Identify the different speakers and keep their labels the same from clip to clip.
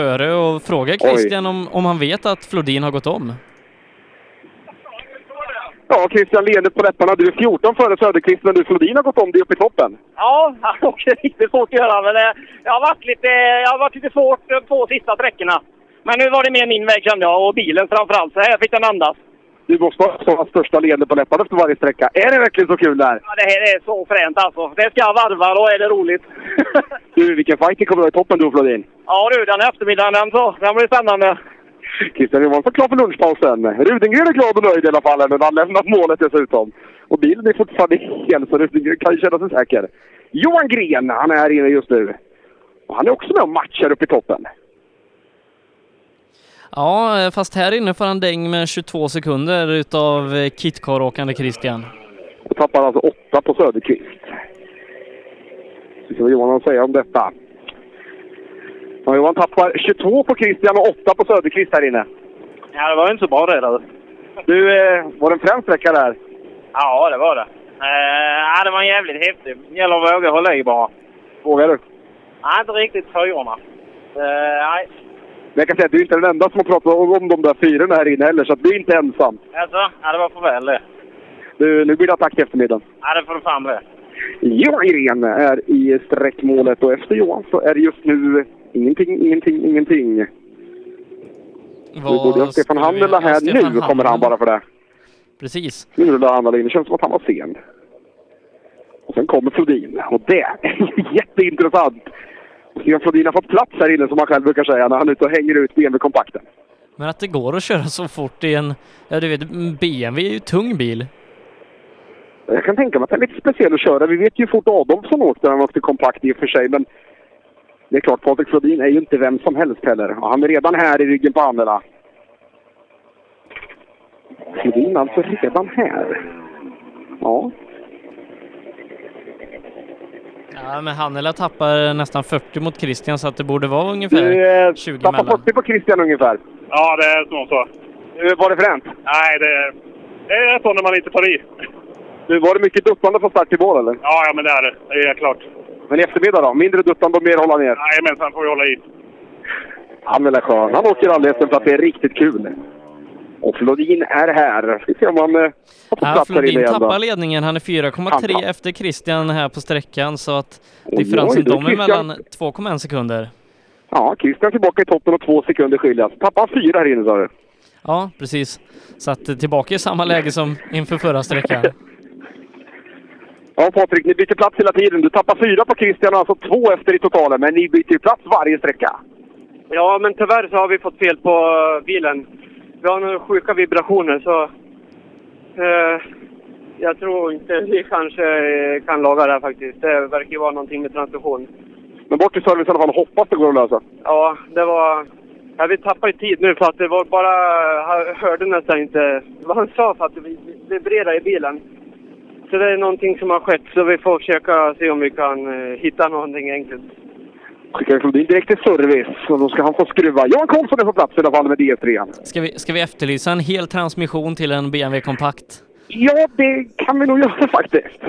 Speaker 1: före och frågar Christian om, om han vet att Flodin har gått om.
Speaker 2: Ja, Christian leende på läpparna. Du är 14 före Söderqvist, men du Flodin har gått om dig upp i toppen.
Speaker 3: Ja, han åker riktigt fort att göra, men det, det, har varit lite, det har varit lite svårt de två sista sträckorna. Men nu var det mer min väg kände jag, och bilen framförallt, så här fick den andas.
Speaker 2: Du måste ha sådana största leende på läpparna efter varje sträcka. Är det verkligen så kul där?
Speaker 3: Ja, det här är så fränt alltså. Det ska varva, då är det roligt.
Speaker 2: Du, vilken fight det kommer att i toppen du Flodin.
Speaker 3: Ja du, den eftermiddagen, den, så, den blir spännande.
Speaker 2: Christian Johansson klar för lunchpausen. Rudengren är glad och nöjd i alla fall, men han lämnat målet dessutom. Och bilen är fortfarande hel, så Rudengren kan ju känna sig säker. Johan Gren, han är här inne just nu. Och han är också med och matchar uppe i toppen.
Speaker 1: Ja, fast här inne får han däng med 22 sekunder utav eh, kitcar-åkande Christian.
Speaker 2: Och tappar alltså åtta på Söderqvist. Så vad Johan har att säga om detta. Ja, Johan tappar 22 på Christian och 8 på Söderqvist här inne.
Speaker 3: Ja, det var inte så bra det där.
Speaker 2: Du, eh, var det en frän sträcka där?
Speaker 3: Ja, det var det. Eh, ja, det var jävligt häftig. Det gäller att våga hålla i bara.
Speaker 2: Vågar du?
Speaker 3: Nej, inte riktigt fyrorna. Eh, nej.
Speaker 2: Men jag kan säga att du är inte den enda som har pratat om de där fyrorna här inne heller, så att du är inte ensam.
Speaker 3: Alltså, ja, det var för väl det.
Speaker 2: Du, nu blir det attack i eftermiddagen.
Speaker 3: Ja, det får du fan bli.
Speaker 2: Johan Irén är i sträckmålet och efter Johan så är det just nu ingenting, ingenting, ingenting. Nu borde jag Stefan Handela här.
Speaker 1: Stefan
Speaker 2: Nu kommer han bara för det.
Speaker 1: Precis.
Speaker 2: Nu rullar han in. Det känns som att han var sen. Och sen kommer Flodin. Och det är jätteintressant. Stefan Flodin har fått plats här inne som han själv brukar säga när han är ute och hänger ut BMW-kompakten.
Speaker 1: Men att det går att köra så fort i en, ja du vet, BMW är ju tung bil.
Speaker 2: Jag kan tänka mig att det är lite speciellt att köra. Vi vet ju hur fort Adolfsson åkte när han åkte kompakt i och för sig. Men det är klart, Patrik Flodin är ju inte vem som helst heller. Och han är redan här i ryggen på Annela. Flodin alltså redan här. Ja,
Speaker 1: Ja, men Hannela tappar nästan 40 mot Christian så att det borde vara ungefär
Speaker 2: du eh,
Speaker 1: 20
Speaker 2: tappar
Speaker 1: mellan.
Speaker 2: 40 på Christian ungefär.
Speaker 4: Ja, det är nog så.
Speaker 2: Hur var det fränt?
Speaker 4: Nej, det, det är så när man inte tar i.
Speaker 2: Du, var det mycket duttande från start till mål eller?
Speaker 4: Ja, ja men det är det. Det är klart.
Speaker 2: Men i eftermiddag då? Mindre duttande och mer hålla ner?
Speaker 4: Jajamensan, får vi hålla i.
Speaker 2: Han är skön. Han åker alldeles för att det är riktigt kul. Och Flodin är här. Vi se om han eh, har fått
Speaker 1: Ja, Flodin
Speaker 2: då.
Speaker 1: tappar ledningen. Han är 4,3
Speaker 2: Han-
Speaker 1: efter Christian här på sträckan så att
Speaker 2: Oj,
Speaker 1: differensen
Speaker 2: oj,
Speaker 1: dem emellan 2,1 sekunder.
Speaker 2: Ja, Christian tillbaka i toppen och två sekunder skiljas. Tappar han fyra här inne sa du?
Speaker 1: Ja, precis. Så att eh, tillbaka i samma läge som inför förra sträckan.
Speaker 2: Ja, Patrik, ni byter plats hela tiden. Du tappar fyra på Christian och alltså två efter i totalen. Men ni byter ju plats varje sträcka.
Speaker 3: Ja, men tyvärr så har vi fått fel på eh, bilen. Vi har några sjuka vibrationer så... Eh, jag tror inte vi kanske eh, kan laga det här faktiskt. Det verkar ju vara någonting med transmission.
Speaker 2: Men bort till service i alla fall. Hoppas det går att lösa.
Speaker 3: Ja, det var... Ja, vi tappade tid nu för att det var bara... Jag hörde nästan inte vad han sa för att det vibrerade i bilen. Så det är någonting som har skett så vi får försöka se om vi kan eh, hitta någonting enkelt.
Speaker 2: Skickar Flodin direkt till service. Och då ska han få skruva. Jan Karlsson är på plats i alla fall med DS3.
Speaker 1: Ska vi, ska vi efterlysa en hel transmission till en BMW kompakt?
Speaker 2: Ja, det kan vi nog göra faktiskt.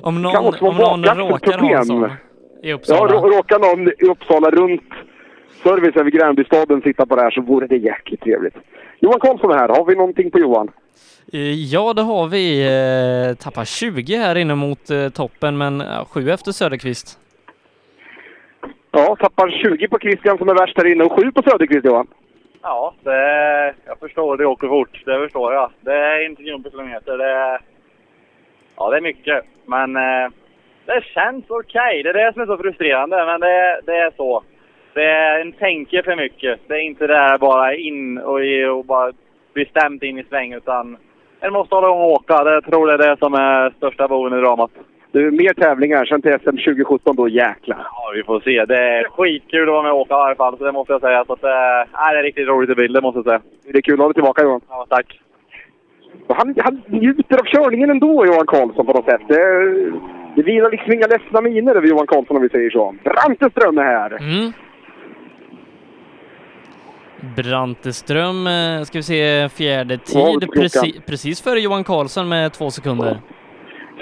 Speaker 1: Om någon, om någon råkar ha en sån i
Speaker 2: Ja,
Speaker 1: Uppsala.
Speaker 2: rå- råkar någon i Uppsala runt service över Gränbystaden sitta på det här så vore det jäkligt trevligt. Johan Karlsson är här. Har vi någonting på Johan?
Speaker 1: Eh, Ja, det har vi. Eh, tappar 20 här inne mot eh, toppen, men ja, 7 efter Söderqvist.
Speaker 2: Ja, tappar 20 på Christian som är värst här inne och 7 på Söderqvist Johan.
Speaker 5: Ja, det, jag förstår. Det åker fort. Det förstår jag. Det är inte kronor per kilometer. Det, ja, det är mycket. Men det känns okej. Det är det som är så frustrerande. Men det, det är så. Det är en tänker för mycket. Det är inte det här bara in och, och bara bestämt in i sväng. Utan en måste hålla igång och åka. Det jag tror det är det som är största boven i dramat.
Speaker 2: Du, mer tävlingar. Sen till SM 2017 då, jäklar.
Speaker 5: Ja, vi får se. Det är skitkul att vara med och åka i alla fall. Så det måste jag säga. Så att, nej, det är riktigt roligt i bild, det måste jag säga.
Speaker 2: Det är kul att ha dig tillbaka Johan.
Speaker 5: Ja, tack.
Speaker 2: Och Han, han njuter av körningen ändå, Johan Karlsson, på något sätt. Det, det vilar liksom inga ledsna miner över Johan Karlsson om vi säger så. Branteström är här.
Speaker 1: Mm. Branteström, eh, ska vi se, fjärde tid, preci precis före Johan Karlsson med två sekunder.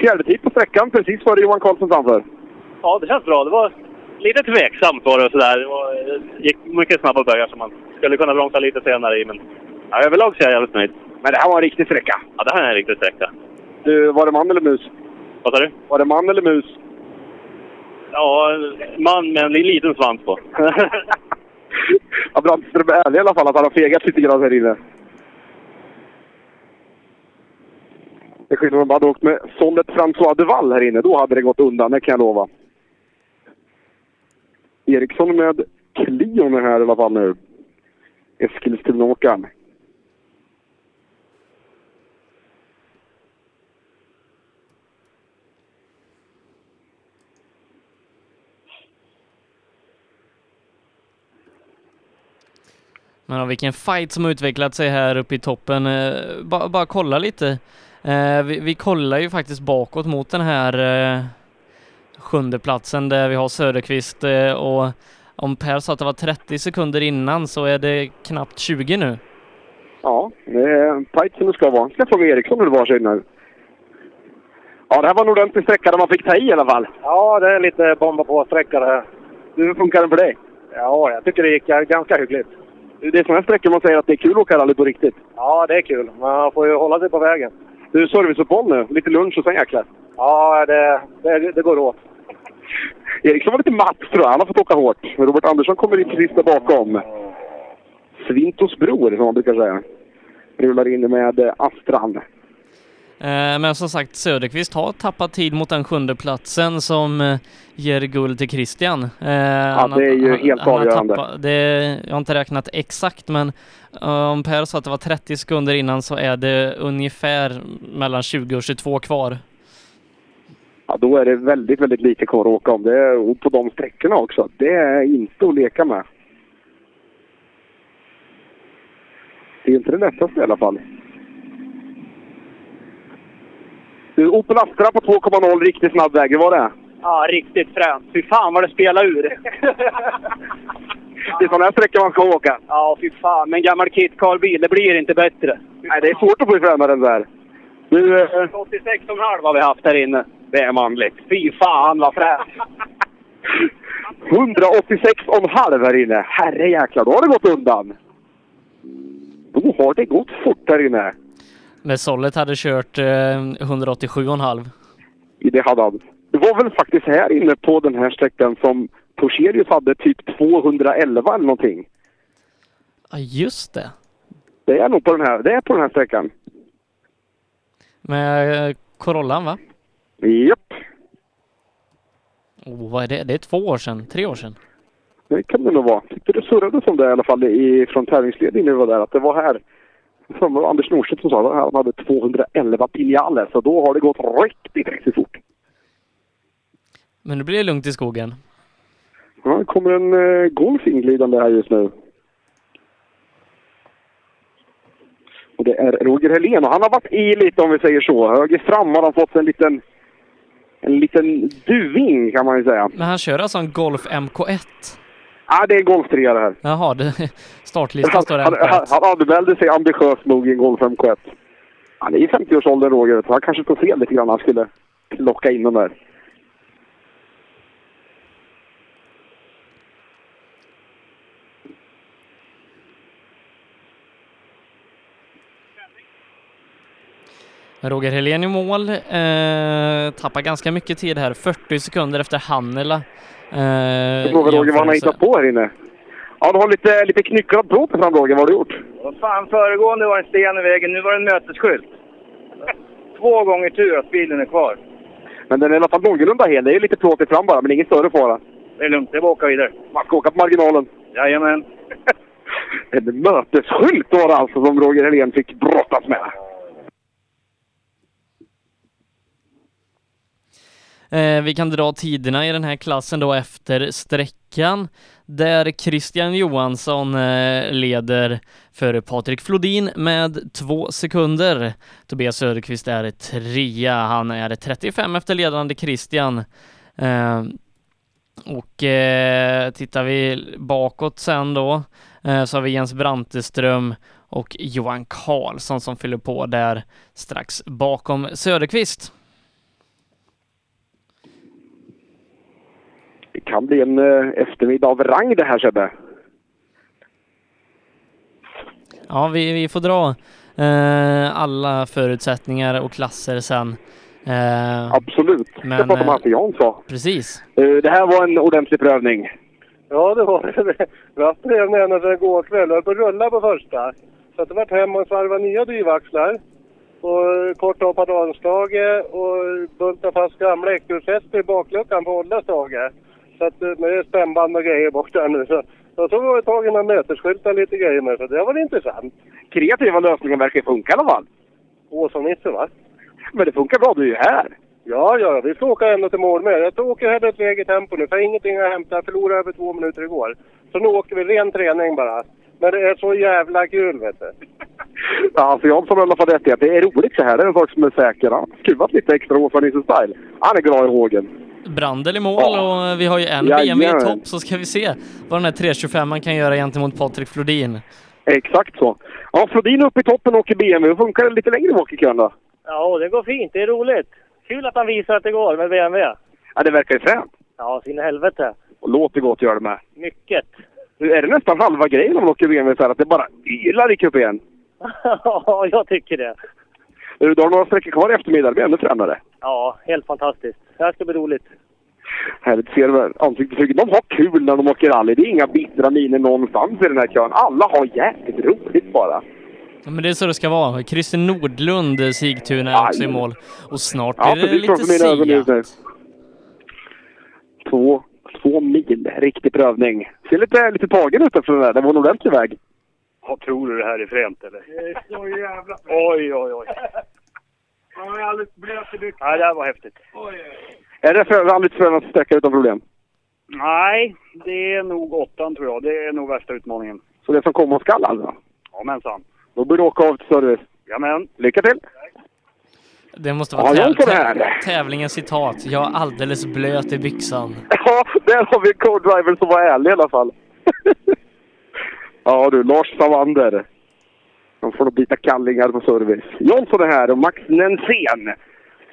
Speaker 2: Fjärde tid på sträckan, precis före Johan Karlsson framför.
Speaker 3: Ja, det känns bra. Det var
Speaker 4: lite tveksamt var det och sådär. Det var- det gick mycket snabba böjar som man skulle kunna bromsa lite senare i. Men ja, överlag så är jag jävligt nöjd.
Speaker 2: Men det här var en riktig sträcka.
Speaker 4: Ja, det här är en riktig sträcka.
Speaker 2: Du, var det man eller mus?
Speaker 4: Vad sa du?
Speaker 2: Var det man eller mus?
Speaker 4: Ja, man med en liten svans på.
Speaker 2: ja, Brandström är ärlig i alla fall att han har fegat lite grann här inne. Det är skillnad om man hade åkt med Sollet François Duval här inne. Då hade det gått undan, det kan jag lova. Eriksson med Clion är här i alla fall nu. Eskilstunaåkaren.
Speaker 1: Men ja, vilken fight som utvecklat sig här uppe i toppen. Eh, bara, bara kolla lite. Eh, vi, vi kollar ju faktiskt bakåt mot den här eh, sjunde platsen där vi har Söderqvist och om Per sa att det var 30 sekunder innan så är det knappt 20 nu.
Speaker 2: Ja, det är tajt som det ska vara. Ska jag fråga Eriksson hur det var sig nu. Ja, det här var en ordentlig sträcka där man fick ta i i alla fall.
Speaker 6: Ja, det är lite bomba på-sträcka det här.
Speaker 2: Hur funkar den för dig?
Speaker 6: Ja, jag tycker det gick ganska hyggligt.
Speaker 2: Det är sådana sträckor man säger att det är kul att åka rally på riktigt.
Speaker 6: Ja, det är kul. Man får ju hålla sig på vägen.
Speaker 2: Du, serviceuppehåll nu. Lite lunch och sen jäklar.
Speaker 6: Ja, det, det, det går åt.
Speaker 2: Eriksson var lite matt tror jag. Han har fått åka hårt. Robert Andersson kommer in precis där bakom. Svintos bror, som man brukar säga. Rullar in med eh, Astran.
Speaker 1: Eh, Men som sagt, Söderqvist har tappat tid mot den sjunde platsen som eh, ger guld till Christian. Ja,
Speaker 2: det är ju helt avgörande.
Speaker 1: det, jag har inte räknat exakt, men eh, om Per sa att det var 30 sekunder innan så är det ungefär mellan 20 och 22 kvar.
Speaker 2: Ja, då är det väldigt, väldigt lite kvar att åka om. Det är, och på de sträckorna också. Det är inte att leka med. Det är inte det lättaste i alla fall. Du, Opel Astra på 2,0, riktigt snabb väg. Hur var det?
Speaker 3: Ja, riktigt fränt. Fy fan vad det spelar ur.
Speaker 2: Det är sådana här sträckor man ska åka.
Speaker 3: ja, fy fan. Men gammal Kit Carl-bil, det blir inte bättre.
Speaker 2: Nej, det är svårt att få ifrån den där. Du, eh,
Speaker 3: 86,5 har vi haft här inne.
Speaker 2: det är manligt.
Speaker 3: Fy fan vad fränt!
Speaker 2: 186,5 här inne. Herre jäklar, då har det gått undan. Då har det gått fort här inne.
Speaker 1: När Sollet hade kört eh, 187,5.
Speaker 2: I det hade han. Det var väl faktiskt här inne på den här sträckan som Torsherius hade typ 211 eller någonting.
Speaker 1: Ja, just det.
Speaker 2: Det är nog på den här, det är på den här sträckan.
Speaker 1: Med eh, Corollan va?
Speaker 2: Japp,
Speaker 1: Oh, vad är det? Det är två år sedan, tre år sedan.
Speaker 2: det kan det nog vara. Tyckte det surrade som det i alla fall i, från tävlingsledningen när vi var där. Att det var här. Som var Anders Norstedt som sa han hade 211 pinjaler. Så då har det gått riktigt, riktigt fort.
Speaker 1: Men nu blir det lugnt i skogen.
Speaker 2: Ja, det kommer en uh, Golf inglidande här just nu. Och det är Roger Helén och han har varit i lite om vi säger så. Höger fram har han fått en liten, en liten duving kan man ju säga.
Speaker 1: Men han kör alltså en Golf MK1?
Speaker 2: Ja, det är Golf 3 det här.
Speaker 1: Jaha, det, startlistan står
Speaker 2: han, han,
Speaker 1: MK1.
Speaker 2: han anmälde sig ambitiöst nog i en Golf MK1. Han är i 50-årsåldern Roger, så han kanske tog fel lite grann. Han skulle locka in den där.
Speaker 1: Roger Helén i mål. Eh, tappar ganska mycket tid här. 40 sekunder efter Hannela. Eh,
Speaker 2: Jag frågar Roger vad han har hittat på här inne. Ja, du har lite, lite knyckrad plåt fram Roger. Vad har du gjort?
Speaker 6: Vad fan, föregående var en sten i vägen, nu var det en mötesskylt. Två gånger tur att bilen är kvar.
Speaker 2: Men den är i alla fall någorlunda hel. Det är lite plåt fram bara, men ingen större fara.
Speaker 6: Det är lugnt, det är bara att åka vidare.
Speaker 2: Man ska åka på marginalen.
Speaker 6: Jajamän.
Speaker 2: En mötesskylt var det alltså som Roger Helén fick brottas med.
Speaker 1: Eh, vi kan dra tiderna i den här klassen då efter sträckan där Christian Johansson eh, leder före Patrik Flodin med två sekunder. Tobias Söderqvist är trea. Han är 35 efter ledande Christian. Eh, och eh, tittar vi bakåt sen då eh, så har vi Jens Branteström och Johan Karlsson som fyller på där strax bakom Söderqvist.
Speaker 2: Det kan bli en eh, eftermiddag av rang det här Sebbe.
Speaker 1: Ja, vi, vi får dra eh, alla förutsättningar och klasser sen. Eh,
Speaker 2: Absolut.
Speaker 1: Men,
Speaker 2: jag pratar med
Speaker 1: eh,
Speaker 2: Hasse Jansson.
Speaker 1: precis.
Speaker 2: Eh, Det här var en ordentlig prövning.
Speaker 7: Ja, det var det. Vi har haft prövning ända sedan igår kväll. Jag höll på att rulla på första. Så att det vart hem och svarva nya drivaxlar. Och kort av padanstage och bunta fast gamla äckelfäste i bakluckan på hålla stage. Så att eh, med spännband och grejer bort där nu. Så, så var det tag i några mötesskyltar lite grejer med. Så det var intressant.
Speaker 2: Kreativa lösningar verkar funka i alla fall.
Speaker 7: Åsa-Nisse va?
Speaker 2: Men det funkar bra, du är ju här.
Speaker 7: Ja, ja, vi ska åka ända till mål med. Jag åker här ett läge tempo nu, för ingenting har hämtat. Jag förlorade över två minuter igår. Så nu åker vi ren träning bara. Men det är så jävla kul, vet du.
Speaker 2: Ja, alltså Jansson har i alla fall rätt i att det är roligt så här. Det är en sak som är säker. Han har skruvat lite extra Åsa-Nisse-style. Han är glad i hågen.
Speaker 1: Brandel i mål och vi har ju en
Speaker 2: Jajamän.
Speaker 1: BMW i topp så ska vi se vad den här 325 man kan göra gentemot Patrik Flodin.
Speaker 2: Exakt så. Ja, Flodin upp i toppen och åker BMW. Hur funkar det lite längre bak i kön då?
Speaker 8: Ja, det går fint. Det är roligt. Kul att han visar att det går med BMW.
Speaker 2: Ja, det verkar ju fränt.
Speaker 8: Ja, sin helvete.
Speaker 2: Och låter gott gör det med.
Speaker 8: Mycket.
Speaker 2: Är det nästan halva grejen om man åker BMW så här att det bara ylar i kupén.
Speaker 8: Ja, jag tycker det.
Speaker 2: Du har några sträckor kvar i eftermiddag. Det blir ännu fränare.
Speaker 8: Ja, helt fantastiskt. Det här ska bli roligt.
Speaker 2: Härligt. Ser du ansiktsuttrycket? De har kul när de åker rally. Det är inga bittra miner någonstans i den här kön. Alla har jäkligt roligt bara.
Speaker 1: Ja, men det är så det ska vara. Christer Nordlund, eh, Sigtuna, är också i mål. Och snart
Speaker 2: Ja,
Speaker 1: blir det
Speaker 2: precis
Speaker 1: lite. Seat.
Speaker 2: Två, två mil. Riktig prövning. Ser lite, lite tagen ut efter den där. Det var en ordentlig väg.
Speaker 5: Vad tror du det här är fränt eller?
Speaker 7: Det är så jävla...
Speaker 5: Oj, oj, oj.
Speaker 7: Han är alldeles blöt i byxorna.
Speaker 5: Nej, det här var häftigt.
Speaker 2: Är det för rallyts frönaste sträcka utan problem?
Speaker 5: Nej, det är nog åttan tror jag. Det är nog värsta utmaningen.
Speaker 2: Så det som komma skall alltså?
Speaker 5: Jamensan.
Speaker 2: Då borde du åka av till service.
Speaker 5: Jamen.
Speaker 2: Lycka till!
Speaker 1: Det måste vara
Speaker 2: Ja,
Speaker 1: täv- tävlingens citat. Jag är alldeles blöt i byxan.
Speaker 2: Ja, där har vi en co-driver som var ärlig i alla fall. ja du, Lars Savander. De får nog byta kallingar på service. Jansson är här och Max Nensén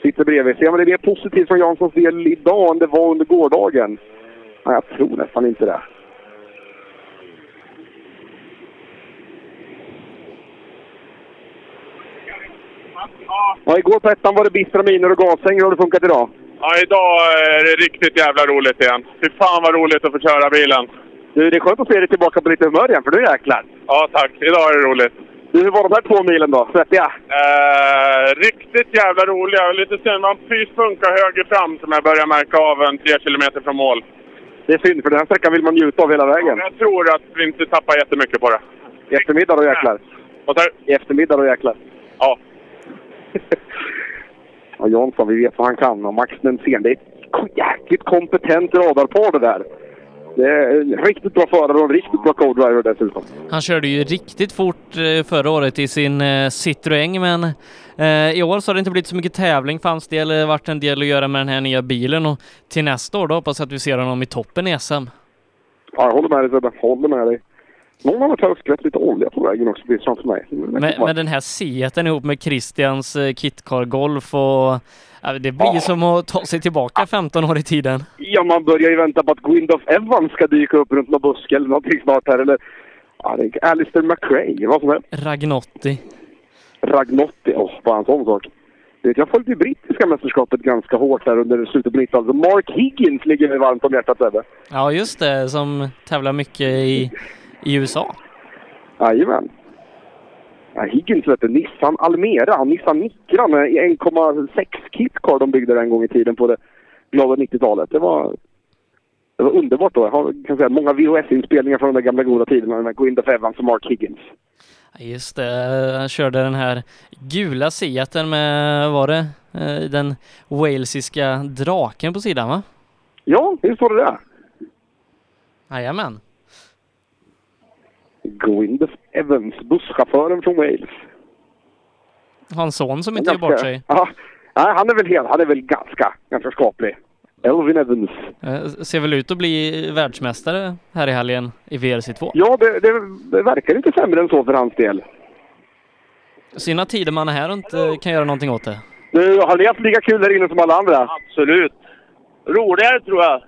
Speaker 2: sitter bredvid. Ser man det mer positivt från Janssons del idag än det var under gårdagen? Ja, jag tror nästan inte det. Ja, igår på ettan var det bistra miner och gashäng. Har det funkat idag?
Speaker 9: Ja, idag är det riktigt jävla roligt igen. Fy fan vad roligt att få köra bilen.
Speaker 2: Du, det är skönt att se dig tillbaka på lite humör igen, för nu jäklar.
Speaker 9: Ja, tack. Idag är det roligt.
Speaker 2: Du, hur var de här två milen då? Svettiga?
Speaker 9: Eh, riktigt jävla roliga. Lite synd, man pyspunka höger fram som jag börjar märka av en tre kilometer från mål.
Speaker 2: Det är synd, för den här sträckan vill man njuta av hela vägen.
Speaker 9: Jag tror att vi inte tappar jättemycket på det.
Speaker 2: I eftermiddag då jäklar. I eftermiddag då jäklar.
Speaker 9: Ja.
Speaker 2: Ja, Jansson, vi vet vad han kan. Och Max Nensén, det är ett jäkligt kompetent radarpar det där. Det är en riktigt bra förare och en riktigt bra co-driver dessutom.
Speaker 1: Han körde ju riktigt fort eh, förra året i sin eh, Citroën men eh, i år så har det inte blivit så mycket tävling del. Det har varit en del att göra med den här nya bilen och till nästa år då hoppas jag att vi ser honom i toppen i SM.
Speaker 2: Ja, jag håller med dig Sebbe. Håller med dig. Någon har varit här skvätt lite olja på vägen också, precis framför mig.
Speaker 1: Med, med den här Seaten ihop med Christians eh, Kitcar Golf och ja, det blir ju som att ta sig tillbaka 15 år i tiden.
Speaker 2: Ja, man börjar ju vänta på att Gwyndoff Evans ska dyka upp runt någon buske eller någonting snart här. Eller ja, det är Alistair McRae, vad som helst.
Speaker 1: Ragnotti.
Speaker 2: Ragnotti, åh, bara en sån sak. Vet, jag följde ju brittiska mästerskapet ganska hårt där under slutet på 90-talet. Mark Higgins ligger mig varmt om hjärtat, Sebbe.
Speaker 1: Ja, just det, som tävlar mycket i, i USA.
Speaker 2: Jajamän. Ja, Higgins du, Nissan Almera, Nissan Micra med 1,6 kitcar de byggde en gång i tiden på det glada 90-talet. Det var, det var underbart då. Jag har kan säga, många VHS-inspelningar från de där gamla goda tiderna med Gwyndoff Evans och Mark Higgins.
Speaker 1: Just det, han körde den här gula Seaten med, var det, eh, den walesiska draken på sidan va?
Speaker 2: Ja, visst var det det.
Speaker 1: Jajamän.
Speaker 2: Gwyndoff Evans, busschauffören från Wales.
Speaker 1: En son som inte gör bort sig.
Speaker 2: Ja, nej, han är väl helt, han är väl ganska, ganska skaplig. Elvin Evans.
Speaker 1: Eh, Ser väl ut att bli världsmästare här i helgen i VRC2.
Speaker 2: Ja, det, det, det verkar inte sämre än så för hans del.
Speaker 1: Sina tider man är här och inte kan göra någonting åt det.
Speaker 2: Du, har ni haft lika kul här inne som alla andra?
Speaker 5: Absolut. Roligare tror jag.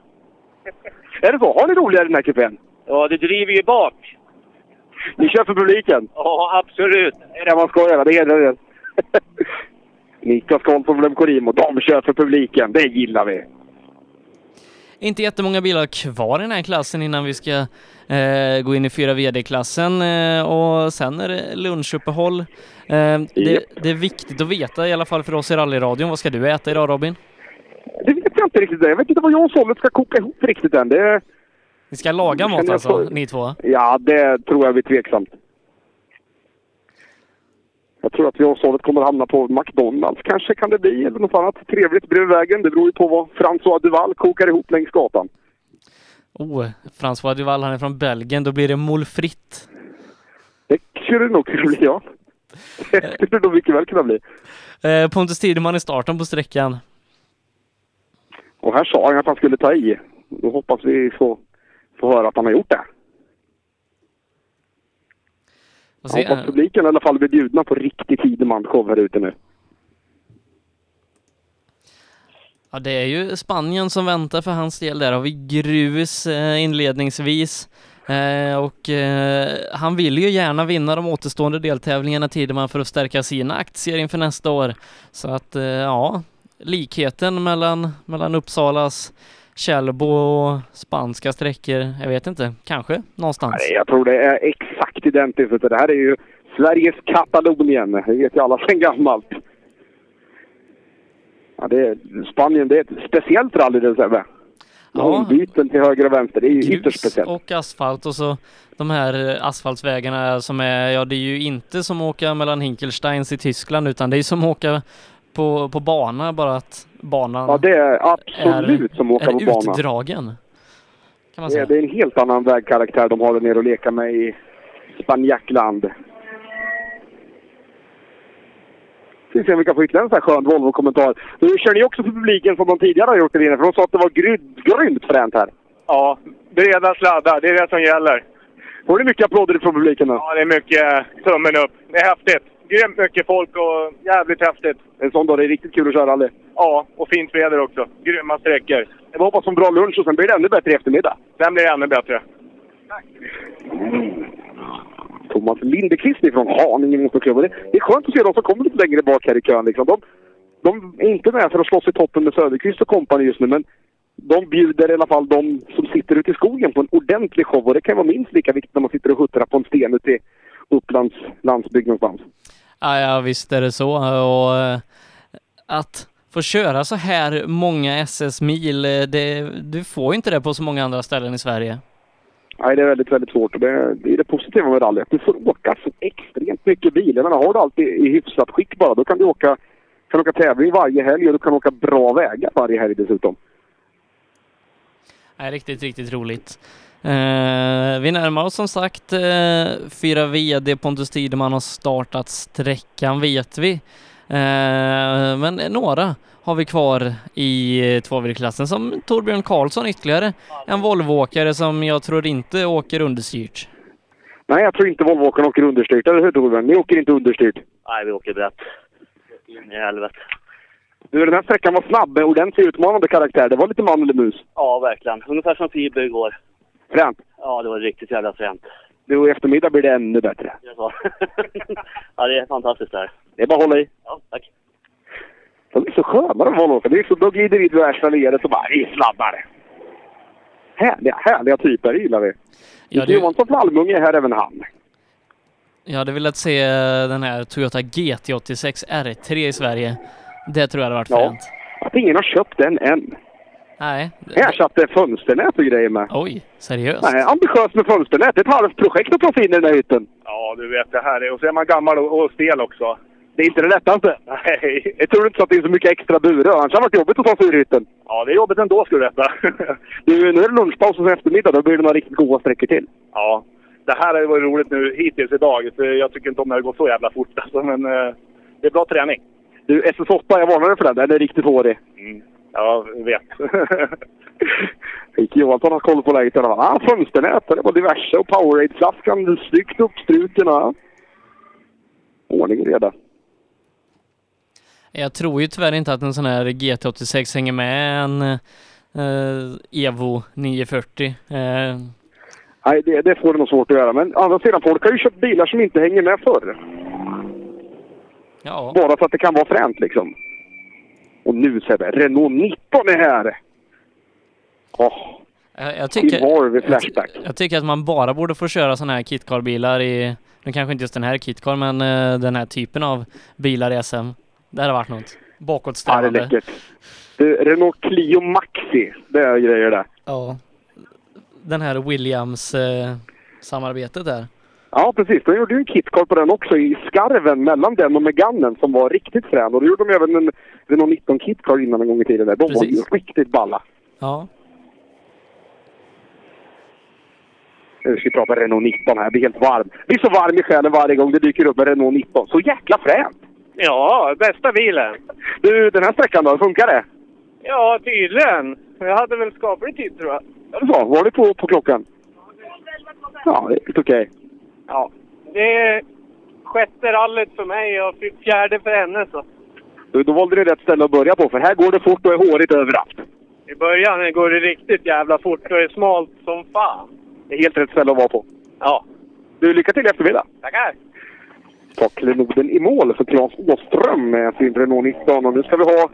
Speaker 2: Är det så? Har ni roligare i den här kupén?
Speaker 6: Ja, det driver ju bak.
Speaker 2: Ni kör för publiken?
Speaker 6: Ja, absolut.
Speaker 2: Det är det man ska göra, det hedrar det. Niklas Karlsson från Lemkorimo, de kör för publiken. Det gillar vi.
Speaker 1: Inte jättemånga bilar kvar i den här klassen innan vi ska eh, gå in i fyra VD-klassen eh, och sen är det lunchuppehåll. Eh, det, det är viktigt att veta i alla fall för oss i rallyradion. Vad ska du äta idag Robin?
Speaker 2: Det vet jag inte riktigt. Jag vet inte vad jag och Sollet ska koka ihop riktigt än. Det,
Speaker 1: Ni ska laga mat alltså,
Speaker 2: för-
Speaker 1: ni två?
Speaker 2: ja, det tror jag blir tveksamt. Jag tror att vi och kommer hamna på McDonalds kanske kan det bli, eller något annat trevligt bredvid vägen. Det beror ju på vad François Duval kokar ihop längs gatan.
Speaker 1: Oh, François Duval, han är från Belgien. Då blir det moule frites.
Speaker 2: Det skulle det nog kunna bli, ja. Det skulle det nog mycket väl kunna bli.
Speaker 1: Eh, Pontus Tideman i starten på sträckan.
Speaker 2: Och här sa han att han skulle ta i. Då hoppas vi få, få höra att han har gjort det. Jag hoppas publiken i alla fall blir bjudna på riktig Tideman-show här ute nu.
Speaker 1: ja, det är ju Spanien som väntar för hans del. Där har vi grus eh, inledningsvis. Eh, och eh, han vill ju gärna vinna de återstående deltävlingarna Tideman för att stärka sina aktier inför nästa år. Så att eh, ja, likheten mellan, mellan Uppsalas Kjellbo och spanska sträckor, jag vet inte, kanske någonstans.
Speaker 2: Nej, jag tror det är exakt identiskt. Det här är ju Sveriges Katalonien. Det vet ju alla sedan gammalt. Ja, det är, Spanien, det är ett speciellt rally det Sebbe.
Speaker 1: Ja.
Speaker 2: Byten till höger och vänster, det är ju ytterst
Speaker 1: grus
Speaker 2: speciellt.
Speaker 1: och asfalt och så de här eh, asfaltsvägarna som är, ja det är ju inte som att åka mellan Hinkelsteins i Tyskland utan det är som att åka på, på bana bara att banan
Speaker 2: Ja, det är absolut som att åka
Speaker 1: är
Speaker 2: på bana.
Speaker 1: utdragen. Kan man
Speaker 2: Det är,
Speaker 1: säga.
Speaker 2: det är en helt annan vägkaraktär de har där nere att leka med i Spanjackland. Ska vi se om vi kan få ytterligare en sån här skön Volvo-kommentar. Nu kör ni också för publiken som de tidigare har gjort det inne, för de sa att det var grymt, grymt fränt här.
Speaker 5: Ja, breda sladdar, det är det som gäller.
Speaker 2: Får du mycket applåder från publiken nu?
Speaker 5: Ja, det är mycket tummen upp. Det är häftigt. Grymt mycket folk och jävligt häftigt.
Speaker 2: En sån dag, det är riktigt kul att köra rally.
Speaker 5: Ja, och fint väder också. Grymma sträckor.
Speaker 2: Jag hoppas på en bra lunch och sen blir det ännu bättre i eftermiddag.
Speaker 5: Sen blir det ännu bättre.
Speaker 2: Thomas Lindekvist ifrån Haninge Motorklubb. Det är skönt att se de som kommer lite längre bak här i kön. Liksom. De, de är inte med för att slåss i toppen med Söderqvist och kompani just nu, men de bjuder i alla fall de som sitter ute i skogen på en ordentlig show. Och det kan vara minst lika viktigt när man sitter och huttrar på en sten ute i Upplands landsbygd någonstans.
Speaker 1: Ja, ja visst är det så och eh, att få köra så här många SS-mil, eh, det, du får ju inte det på så många andra ställen i Sverige.
Speaker 2: Nej, det är väldigt, väldigt svårt. Det är det positiva med rally. att Du får åka så extremt mycket bil. Jag menar, har du allt i, i hyfsat skick bara, då kan du åka, kan åka tävling varje helg och du kan åka bra vägar varje helg dessutom.
Speaker 1: Nej, riktigt, riktigt roligt. Eh, vi närmar oss som sagt eh, fyra VD Pontus Tideman har startat sträckan vet vi. Eh, men några har vi kvar i tvåvd-klassen som Torbjörn Karlsson ytterligare. En Volvoåkare som jag tror inte åker understyrt.
Speaker 2: Nej, jag tror inte Volvoåkarna åker understyrt. Eller hur Torbjörn? Ni åker inte understyrt.
Speaker 10: Nej, vi åker brett. In i helvete.
Speaker 2: Du, den här sträckan var snabb ordentlig utmanande karaktär. Det var lite man eller mus.
Speaker 10: Ja, verkligen. Ungefär som Fiber igår.
Speaker 2: Fränt.
Speaker 10: Ja, det var riktigt jävla fränt.
Speaker 2: Du, och i eftermiddag blir det ännu bättre.
Speaker 10: Ja, det är fantastiskt där.
Speaker 2: Det är bara att hålla i.
Speaker 10: Ja, tack.
Speaker 2: De är så sköna de Volvoåkarna. Det är så, de glider in vid värsta ledet och bara i sladdar. Härliga, härliga typer, det gillar vi.
Speaker 1: Ja,
Speaker 2: Ja,
Speaker 1: det-
Speaker 2: Johansson från Almunge är här även han.
Speaker 1: Jag hade velat se den här Toyota GT86 R3 i Sverige. Det tror jag hade varit
Speaker 2: Ja.
Speaker 1: fränt.
Speaker 2: Att ingen har köpt den än.
Speaker 1: Nej.
Speaker 2: Ersatte fönsternät och grejer med.
Speaker 1: Oj, seriöst?
Speaker 2: Nej, ambitiöst med fönsternät. Det är ett halvt projekt att ta sig in i den där hytten.
Speaker 5: Ja, du vet det här är... Och så är man gammal och, och stel också.
Speaker 2: Det är inte det lättaste.
Speaker 5: Nej.
Speaker 2: Jag tror inte så att det är så mycket extra burar. Annars hade det varit jobbigt att ta sig ur hytten.
Speaker 5: Ja, det är jobbigt ändå skulle du veta.
Speaker 2: Du, nu är det lunchpaus och så eftermiddag. Då blir det några riktigt goda sträckor till.
Speaker 5: ja. Det här har ju varit roligt nu hittills idag. Så Jag tycker inte om när det går så jävla fort alltså, men eh, det är bra träning.
Speaker 2: Du, SS8, jag varnar dig för den. Den är riktigt hårig.
Speaker 5: Mm. Ja, jag vet.
Speaker 2: Micke Johansson har koll på läget i alla fall. Ah, fönsternät, det var diverse och Powerade-flaskan snyggt uppstruken. Ja. Ordning reda.
Speaker 1: Jag tror ju tyvärr inte att en sån här GT86 hänger med en, eh, Evo 940. Eh,
Speaker 2: Nej, det, det får det nog svårt att göra. Men å andra sidan, folk har ju köpt bilar som inte hänger med förr.
Speaker 1: ja,
Speaker 2: Bara för att det kan vara fränt liksom. Och nu Sebbe, Renault 19 är här! Åh,
Speaker 1: jag, jag,
Speaker 2: Tim
Speaker 1: tycker,
Speaker 2: Harvey flashback.
Speaker 1: jag tycker att man bara borde få köra sådana här kitcar-bilar i, nu kanske inte just den här kitcar, men eh, den här typen av bilar i SM. Det hade varit något.
Speaker 2: Ja, det är
Speaker 1: Bakåtsträvande.
Speaker 2: läckert. Du, Renault Clio Maxi, det är grejer det.
Speaker 1: Ja. Den här Williams eh, samarbetet där.
Speaker 2: Ja, precis. De gjorde ju en kitcar på den också i skarven mellan den och Meganen som var riktigt frän. Och då gjorde de även en Renault 19 kitcar innan en gång i tiden. Där. De var ju
Speaker 1: Precis.
Speaker 2: riktigt balla.
Speaker 1: Ja.
Speaker 2: Nu ska vi prata Renault 19 här. Jag blir helt varm. Jag blir så varm i själen varje gång det dyker upp en Renault 19. Så jäkla fränt!
Speaker 3: Ja, bästa bilen.
Speaker 2: Du, den här sträckan då? Funkar det?
Speaker 3: Ja, tydligen. Jag hade väl skaplig tid tror jag.
Speaker 2: Ja, det var. Det på, på klockan? Ja, det är helt okej.
Speaker 3: Ja. Det är sjätte rallyt för mig och fjärde för henne så.
Speaker 2: Du, Då valde du rätt ställe att börja på, för här går det fort och är hårigt överallt.
Speaker 3: I början går det riktigt jävla fort och det är smalt som fan.
Speaker 2: Det är helt rätt ställe att vara på.
Speaker 3: Ja.
Speaker 2: Du, lycka till i eftermiddag!
Speaker 3: Tackar!
Speaker 2: Ta klenoden i mål för Claes Åström med sin Renault 19. Och nu ska vi ha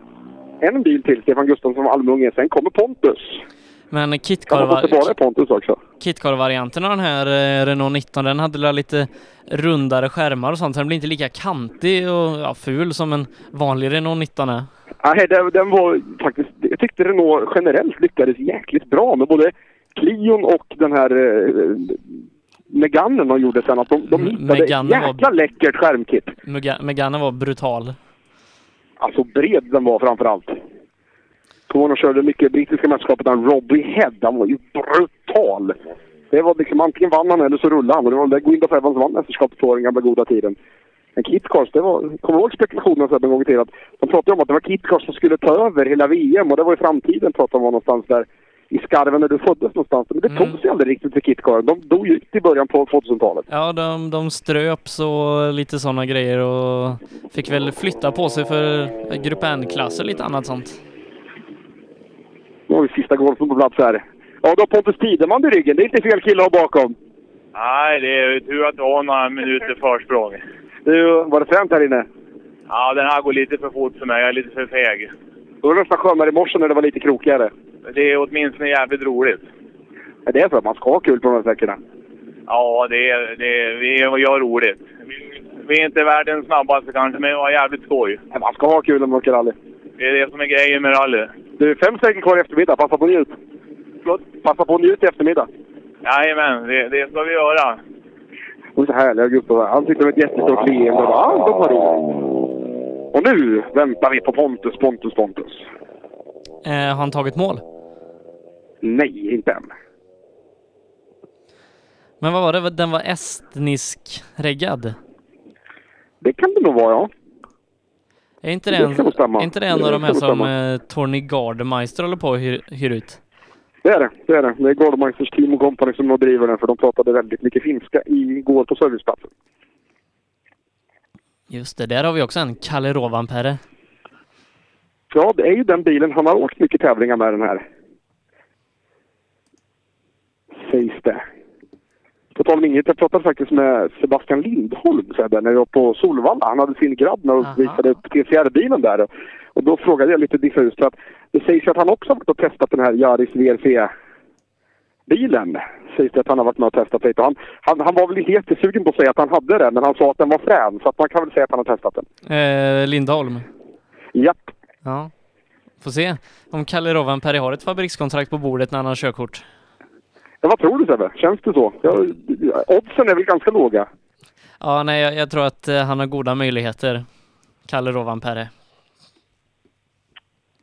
Speaker 2: en bil till, Stefan Gustafsson från Almunge. Sen kommer Pontus.
Speaker 1: Men kitcar av den här eh, Renault 19, den hade lite rundare skärmar och sånt. så Den blir inte lika kantig och ja, ful som en vanlig Renault 19 är.
Speaker 2: Nej, den, den var faktiskt... Jag tyckte Renault generellt lyckades jäkligt bra med både Clion och den här eh, Meganen de gjorde sen. Att de, de
Speaker 1: M-
Speaker 2: hittade
Speaker 1: Megane
Speaker 2: ett
Speaker 1: var-
Speaker 2: jäkla läckert skärmkit.
Speaker 1: Mega- Megane var brutal.
Speaker 2: Alltså bred den var framför allt. Tony körde mycket brittiska mästerskapet. Han Robbie Head, han var ju brutal. Det var liksom antingen vann han eller så rullade han. Och det var det Guindo Evans som vann mästerskapet på den gamla goda tiden. Men Kit Cars, det var... Kommer du ihåg spekulationerna en gång i tiden? Att De pratade om att det var Kit Cars som skulle ta över hela VM och det var i framtiden pratade de om någonstans där i skarven när du föddes någonstans. Men det
Speaker 1: Mm.
Speaker 2: tog sig aldrig riktigt för Kit Car. De dog ju ut i början på 2000-talet.
Speaker 1: Ja, de, de ströps och lite sådana grejer och fick väl flytta på sig för Grupp N-klasser lite annat sånt.
Speaker 2: Nu har vi sista golfen på plats här. Ja, du har Pontus Tideman i ryggen. Det är inte fel kille att ha bakom.
Speaker 5: Nej, det är tur att du har några minuter försprång.
Speaker 2: Du, var det fränt här inne?
Speaker 5: Ja, den här går lite för fort för mig. Jag är lite för feg.
Speaker 2: Då var det nästan skönare i morse när det var lite krokigare.
Speaker 5: Det är åtminstone jävligt roligt.
Speaker 2: Ja, det är så att man ska ha kul på de här sträckorna.
Speaker 5: Ja, det är, det är, vi gör roligt. Vi, är inte världens snabbaste kanske, men vi har jävligt skoj.
Speaker 2: Ja, Man ska ha kul när man åker rally.
Speaker 5: Det är det som är grejen med rally.
Speaker 2: Du, fem sträckor kvar i eftermiddag. Passa på att njut. Förlåt? Passa på att njut i eftermiddag.
Speaker 5: Jajamän, det, det ska vi göra.
Speaker 2: Och så härliga Gustav. Han sitter med ett jättestort leende de har roligt. Och nu väntar vi på Pontus, Pontus, Pontus.
Speaker 1: Eh, har han tagit mål?
Speaker 2: Nej, inte än.
Speaker 1: Men vad var det? Den var estnisk-reggad?
Speaker 2: Det kan det nog vara, ja.
Speaker 1: Är inte det,
Speaker 2: Det
Speaker 1: en, är inte det en
Speaker 2: Det
Speaker 1: av de här som eh, Tony Gardemeister håller på och hyr, hyr ut?
Speaker 2: Det är det. Det är det. Det är Gardemeisters Team och Company som nog driver den, för de pratade väldigt mycket finska igår på serviceplatsen.
Speaker 1: Just det, där har vi också en Kalle Rovanperä.
Speaker 2: Ja, det är ju den bilen. Han har åkt mycket tävlingar med den här. Sägs det. På tal om inget, jag pratade faktiskt med Sebastian Lindholm Sebbe, när jag var på Solvalla. Han hade sin grabb när och visade upp TCR-bilen där. Och då frågade jag lite diffust att det sägs ju att han också har varit och testat den här Yaris VRC-bilen. Sägs det att han har varit med och testat lite. Han, han, han var väl inte jättesugen på att säga att han hade den, men han sa att den var frän. Så att man kan väl säga att han har testat den.
Speaker 1: Eh, Lindholm.
Speaker 2: Japp.
Speaker 1: Ja. Får se om Kalle Rovanperä har ett fabrikskontrakt på bordet när han har körkort.
Speaker 2: Ja, vad tror du Sebbe? Känns det så? Ja, oddsen är väl ganska låga?
Speaker 1: Ja, nej, jag, jag tror att eh, han har goda möjligheter. Kalle Rovanperä.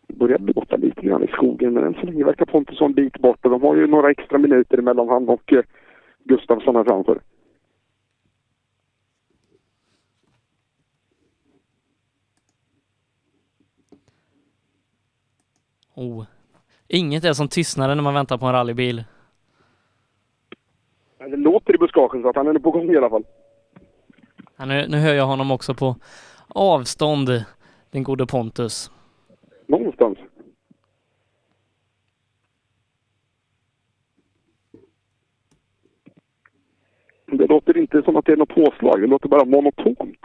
Speaker 2: börjar låta lite grann i skogen, men än så länge verkar Pontus en bit bort och de har ju några extra minuter mellan han och eh, Gustafsson här framför.
Speaker 1: Oh. Inget är som tystnaden när man väntar på en rallybil.
Speaker 2: Det låter i buskagen så att han är på gång i alla fall.
Speaker 1: Ja, nu, nu hör jag honom också på avstånd, den gode Pontus.
Speaker 2: Någonstans. Det låter inte som att det är något påslag, det låter bara monotont.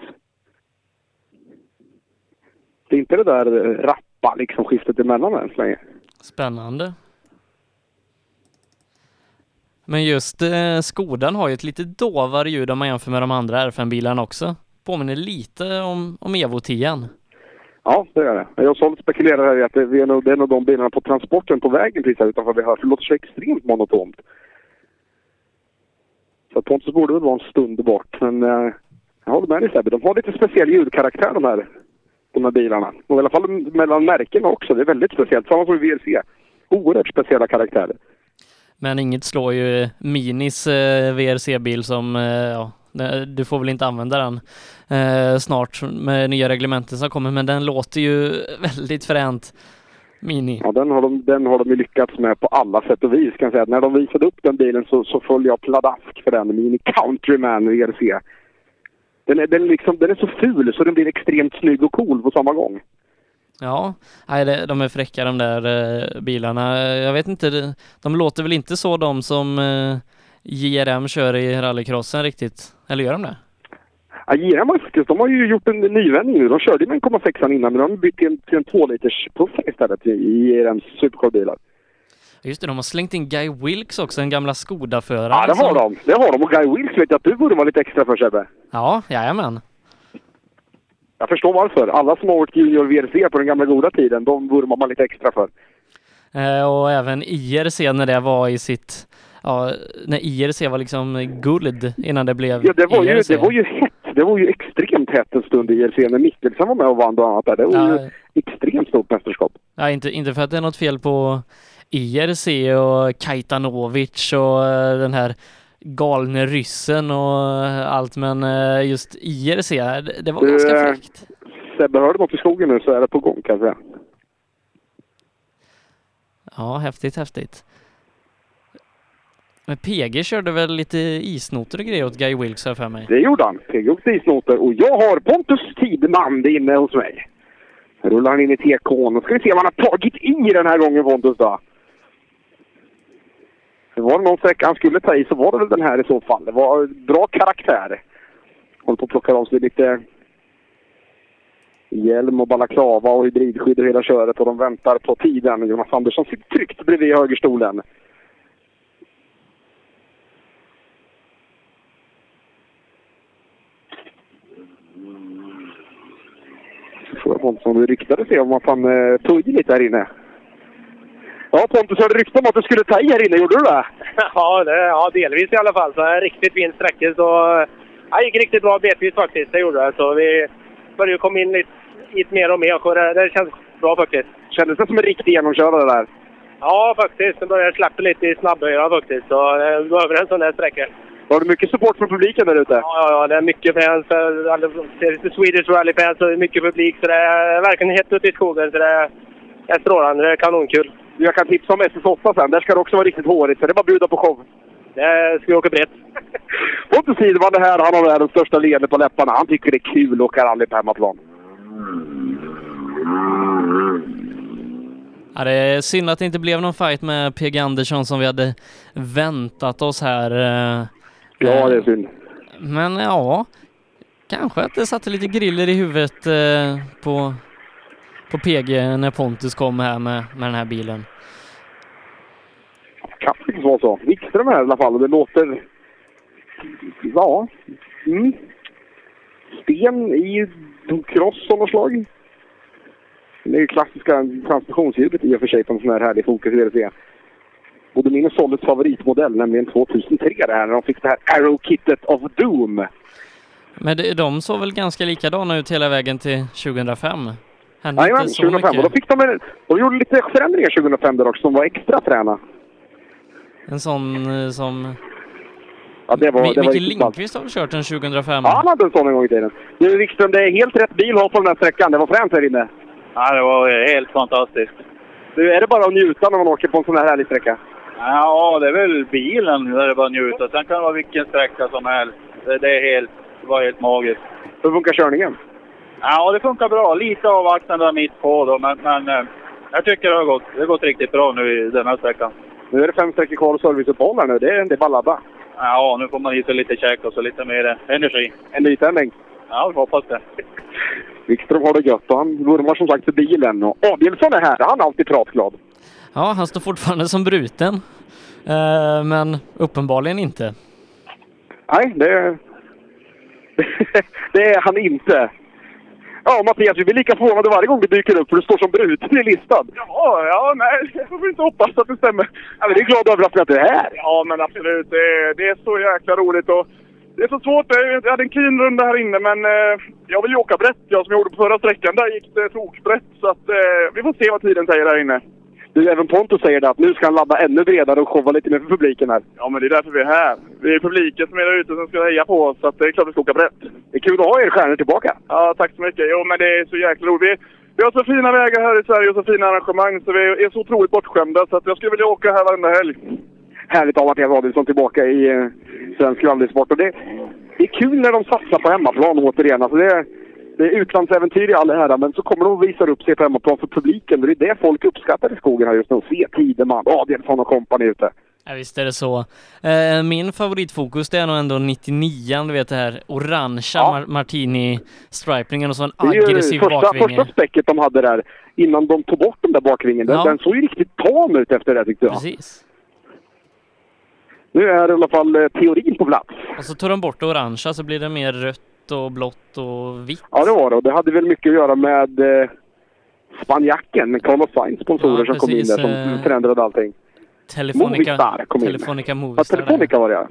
Speaker 2: Det är inte det där rappa liksom skiftet emellan än så länge.
Speaker 1: Spännande. Men just eh, Skodan har ju ett lite dovare ljud om man jämför med de andra R5-bilarna också. Påminner lite om, om Evo 10.
Speaker 2: Ja, det gör det. Jag sålt spekulerar här i att det är nog, det är nog de bilarna på transporten på vägen precis här utanför vi hör. För det låter så extremt monotont. Så Pontus borde väl vara en stund bort. Men eh, jag håller med dig Sebbe. De har lite speciell ljudkaraktär de här, de här bilarna. Och i alla fall mellan märkena också. Det är väldigt speciellt. Samma som i VRC. Oerhört speciella karaktärer.
Speaker 1: Men inget slår ju Minis eh, VRC-bil som, eh, ja, du får väl inte använda den eh, snart med nya reglementen som kommer, men den låter ju väldigt fränt. Mini.
Speaker 2: Ja, den har, de, den har de ju lyckats med på alla sätt och vis. Kan jag säga. När de visade upp den bilen så, så föll jag pladask för den. Mini Countryman VRC. Den är, den, liksom, den är så ful så den blir extremt snygg och cool på samma gång.
Speaker 1: Ja, nej, de är fräcka de där eh, bilarna. Jag vet inte, de låter väl inte så de som eh, JRM kör i rallycrossen riktigt? Eller gör de det?
Speaker 2: Ja, JRM har faktiskt, de har ju gjort en nyvändning nu. De körde med en 0,6 innan men de har bytt till en, till en 2 liters puffar istället i, JRMs supercar-bilar.
Speaker 1: Just det, de har slängt in Guy Wilkes också, den gamla Skoda-föraren.
Speaker 2: Ja, det har
Speaker 1: som-
Speaker 2: de. Det har de. Och Guy Wilkes vet jag att du borde vara lite extra för Sebbe.
Speaker 1: Ja, jajamän.
Speaker 2: Jag förstår varför. Alla som har åkt Junior VRC på den gamla goda tiden, de vurmar man lite extra för.
Speaker 1: Eh, och även IRC när det var i sitt, ja, när IRC var liksom guld innan det blev
Speaker 2: Ja, det var ju,
Speaker 1: IRC.
Speaker 2: det var ju hett. Det var ju extremt hett en stund i IRC när Mikkelsen var med och vann bland annat där. Det var
Speaker 1: Ja.
Speaker 2: ju extremt stort mästerskap.
Speaker 1: Ja, inte, inte för att det är något fel på IRC och Kajtanovic och eh, den här galne ryssen och eh, allt, men eh, just IRC, det, det var
Speaker 2: Du,
Speaker 1: ganska fräckt.
Speaker 2: Sebbe, hör du något i skogen nu så är det på gång kan jag säga.
Speaker 1: Ja, häftigt, häftigt. Men PG körde väl lite isnoter och grejer åt Guy Wilkes jag för mig.
Speaker 2: Det gjorde han. PG åkte isnoter och jag har Pontus Tideman inne hos mig. Nu rullar han in i TK'n. Nu ska vi se vad han har tagit i den här gången Pontus då. Det var det någon sträcka han skulle ta i så var det väl den här i så fall. Det var bra karaktär. Håller på att plocka av sig lite hjälm och balaklava och hybridskydd och hela köret och de väntar på tiden. Jonas Andersson sitter tryggt bredvid högerstolen. Fråga Pontus om det ryktade sig om att han eh, tog lite här inne. Ja Pontus, hörde rykte om att du skulle ta i här inne, gjorde du det?
Speaker 8: Ja, det, ja, delvis i alla fall. Så en riktigt fin sträcka. Så, ja, det gick riktigt bra betvis faktiskt. Det gjorde det. Så vi började komma in lite, lite mer och mer. Och det, det känns bra faktiskt.
Speaker 2: Kändes det som en riktig genomkörare där?
Speaker 8: Ja, faktiskt. Det började släppa lite i snabbhöjden faktiskt. Så eh, vi behöver en sån där sträcka.
Speaker 2: Var det mycket support från publiken där ute?
Speaker 8: Ja, ja, det är mycket fans. eh, Det Swedish Rally-fans och det mycket publik. Så det är verkligen hett ute i skogen. Så det är, det är strålande. Det är kanonkul.
Speaker 2: Jag kan tipsa om SS8 sen. Där ska det också vara riktigt hårigt, så det är bara att bjuda på show.
Speaker 8: Det ska vi åka brett.
Speaker 2: Pontus Tideman det här, han har världens största leende på läpparna. Han tycker det är kul att åka rally på hemmaplan.
Speaker 1: Ja, det är synd att det inte blev någon fight med PG Andersson som vi hade väntat oss här. eh,
Speaker 2: Ja, det är synd.
Speaker 1: Men ja, kanske att det satte lite griller i huvudet eh, på, på PG när Pontus kom här med, med den här bilen.
Speaker 2: kan faktiskt vara så. Wikström här i alla fall och det låter... Ja. Mm. Sten i cross av något slag. Det är ju klassiska transmissionsljudet i och för sig på en sån här härlig Focus VRC. Både min och Solids favoritmodell, nämligen 2003 det här, när de fick det här Arrow-kittet of Doom.
Speaker 1: Men det, de såg väl ganska likadana ut hela vägen till 2005? Hände
Speaker 2: Jajamän,
Speaker 1: inte så
Speaker 2: 2005. Och då fick de, en, de gjorde lite förändringar 2005 där också som var extra fräna.
Speaker 1: En sån eh, som...
Speaker 2: Ja, det var, det var
Speaker 1: Micke. Lindqvist har väl kört en 2005?
Speaker 2: Ja, han hade en sån en gång i tiden. Du Wikström, det är helt rätt bil har på den här sträckan. Det var fränt här inne.
Speaker 5: Ja, det var helt fantastiskt.
Speaker 2: Du, är det bara att njuta när man åker på en sån här härlig sträcka?
Speaker 5: Ja, det är väl bilen där det bara att njuta. Sen kan det vara vilken sträcka som helst. Det, det, är helt, det var helt magiskt.
Speaker 2: Hur funkar körningen?
Speaker 5: Ja, det funkar bra. Lite avvaktande mitt på då, men, men eh, jag tycker det har gått, det har gått riktigt bra nu i den här sträckan.
Speaker 2: Nu är det fem sträckor kvar och serviceuppehåll här nu. Det är, bara att ladda.
Speaker 5: Ja, nu får man hit sig lite käk och så lite mer energi.
Speaker 2: En nytändning.
Speaker 5: Ja, vi hoppas det.
Speaker 2: Wikström har det gött och han vurmar som sagt för bilen. Och Adielsson är här, han är alltid pratglad.
Speaker 1: Ja, han står fortfarande som bruten. Eh, men uppenbarligen inte.
Speaker 2: Nej, det, det är han inte. Ja, Mattias, vi blir lika förvånade varje gång du dyker upp för du står som bruten i listan.
Speaker 9: Ja, ja, nej, jag får inte hoppas att det stämmer.
Speaker 2: Ja, men det är glad överraskning att du är här.
Speaker 9: Ja, men absolut. Det är, det är så jäkla roligt. Och det är så svårt. Jag hade en keen runda här inne, men eh, jag vill ju åka brett. Jag som jag gjorde på förra sträckan, där gick det tokbrett. Så att, eh, vi får se vad tiden säger här inne.
Speaker 2: Du, även Pontus säger det att nu ska han ladda ännu bredare och showa lite mer för publiken här.
Speaker 9: Ja, men det är därför vi är här. Det är publiken som är där ute som ska heja på oss, så att det är klart vi ska åka brett.
Speaker 2: Det är kul att ha er stjärnor tillbaka.
Speaker 9: Ja, tack så mycket. Jo, men det är så jäkla roligt. Vi, vi har så fina vägar här i Sverige och så fina arrangemang, så vi är så otroligt bortskämda. Så att jag skulle vilja åka här varenda helg.
Speaker 2: Härligt att ha Mattias Adielsson tillbaka i eh, svensk rallysport. Och det, det är kul när de satsar på hemmaplan återigen. Alltså det, det är utlandsäventyr i all ära, men så kommer de och visar upp sig på hemmaplan för publiken. Det är det folk uppskattar i skogen här just nu. Se Tideman, Adielsson och kompani ute.
Speaker 1: Ja, visst är det så. Eh, min favoritfokus det är nog ändå 99 du vet det här orangea mar- martini-stripningen och så en aggressiv
Speaker 2: första,
Speaker 1: bakvinge.
Speaker 2: första späcket de hade där innan de tog bort den där bakvingen. Den,
Speaker 1: Ja.
Speaker 2: den såg ju riktigt tam ut efter det tyckte jag.
Speaker 1: Precis.
Speaker 2: Nu är i alla fall eh, teorin på plats.
Speaker 1: Och så tar de bort det orangea så blir det mer rött och blått och vitt.
Speaker 2: Ja, det var det. Och det hade väl mycket att göra med eh, spanjacken, Carlos Sainz sponsorer
Speaker 1: Ja,
Speaker 2: som kom in där som
Speaker 1: eh,
Speaker 2: förändrade allting.
Speaker 1: Telefonica,
Speaker 2: Movistar kom in.
Speaker 1: Telefonica
Speaker 2: Ja,
Speaker 1: Movistar.
Speaker 2: Telefonica var det ja.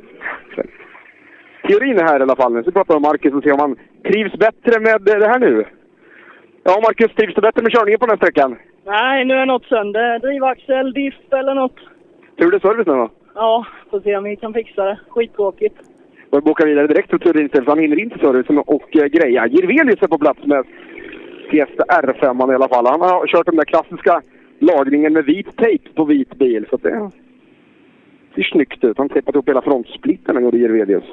Speaker 2: Teorin är här i alla fall. Nu ska vi prata med Marcus och se om han trivs bättre med det här nu. Ja, Marcus, trivs du bättre med körningen på den här sträckan?
Speaker 11: Nej, nu är något sönder. Drivaxel, diff eller något.
Speaker 2: Tur det är service nu då.
Speaker 11: Ja, får se om vi kan fixa det. Skittråkigt.
Speaker 2: Och boka vidare direkt till Turin istället, för han hinner in till servicen och eh, greja. Jirvelius är på plats med Fiesta R5 i alla fall. Han har kört den där klassiska lagningen med vit tejp på vit bil. Så att det ser snyggt ut. Han tejpat upp hela frontsplitten, han gjorde Jirvelius.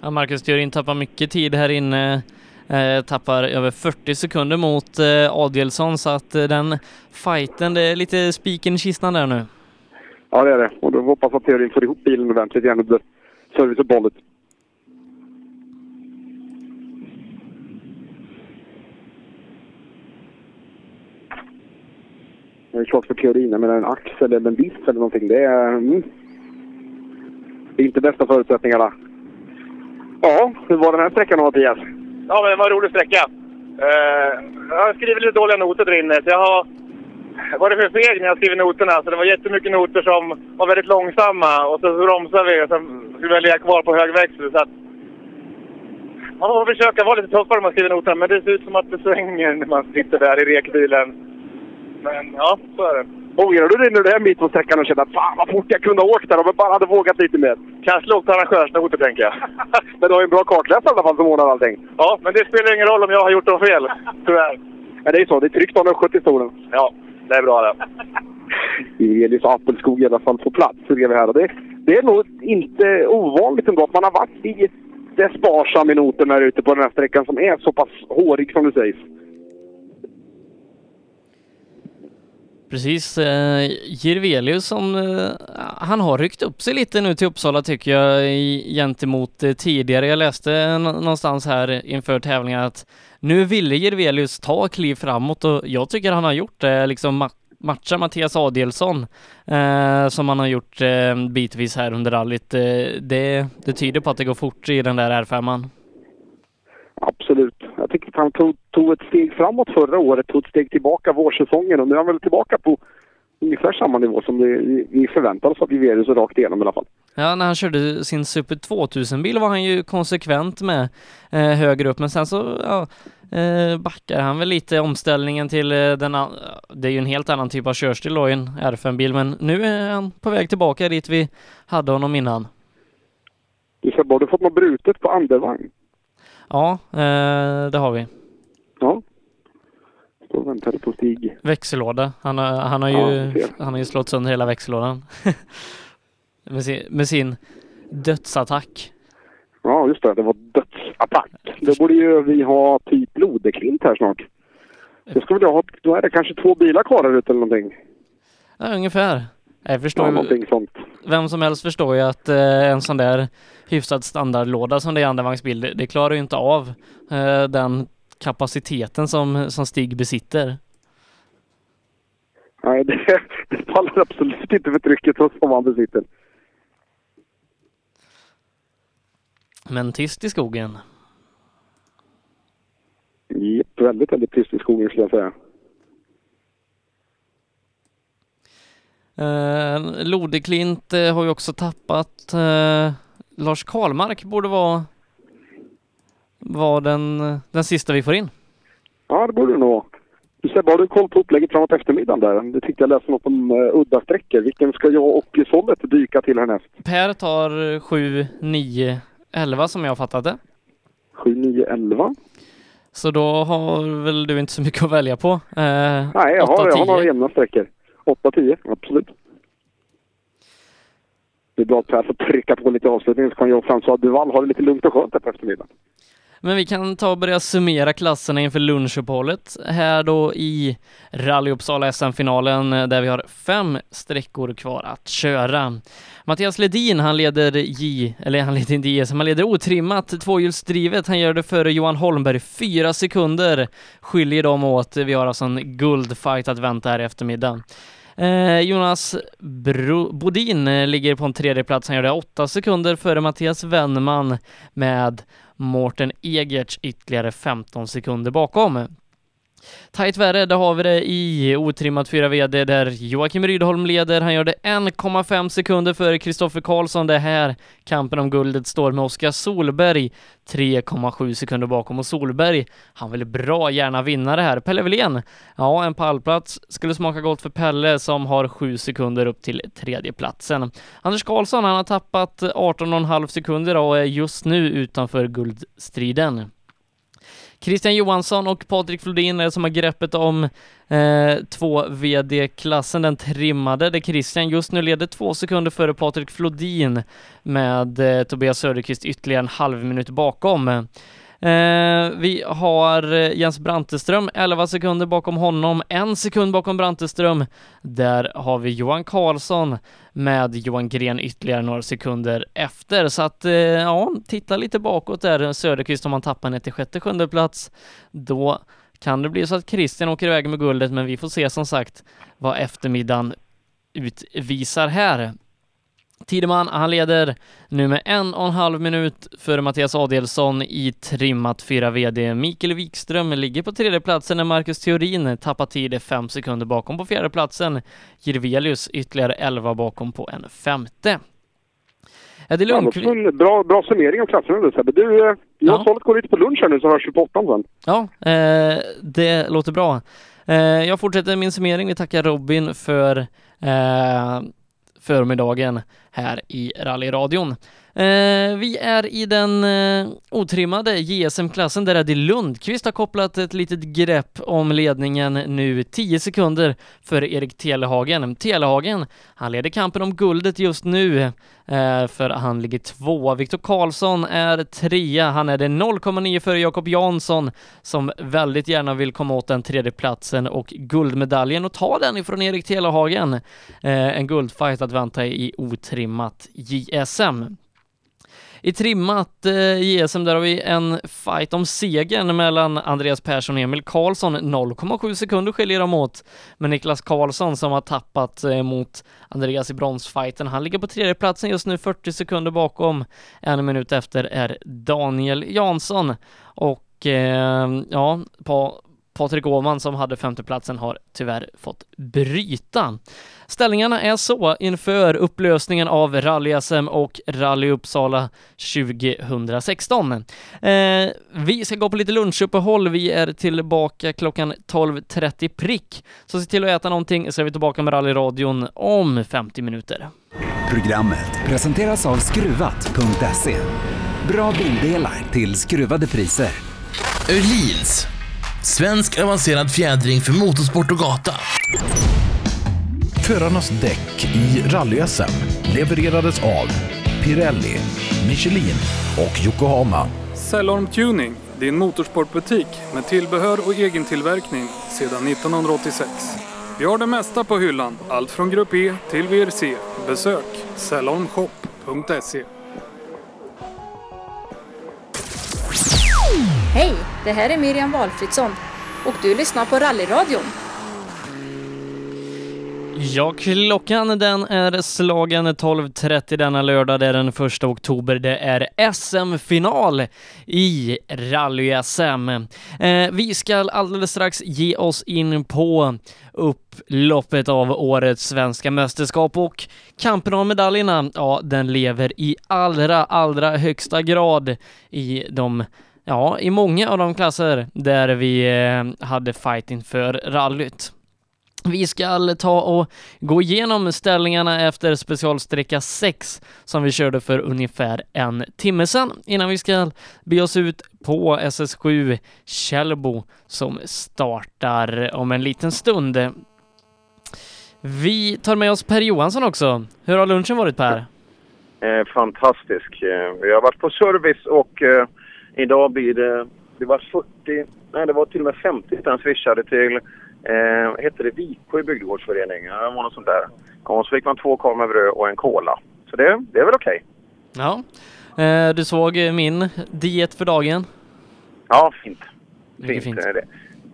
Speaker 1: Ja, Marcus Theorin tappar mycket tid här inne. Eh, tappar över 40 sekunder mot eh, Adielsson så att eh, den fighten, det är lite spiken i kistan där nu.
Speaker 2: Ja, det är det. Och då hoppas att Theorin får ihop bilen ordentligt igen under serviceuppehållet. Det är klart för Theorin, jag menar en axel eller en diff eller någonting. Det är, mm, det är inte bästa förutsättningarna. Ja, hur var den här sträckan då, Mattias?
Speaker 5: Ja, men det var en rolig sträcka. Uh, jag har skrivit lite dåliga noter där inne, så jag har varit för feg när jag skrivit noterna. Så det var jättemycket noter som var väldigt långsamma och så bromsade vi och sen skulle jag ligga kvar på hög växel. Så att man får försöka vara lite tuffare när man skriver noterna, men det ser ut som att det svänger när man sitter där i rekbilen. Men ja, så är det.
Speaker 2: Ångrar du dig när du är mitt på sträckan och känner att fan vad fort jag kunde ha åkt där om jag bara hade vågat lite mer?
Speaker 5: Kanske åkt arrangörsnoter, tänker jag.
Speaker 2: Men du har ju en bra kartläsare i alla fall som ordnar allting.
Speaker 5: Ja, men det spelar ingen roll om jag har gjort något fel, tyvärr.
Speaker 2: Men det är ju så, det är tryggt att ha 70 i stolen.
Speaker 5: Ja, det är bra det.
Speaker 2: Elis Appelskog i alla fall på plats bredvid här. Och det, det är nog inte ovanligt ändå att man har varit lite sparsam i noterna ute på den här sträckan som är så pass hårig som det sägs.
Speaker 1: Precis, eh, Jirvelius som eh, han har ryckt upp sig lite nu till Uppsala tycker jag gentemot eh, tidigare. Jag läste någonstans här inför tävlingen att nu ville Jirvelius ta kliv framåt och jag tycker han har gjort det, liksom ma- matcha Mattias Adielsson eh, som han har gjort eh, bitvis här under rallyt. Eh, det, det tyder på att det går fort i den där R5.
Speaker 2: Absolut. Jag tycker att han tog, tog ett steg framåt förra året, tog ett steg tillbaka vårsäsongen och nu är han väl tillbaka på ungefär samma nivå som vi, vi förväntade oss att vi verade så rakt igenom i alla fall.
Speaker 1: Ja, när han körde sin Super 2000-bil var han ju konsekvent med eh, högre upp, men sen så ja, eh, backar han väl lite omställningen till eh, den, det är ju en helt annan typ av körstil då i en R5-bil, men nu är han på väg tillbaka dit vi hade honom innan.
Speaker 2: Du Sebbe, har du fått något brutet på andevagn?
Speaker 1: Ja, eh, det har vi.
Speaker 2: Ja. Står och väntar på Stig.
Speaker 1: Växellåda. Han har, han har ju,
Speaker 2: Ja, jag ser.
Speaker 1: han har ju slått sönder hela växellådan. med, sin, med sin dödsattack.
Speaker 2: Ja, just det. Det var dödsattack. Då borde ju vi ha typ Lodeklint här snart. Då, ska vi då, ha, då är det kanske två bilar kvar här ute eller någonting.
Speaker 1: Ja, ungefär. Jag förstår
Speaker 2: Ja,
Speaker 1: ju,
Speaker 2: sånt.
Speaker 1: vem som helst förstår ju att eh, en sån där hyfsad standardlåda som det är i andevagnsbil, det, det klarar ju inte av eh, den kapaciteten som, som Stig besitter.
Speaker 2: Nej, det, det faller absolut inte för trycket som han besitter.
Speaker 1: Men tyst i skogen.
Speaker 2: Japp, väldigt, väldigt tyst i skogen skulle jag säga.
Speaker 1: Eh, Lodeklint eh, har ju också tappat. Eh, Lars Karlmark borde vara, vara den, den sista vi får in.
Speaker 2: Ja, det borde det nog vara. Du Sebbe, har du koll på upplägget framåt eftermiddagen där? Det tyckte jag läste något om uh, udda sträckor. Vilken ska jag och Sollet dyka till härnäst?
Speaker 1: Per tar 7, 9, 11 som jag fattat det.
Speaker 2: 7, 9, 11?
Speaker 1: Så då har väl du inte så mycket att välja på. Eh,
Speaker 2: Nej, jag
Speaker 1: 8,
Speaker 2: har, jag har
Speaker 1: 10.
Speaker 2: några jämna sträckor. 8, 10, absolut. Det är bra att Per får trycka på lite avslutning så kan jag så att Duval har det lite lugnt och skönt här på eftermiddagen.
Speaker 1: Men vi kan ta och börja summera klasserna inför lunchuppehållet här då i Rally Uppsala SM-finalen eh, där vi har fem sträckor kvar att köra. Mattias Ledin, han leder J, eller han leder inte JSM, han leder otrimmat tvåhjulsdrivet. Han gör det före Johan Holmberg, fyra sekunder skiljer dem åt. Vi har alltså en guldfight att vänta här i eftermiddag. Eh, Jonas Bro Bodin eh, ligger på en tredje plats. Han gör det åtta sekunder före Mattias Wennman med Mårten Egerts ytterligare 15 sekunder bakom. Tajt värre, där har vi det i otrimmat 4 VD där Joakim Rydholm leder. Han gör det 1,5 sekunder före Kristoffer Karlsson. Det är här kampen om guldet står med Oskar Solberg 3,7 sekunder bakom och Solberg, han vill bra gärna vinna det här. Pelle Wilén, ja en pallplats skulle smaka gott för Pelle som har 7 sekunder upp till tredjeplatsen. Anders Karlsson, han har tappat 18,5 sekunder och är just nu utanför guldstriden. Christian Johansson och Patrik Flodin är det som har greppet om eh, två VD-klassen, den trimmade, där Christian just nu leder två sekunder före Patrik Flodin med eh, Tobias Söderqvist ytterligare en halv minut bakom. Eh, vi har eh, Jens Branteström 11 sekunder bakom honom, en sekund bakom Branteström. Där har vi Johan Karlsson med Johan Gren ytterligare några sekunder efter. Så att eh, ja, titta lite bakåt där Söderqvist om han tappar ner till sjätte, sjunde plats. Då kan det bli så att Christian åker iväg med guldet, men vi får se som sagt vad eftermiddagen utvisar här. Tideman, han leder nu med en och en halv minut före Mattias Adelsson i trimmat 4 VD. Mikael Wikström ligger på tredje platsen när Marcus Theorin tappar tid fem sekunder bakom på fjärde platsen. Jirvelius ytterligare 11 bakom på en femte. Eddie
Speaker 2: Ja,
Speaker 1: Lundqvist...
Speaker 2: det var en bra, bra summering av klasserna nu Sebbe. Du, eh, jag och Sollet går lite på lunch här nu så hörs vi på åttan sen.
Speaker 1: Ja, eh, det låter bra. Eh, jag fortsätter min summering. Vi tackar Robin för eh, förmiddagen här i rallyradion. Eh, vi är i den eh, otrimmade JSM-klassen där Eddie Lundqvist har kopplat ett litet grepp om ledningen nu 10 sekunder för Erik Telehagen. Telehagen, han leder kampen om guldet just nu eh, för han ligger tvåa. Viktor Karlsson är trea. Han är det 0,9 före Jakob Jansson som väldigt gärna vill komma åt den tredje platsen och guldmedaljen och ta den ifrån Erik Telehagen. Eh, en guldfight att vänta i otrimmat JSM. I trimmat eh, JSM där har vi en fight om segern mellan Andreas Persson och Emil Karlsson. 0,7 sekunder skiljer de åt. Men Niklas Karlsson som har tappat eh, mot Andreas i bronsfighten, han ligger på tredje platsen just nu 40 sekunder bakom. En minut efter är Daniel Jansson. Och eh, ja, på Patrik Åhman som hade femteplatsen har tyvärr fått bryta. Ställningarna är så inför upplösningen av Rally-SM och Rally Uppsala 2016. Eh, vi ska gå på lite lunchuppehåll. Vi är tillbaka klockan 12.30 prick. Så se till att äta någonting så är vi tillbaka med rallyradion om 50 minuter.
Speaker 12: Programmet presenteras av Skruvat.se. Bra bildelar till skruvade priser.
Speaker 13: Öhlins. Svensk avancerad fjädring för motorsport och gata.
Speaker 14: Förarnas däck i rally-SM levererades av Pirelli, Michelin och Yokohama.
Speaker 15: Cellorm Tuning, din motorsportbutik med tillbehör och egen tillverkning sedan 1986. Vi har det mesta på hyllan, allt från Grupp E till VRC. Besök salonshop.se.
Speaker 16: Hej, det här är Miriam Valfridsson och du lyssnar på Rallyradion.
Speaker 1: Ja, klockan den är slagen 12.30 denna lördag. Det är den 1 oktober. Det är SM-final i rally-SM. Eh, vi ska alldeles strax ge oss in på upploppet av årets svenska mästerskap och kampen om medaljerna, ja, den lever i allra, allra högsta grad i de Ja, i många av de klasser där vi eh, hade fighting för rallyt. Vi ska ta och gå igenom ställningarna efter specialsträcka 6 som vi körde för ungefär en timme sedan innan vi ska be oss ut på SS7 Källbo som startar om en liten stund. Vi tar med oss Per Johansson också. Hur har lunchen varit Per?
Speaker 17: Eh, fantastisk. Eh, vi har varit på service och eh, idag blir det... Det var 40... Nej, det var till och med 50 spänn swishade till... Eh, heter det? Viksjö bygdegårdsförening. Ja, det var något sånt där. Och så fick man två korv med bröd och en cola. Så det, det är väl okej.
Speaker 1: Ja. Eh, Du såg min diet för dagen.
Speaker 17: Ja, fint.
Speaker 1: Mycket fint.
Speaker 17: Eh, Det,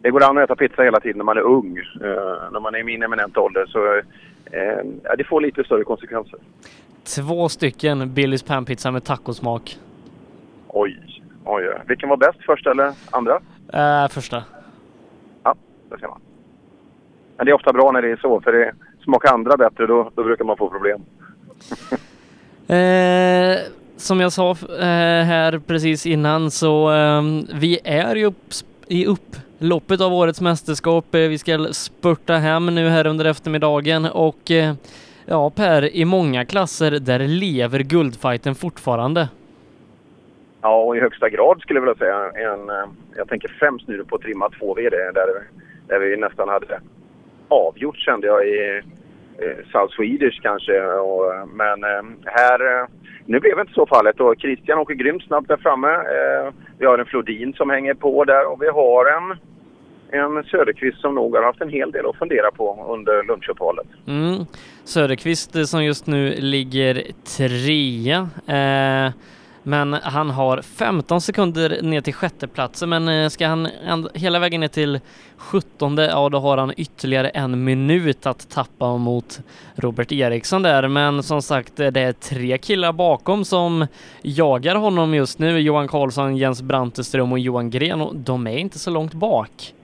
Speaker 17: det går an att äta pizza hela tiden när man är ung. Eh, när man är i min eminenta ålder så... Eh, det får lite större konsekvenser.
Speaker 1: Två stycken Billys panpizza med tacosmak.
Speaker 17: Oj, oj. Vilken var bäst? Första eller andra?
Speaker 1: Eh, första.
Speaker 17: Ja, det ser man. Men det är ofta bra när det är så, för det smakar andra bättre, då, då brukar man få problem.
Speaker 1: Eh, som jag sa eh, här precis innan så eh, vi är ju upp, i upploppet av årets mästerskap. Eh, vi ska spurta hem nu här under eftermiddagen och eh, ja Per, i många klasser där lever guldfighten fortfarande.
Speaker 17: Ja, och i högsta grad skulle jag vilja säga. En, eh, jag tänker främst nu på trimma 2V där, där vi nästan hade avgjort kände jag i eh, South Swedish kanske. Och, men eh, här, eh, nu blev det inte så fallet och Christian åker grymt snabbt där framme. Eh, vi har en Flodin som hänger på där och vi har en, en Söderqvist som nog har haft en hel del att fundera på under lunchuppehållet.
Speaker 1: Mm. Söderqvist eh, som just nu ligger trea. Eh, men han har 15 sekunder ner till sjätteplatsen men eh, ska han hela vägen ner till 17 ja då har han ytterligare en minut att tappa mot Robert Eriksson där men som sagt eh, det är tre killar bakom som jagar honom just nu. Johan Karlsson, Jens Branteström och Johan Gren och de är inte så långt bak.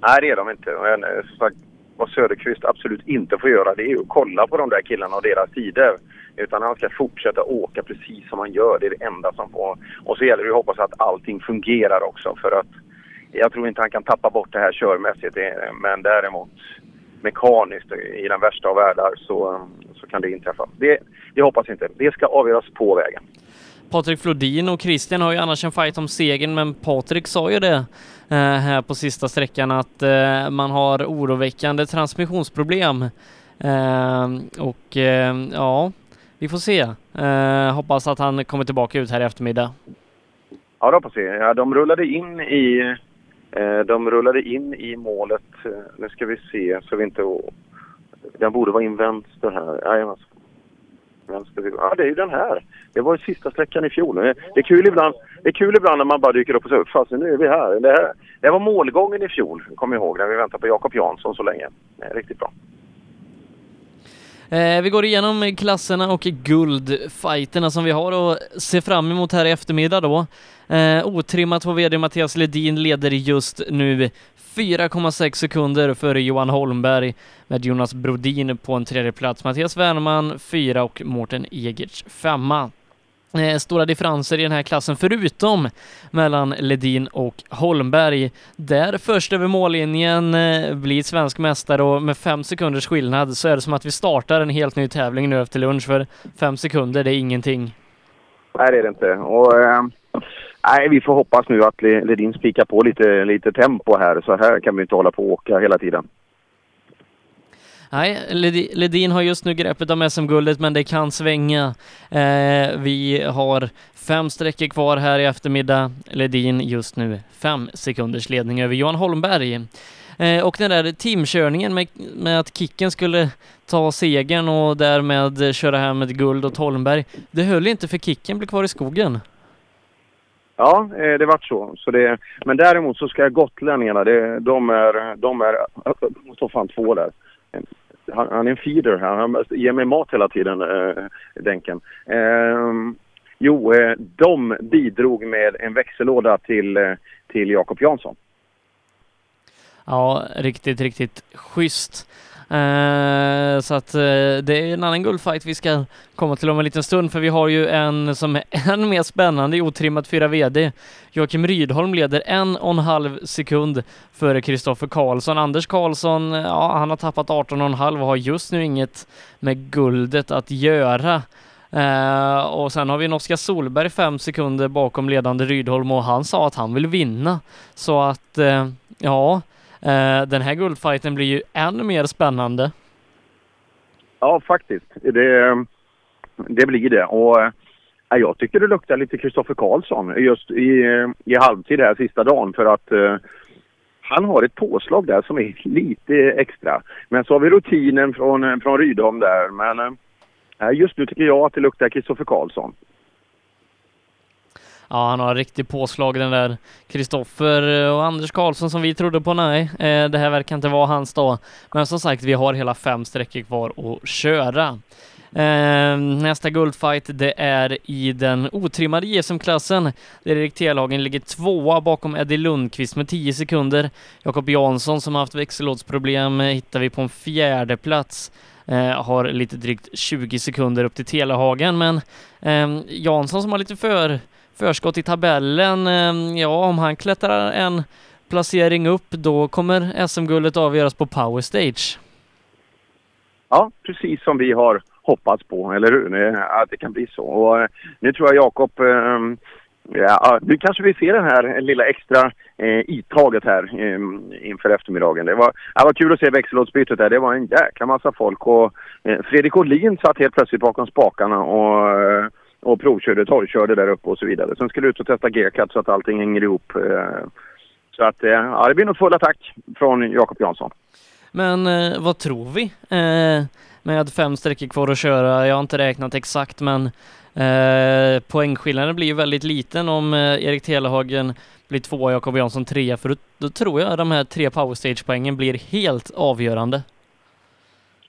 Speaker 17: Nej, det är de inte. Och, eh, som sagt, vad Söderqvist absolut inte får göra det är ju att kolla på de där killarna och deras tider. Utan han ska fortsätta åka precis som han gör. Det är det enda som får. Och så gäller det att hoppas att allting fungerar också. För att jag tror inte han kan tappa bort det här körmässigt. Men däremot mekaniskt i den värsta av världar så, så kan det inträffa. Det, det hoppas inte. Det ska avgöras på vägen.
Speaker 1: Patrik Flodin och Christian har ju annars en fight om segern, men Patrik sa ju det eh, här på sista sträckan att eh, man har oroväckande transmissionsproblem. Eh, och eh, ja, vi får se. Eh, hoppas att han kommer tillbaka ut här i eftermiddag.
Speaker 17: Ja, det hoppas vi. Ja, de rullade in i eh, de rullade in i målet. Eh, nu ska vi se så vi inte... Den borde vara in vänster här. Nej. Vänster. Ja, det är ju den här. Det var ju sista sträckan i fjol. Det är kul ibland, det är kul ibland när man bara dyker upp och säger fast nu är vi här. Det, här. det var målgången i fjol, kommer jag ihåg, när vi väntade på Jakob Jansson så länge. Det är riktigt bra.
Speaker 1: Eh, vi går igenom klasserna och guldfighterna som vi har att se fram emot här i eftermiddag då. Eh, otrimmat vår VD Mattias Ledin leder just nu 4,6 sekunder före Johan Holmberg med Jonas Brodin på en tredje plats. Mattias Wernman fyra och Mårten Egerts femma. Eh, stora differenser i den här klassen förutom mellan Ledin och Holmberg. Där först över mållinjen eh, blir svensk mästare och med fem sekunders skillnad så är det som att vi startar en helt ny tävling nu efter lunch för fem sekunder det är ingenting.
Speaker 17: Nej, det är det inte. Och, äh, nej, vi får hoppas nu att Ledin spikar på lite, lite tempo här. Så här kan vi inte hålla på och åka hela tiden.
Speaker 1: Nej, Ledin har just nu greppet om SM-guldet men det kan svänga. Eh, vi har fem sträckor kvar här i eftermiddag. Ledin just nu fem sekunders ledning över Johan Holmberg. Eh, och den där teamkörningen med, med att Kicken skulle ta segern och därmed köra hem ett guld åt Holmberg. Det höll inte för Kicken blev kvar i skogen.
Speaker 17: Ja, eh, det vart så. så det, men däremot så ska gotlänningarna, det, de är, de är, eh, jag står fan två där. Han, han är en feeder här, han ger mig mat hela tiden, eh, Denken. Eh, jo, eh, de bidrog med en växellåda till, eh, till Jakob Jansson.
Speaker 1: Ja, riktigt, riktigt schysst. Eh, så att eh, det är en annan guldfight vi ska komma till om en liten stund för vi har ju en som är än mer spännande i otrimmat 4 VD. Joakim Rydholm leder en och en halv sekund före Kristoffer Karlsson. Anders Karlsson, ja han har tappat 18 och en halv och har just nu inget med guldet att göra. Eh, och sen har vi en Oskar Solberg fem sekunder bakom ledande Rydholm och han sa att han vill vinna. Så att ja, Eh, den här guldfighten blir ju ännu mer spännande.
Speaker 17: Ja, faktiskt. Det, det blir det. Och eh, jag tycker det luktar lite Kristoffer Karlsson just i, i halvtid här sista dagen för att eh, han har ett påslag där som är lite extra. Men så har vi rutinen från, eh, från Rydholm där. Men eh, just nu tycker jag att det luktar Kristoffer Karlsson.
Speaker 1: Ja, han har riktigt påslag den där Kristoffer eh, och Anders Karlsson som vi trodde på. Nej, eh, det här verkar inte vara hans dag. Men som sagt, vi har hela fem sträckor kvar att köra. Eh, nästa guldfight det är i den otrimmade JSM-klassen där Erik Telhagen ligger tvåa bakom Eddie Lundqvist med 10 sekunder. Jakob Jansson som har haft växellådsproblem eh, hittar vi på en fjärde plats. Eh, har lite drygt 20 sekunder upp till Telehagen men eh, Jansson som har lite för förskott i tabellen. Ehm, ja, om han klättrar en placering upp, då kommer SM-guldet avgöras på Power Stage.
Speaker 17: Ja, precis som vi har hoppats på, eller hur? Att det kan bli så. Och eh, nu tror jag Jakob ehm, Ja, nu kanske vi ser det här lilla extra eh, itaget här eh, inför eftermiddagen. Det var, det var kul att se växellådsbytet där. Det var en jäkla massa folk och eh, Fredrik Olin satt helt plötsligt bakom spakarna och eh, och provkörde, torrkörde där uppe och så vidare. Sen skulle ut och testa G-cut så att allting hänger ihop. Eh, så att, eh, ja, det blir nog full attack från Jakob Jansson.
Speaker 1: Men eh, vad tror vi? Eh, med fem sträckor kvar att köra. Jag har inte räknat exakt men eh, poängskillnaden blir ju väldigt liten om eh, Erik Telehagen blir tvåa och Jakob Jansson trea för då, då tror jag de här tre powerstage-poängen blir helt avgörande.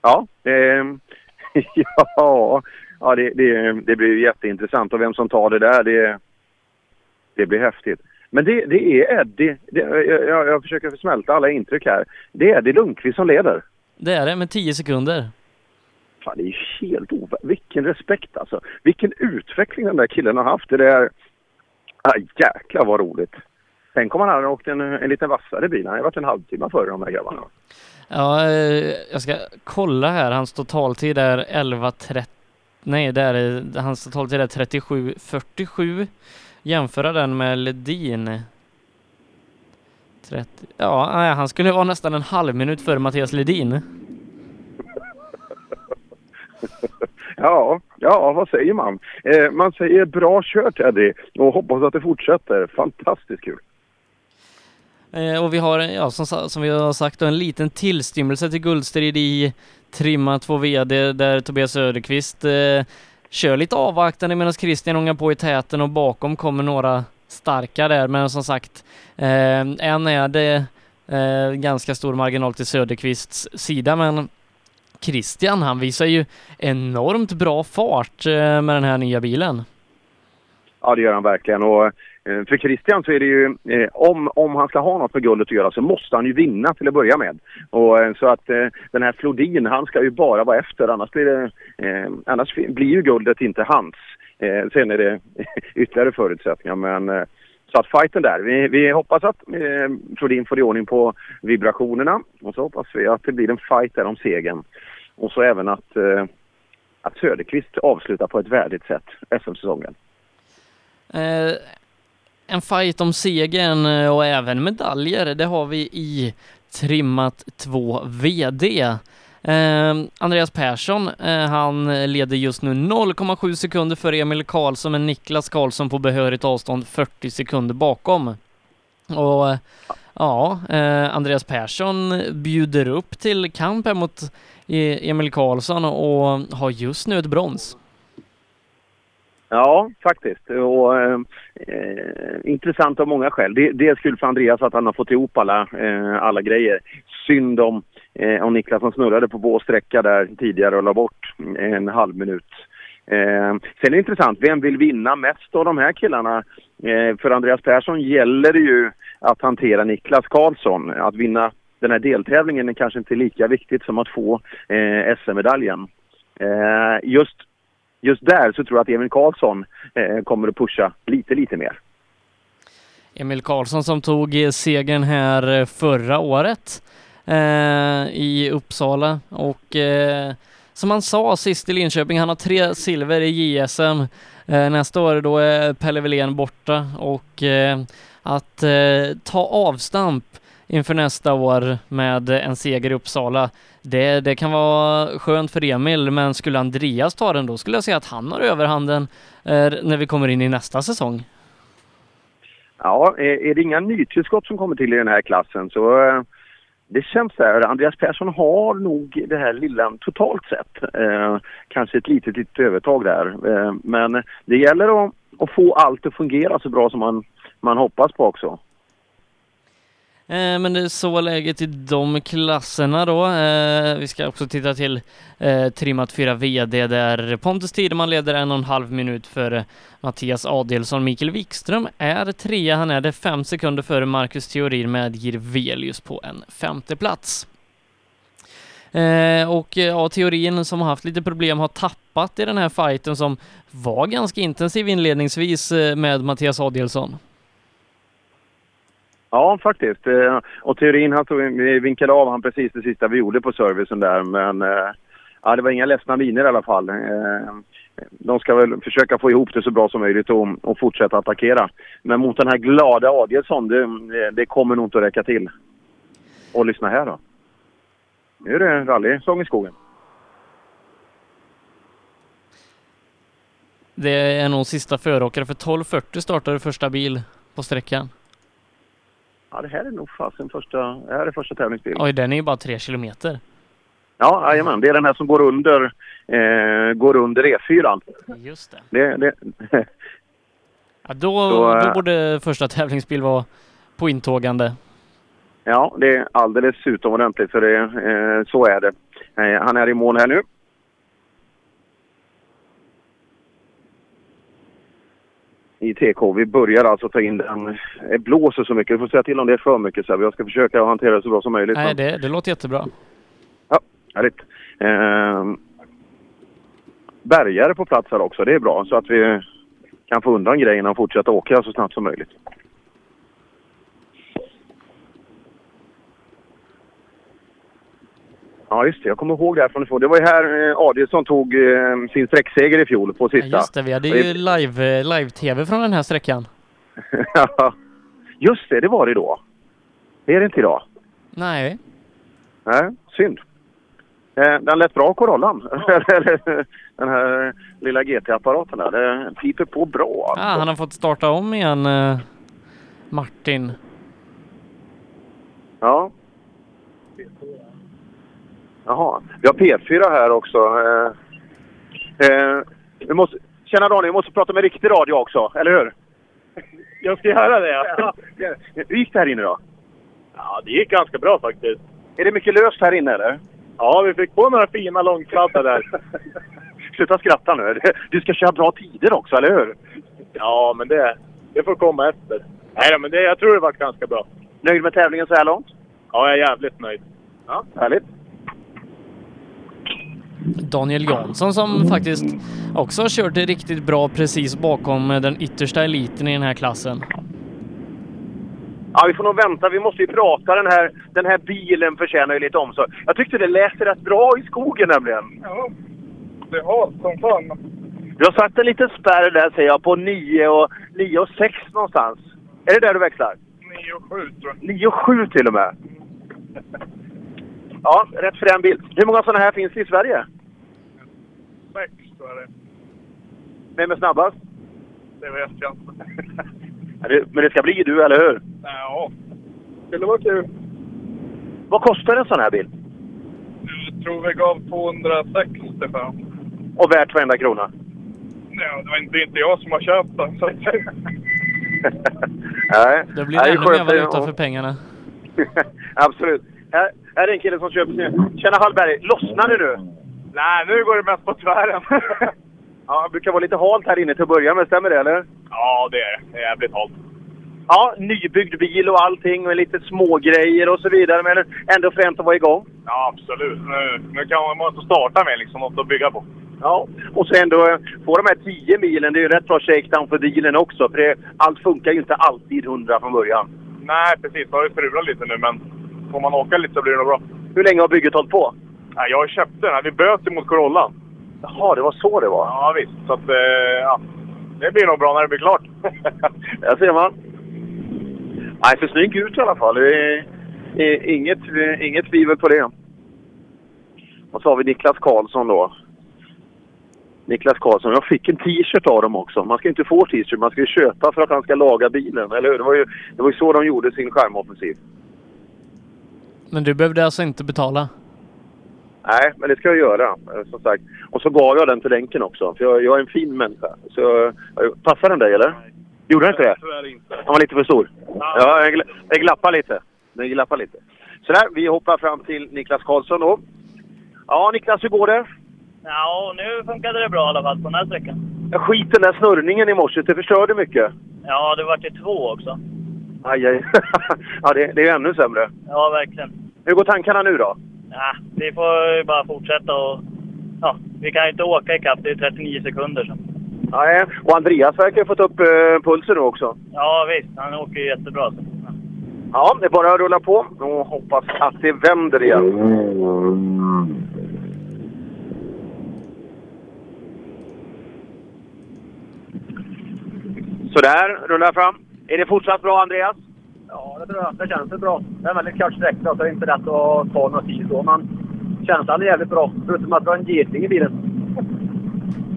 Speaker 17: Ja, ja, ja, det, det, det blir jätteintressant och vem som tar det där, det, det blir häftigt. Men det, det är Eddie, det, jag, jag försöker smälta alla intryck här. Det är Eddie Lundqvist som leder.
Speaker 1: Det är det, med 10 sekunder.
Speaker 17: Fan, det är helt ovä... Vilken respekt alltså. Vilken utveckling den där killen har haft. Det där... Ah, jäklar vad roligt. Tänk om han hade åkt en, en lite vassare bil. Han har varit en halvtimme före de här grabbarna.
Speaker 1: Ja, eh, jag ska kolla här. Hans totaltid är 11.30 Nej, det är hans totaltid är 37.47. Jämföra den med Ledin. 30. Ja, nej, han skulle vara nästan en halv minut före Mattias Ledin.
Speaker 17: ja, ja, vad säger man? Eh, man säger bra kört Eddie och hoppas att det fortsätter. Fantastiskt kul.
Speaker 1: Eh, och vi har, ja, som, som vi har sagt, en liten tillstymmelse till guldstrid i Trimma två VD där Tobias Söderqvist eh, kör lite avvaktande medan Christian ångar på i täten och bakom kommer några starka där. Men som sagt, eh, än är det eh, ganska stor marginal till Söderqvists sida men Christian han visar ju enormt bra fart eh, med den här nya bilen.
Speaker 17: Ja det gör han verkligen och Eh, för Christian så är det ju, eh, om, om han ska ha något med guldet att göra så måste han ju vinna till att börja med. Och, eh, så att eh, den här Flodin, han ska ju bara vara efter, annars blir, det, eh, annars blir ju guldet inte hans. Eh, sen är det ytterligare förutsättningar men eh, så att fighten där, vi, vi hoppas att eh, Flodin får i ordning på vibrationerna och så hoppas vi att det blir en fight där om segern. Och så även att, eh, att Söderqvist avslutar på ett värdigt sätt SM-säsongen.
Speaker 1: Eh, en fight om segern eh, och även medaljer, det har vi i trimmat 2 VD. Eh, Andreas Persson, eh, han leder just nu 0,7 sekunder för Emil Karlsson, men Niklas Karlsson på behörigt avstånd 40 sekunder bakom. Och Ja, eh, Andreas Persson bjuder upp till kamp här mot eh, Emil Karlsson och har just nu ett brons.
Speaker 17: Ja, faktiskt. Och, eh, intressant av många skäl. Dels kul för Andreas att han har fått ihop alla, eh, alla grejer. Synd om, eh, om Niklas som snurrade på vår sträcka där tidigare och la bort en halv minut. Eh, sen är det intressant, vem vill vinna mest av de här killarna? Eh, för Andreas Persson gäller det ju att hantera Niklas Karlsson. Att vinna den här deltävlingen är kanske inte lika viktigt som att få eh, SM-medaljen. Eh, just, just där så tror jag att Emil Karlsson eh, kommer att pusha lite, lite mer.
Speaker 1: Emil Karlsson som tog eh, segern här eh, förra året eh, i Uppsala och eh, som han sa sist i Linköping, han har tre silver i JSM. Eh, nästa år då är Pelle Wilén borta och eh, att eh, ta avstamp inför nästa år med en seger i Uppsala, det, det kan vara skönt för Emil, men skulle Andreas ta den då skulle jag säga att han har överhanden eh, när vi kommer in i nästa säsong.
Speaker 17: Ja, är det inga nytillskott som kommer till i den här klassen så eh, det känns så här. Andreas Persson har nog det här lilla totalt sett. Eh, kanske ett litet, litet övertag där. Eh, men det gäller att, att få allt att fungera så bra som man, man hoppas på också.
Speaker 1: Eh, men det är så läget i de klasserna då. Eh, vi ska också titta till eh, Trimmat 4 VD där Pontus Tideman leder en och en halv minut före eh, Mattias Adelsson. Mikael Wikström är trea. Han är det fem sekunder före Marcus Theorin med Jirvelius på en femte plats. Eh, och eh, ja, teorin som har haft lite problem har tappat i den här fighten som var ganska intensiv inledningsvis eh, med Mattias Adelsson.
Speaker 17: Ja, faktiskt. Eh, och teorin, han tog, vi vinkade av han precis det sista vi gjorde på servicen där. Men eh, ja, det var inga ledsna miner i alla fall. Eh, de ska väl försöka få ihop det så bra som möjligt och, och fortsätta attackera. Men mot den här glada Adielsson, det, det kommer nog inte att räcka till. Och lyssna här då. Nu är det rallysång i skogen.
Speaker 1: Det är nog sista föråkare för 12.40 startade första bil på sträckan.
Speaker 17: Ja, det här är nog fasen första, det här är första tävlingsbilen.
Speaker 1: Oj, den är ju bara tre kilometer.
Speaker 17: Ja, jajamän. Det är den här som går under, eh, går under E4.
Speaker 1: Just det.
Speaker 17: det, det
Speaker 1: Ja, då,
Speaker 17: Så, eh,
Speaker 1: då borde första tävlingsbil vara på intågande.
Speaker 17: Ja, det är alldeles utomordentligt för det, eh, så är det. Eh, han är i mål här nu. I TK. Vi börjar alltså ta in den. Det blåser så mycket. Du får säga till om det är för mycket. Så här. Jag ska försöka hantera det så bra som möjligt.
Speaker 1: Nej, det, det låter jättebra.
Speaker 17: Ja, härligt. Eh, bärgare på plats här också. Det är bra så att vi kan få undan grejerna och fortsätta åka så snabbt som möjligt. Ja, just det. Jag kommer ihåg det här från ifrån. Det var ju här eh, Adielsson tog eh, sin sträckseger i fjol på
Speaker 1: Ja,
Speaker 17: sista.
Speaker 1: just det, vi hade ju live, eh, live-tv från den här sträckan.
Speaker 17: Ja, just det. Det var det då. Det är det inte idag.
Speaker 1: Nej.
Speaker 17: Nej, synd. Eh, den lät bra, Corollan. den här lilla GT-apparaten där. Det piper på bra.
Speaker 1: Ja, han har fått starta om igen, eh, Martin.
Speaker 17: Ja. Jaha. Vi har P4 här också. Eh, eh, vi måste, tjena Daniel, vi måste prata med riktig radio också, eller hur?
Speaker 5: Jag ska göra det, ja.
Speaker 17: Hur gick det här inne då?
Speaker 5: Ja, det gick ganska bra faktiskt.
Speaker 17: Är det mycket löst här inne eller?
Speaker 5: Ja, vi fick på några fina långsladdar där.
Speaker 17: Sluta skratta nu. Du ska köra bra tider också, eller hur?
Speaker 5: Ja, men det, det får komma efter. Nej men det, jag tror det var ganska bra.
Speaker 17: Nöjd med tävlingen så här långt?
Speaker 5: Ja, jag är jävligt nöjd.
Speaker 17: Ja, härligt.
Speaker 1: Daniel Jansson som faktiskt också har kört det riktigt bra precis bakom eh, den yttersta eliten i den här klassen.
Speaker 17: Ja, vi får nog vänta. Vi måste ju prata. Den här, den här bilen förtjänar ju lite omsorg. Jag tyckte det lät rätt bra i skogen nämligen.
Speaker 9: Ja, det är halt som fan.
Speaker 17: Du har satt en liten spärr där ser jag på 9 och, 9 och 6 någonstans. Är det där du växlar?
Speaker 9: 9 och 7 tror jag.
Speaker 17: 9 och 7 till och med. Ja, rätt frän bil. Hur många sådana här finns det i Sverige?
Speaker 9: 6 tror jag det är.
Speaker 17: Vem är snabbast?
Speaker 9: Det vet jag inte.
Speaker 17: Det- Men det ska bli du, eller hur?
Speaker 9: Ja. skulle vara kul.
Speaker 17: Vad kostar en sån här bil?
Speaker 9: Jag tror vi gav 260 för den.
Speaker 17: Och värt varenda krona?
Speaker 9: Ja, det var inte, det är inte jag som har köpt den. Så.
Speaker 17: Nej.
Speaker 1: Det blir
Speaker 17: Nej,
Speaker 1: ännu mer valuta för pengarna.
Speaker 17: Absolut. Här, här är en kille som köper sin... Tjena Hallberg, lossnar det nu?
Speaker 9: Nej, nu går det mest på tvären.
Speaker 17: Ja, det brukar vara lite halt här inne till att börja med, stämmer det eller?
Speaker 9: ja, det är det. Det är jävligt halt.
Speaker 17: Ja, nybyggd bil och allting och lite smågrejer och så vidare. Men ändå fränt att vara igång.
Speaker 9: Ja, absolut. Nu, nu kan man måste starta med liksom något att bygga på.
Speaker 17: Ja, och så ändå eh, få de här 10 milen. Det är ju rätt bra shakedown för bilen också. För det, allt funkar ju inte alltid hundra från början.
Speaker 9: Nej, precis. Det har ju strulat lite nu, men får man åka lite så blir det nog bra.
Speaker 17: Hur länge har bygget hållit på?
Speaker 9: Ja, jag köpte den här. Vi böt mot Corollan.
Speaker 17: Jaha, det var så det var?
Speaker 9: Ja, visst. Så att, eh, ja. Det blir nog bra när det blir klart.
Speaker 17: Där ser man. Nej, ser snygg ut i alla fall. Det är, är inget, inget tvivel på det. Och så har vi Niklas Karlsson då. Niklas Karlsson. Jag fick en t-shirt av dem också. Man ska inte få t-shirt, man ska ju köpa för att han ska laga bilen. Eller hur? Det var ju, det var ju så de gjorde sin skärmoffensiv.
Speaker 1: Men du behövde alltså inte betala?
Speaker 17: Nej, men det ska jag göra. eh, Som sagt. Och så gav jag den till länken också. För jag, jag är en fin människa. Så jag, jag, passar den dig eller? Gjorde den inte det?
Speaker 9: Tyvärr inte.
Speaker 17: Han var lite för stor? Ja, jag, gla- jag glappar lite. Den glappar lite. Sådär, vi hoppar fram till Niklas Karlsson då. Ja, Niklas, hur går det?
Speaker 18: Ja, nu funkade det bra i alla fall på den här sträckan.
Speaker 17: Jag skit den där snurrningen i morse, det förstörde mycket.
Speaker 18: Ja, det vart ju två också.
Speaker 17: Aj, aj. ja, det, det är ännu sämre.
Speaker 18: Ja, verkligen.
Speaker 17: Hur går tankarna nu då?
Speaker 18: Ja, vi får ju bara fortsätta och... Ja, vi kan ju inte åka ikapp. Det är 39 sekunder. Så.
Speaker 17: Nej, och Andreas verkar ha fått upp eh, pulsen nu också.
Speaker 18: Ja, visst. Han åker ju jättebra. Så.
Speaker 17: Ja, det är bara att rulla på och hoppas att det vänder igen. Sådär, rullar fram. Är det fortsatt bra, Andreas?
Speaker 19: Ja, det tror jag. Det känns väl bra. Det är en väldigt kort sträcka så det är inte lätt att ta några tid då. Men känslan är jävligt bra. Förutom att vi har en geting i bilen.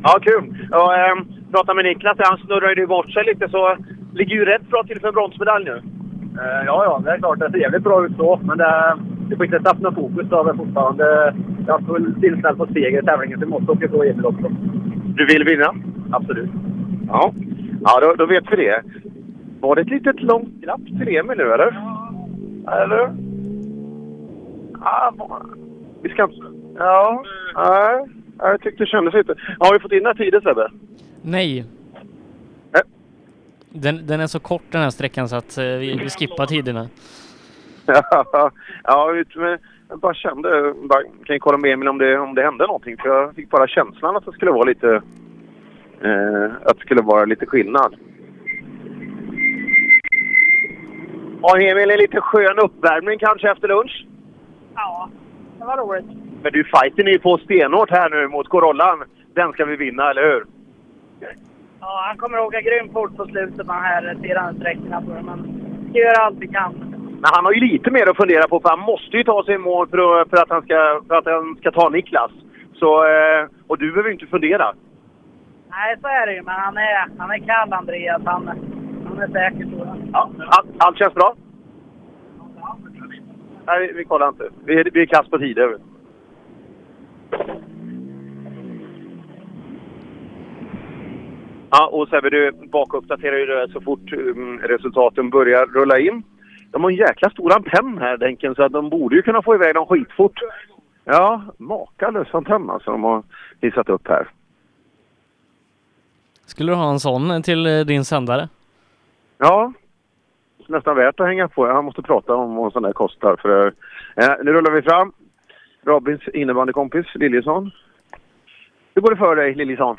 Speaker 17: Ja, kul. Jag eh, pratade med Niklas, han snurrade ju bort sig lite så ligger ju rätt bra till för en bronsmedalj nu.
Speaker 19: Eh, ja, ja, det är klart. Det ser jävligt bra ut så. Men det, det får inte tappna fokus. Har vi fortfarande jag har full inställd på seger i tävlingen. Så vi måste åka på Emil också.
Speaker 17: Du vill vinna?
Speaker 19: Absolut.
Speaker 17: Ja, ja då, då vet vi det. Var det ett litet långt glapp till Emil nu, eller? Eller? Ja, va- vi ska inte... Ja, nej. Jag tyckte det kändes lite... Har vi fått in några tider, Sebbe?
Speaker 1: Nej. Den, den är så kort den här sträckan så att eh, vi, vi skippar tiderna.
Speaker 17: Ja, ja ut med, jag bara kände... Bara, kan ju kolla med Emil om det, om det hände någonting. För jag fick bara känslan att det skulle vara lite... Eh, att det skulle vara lite skillnad. Ja, Emil, en lite skön uppvärmning kanske efter lunch?
Speaker 11: Ja, det var roligt.
Speaker 17: Men du, fighten är ju på stenhårt här nu mot Corollan. Den ska vi vinna, eller hur?
Speaker 11: Ja, han kommer åka grymt fort på slutet de här tirande sträckorna. på det, Men vi ska göra allt vi kan.
Speaker 17: Men han har ju lite mer att fundera på, för han måste ju ta sig i mål för att, för att, han, ska, för att han ska ta Niklas. Så, eh, och du behöver ju inte fundera.
Speaker 11: Nej, så är det ju. Men han är, han är kall, Andreas. Han, är säker, tror jag.
Speaker 17: Ja, allt, allt känns bra? Nej, vi, vi kollar inte. Vi, är- vi är kass på tider. Ja, och Sebbe, du bakuppdaterar ju det så fort um, resultaten börjar rulla in. De har en jäkla stor antenn här, Denken, så att de borde ju kunna få iväg dem skitfort. Ja, makalös antenn alltså de har hissat upp här.
Speaker 1: Skulle du ha en sån till eh, din sändare?
Speaker 17: Ja, nästan värt att hänga på. Jag måste prata om vad en sån där kostar. För, eh, nu rullar vi fram. Robins innebandykompis Liljesson. Hur går det för dig, Liljesson?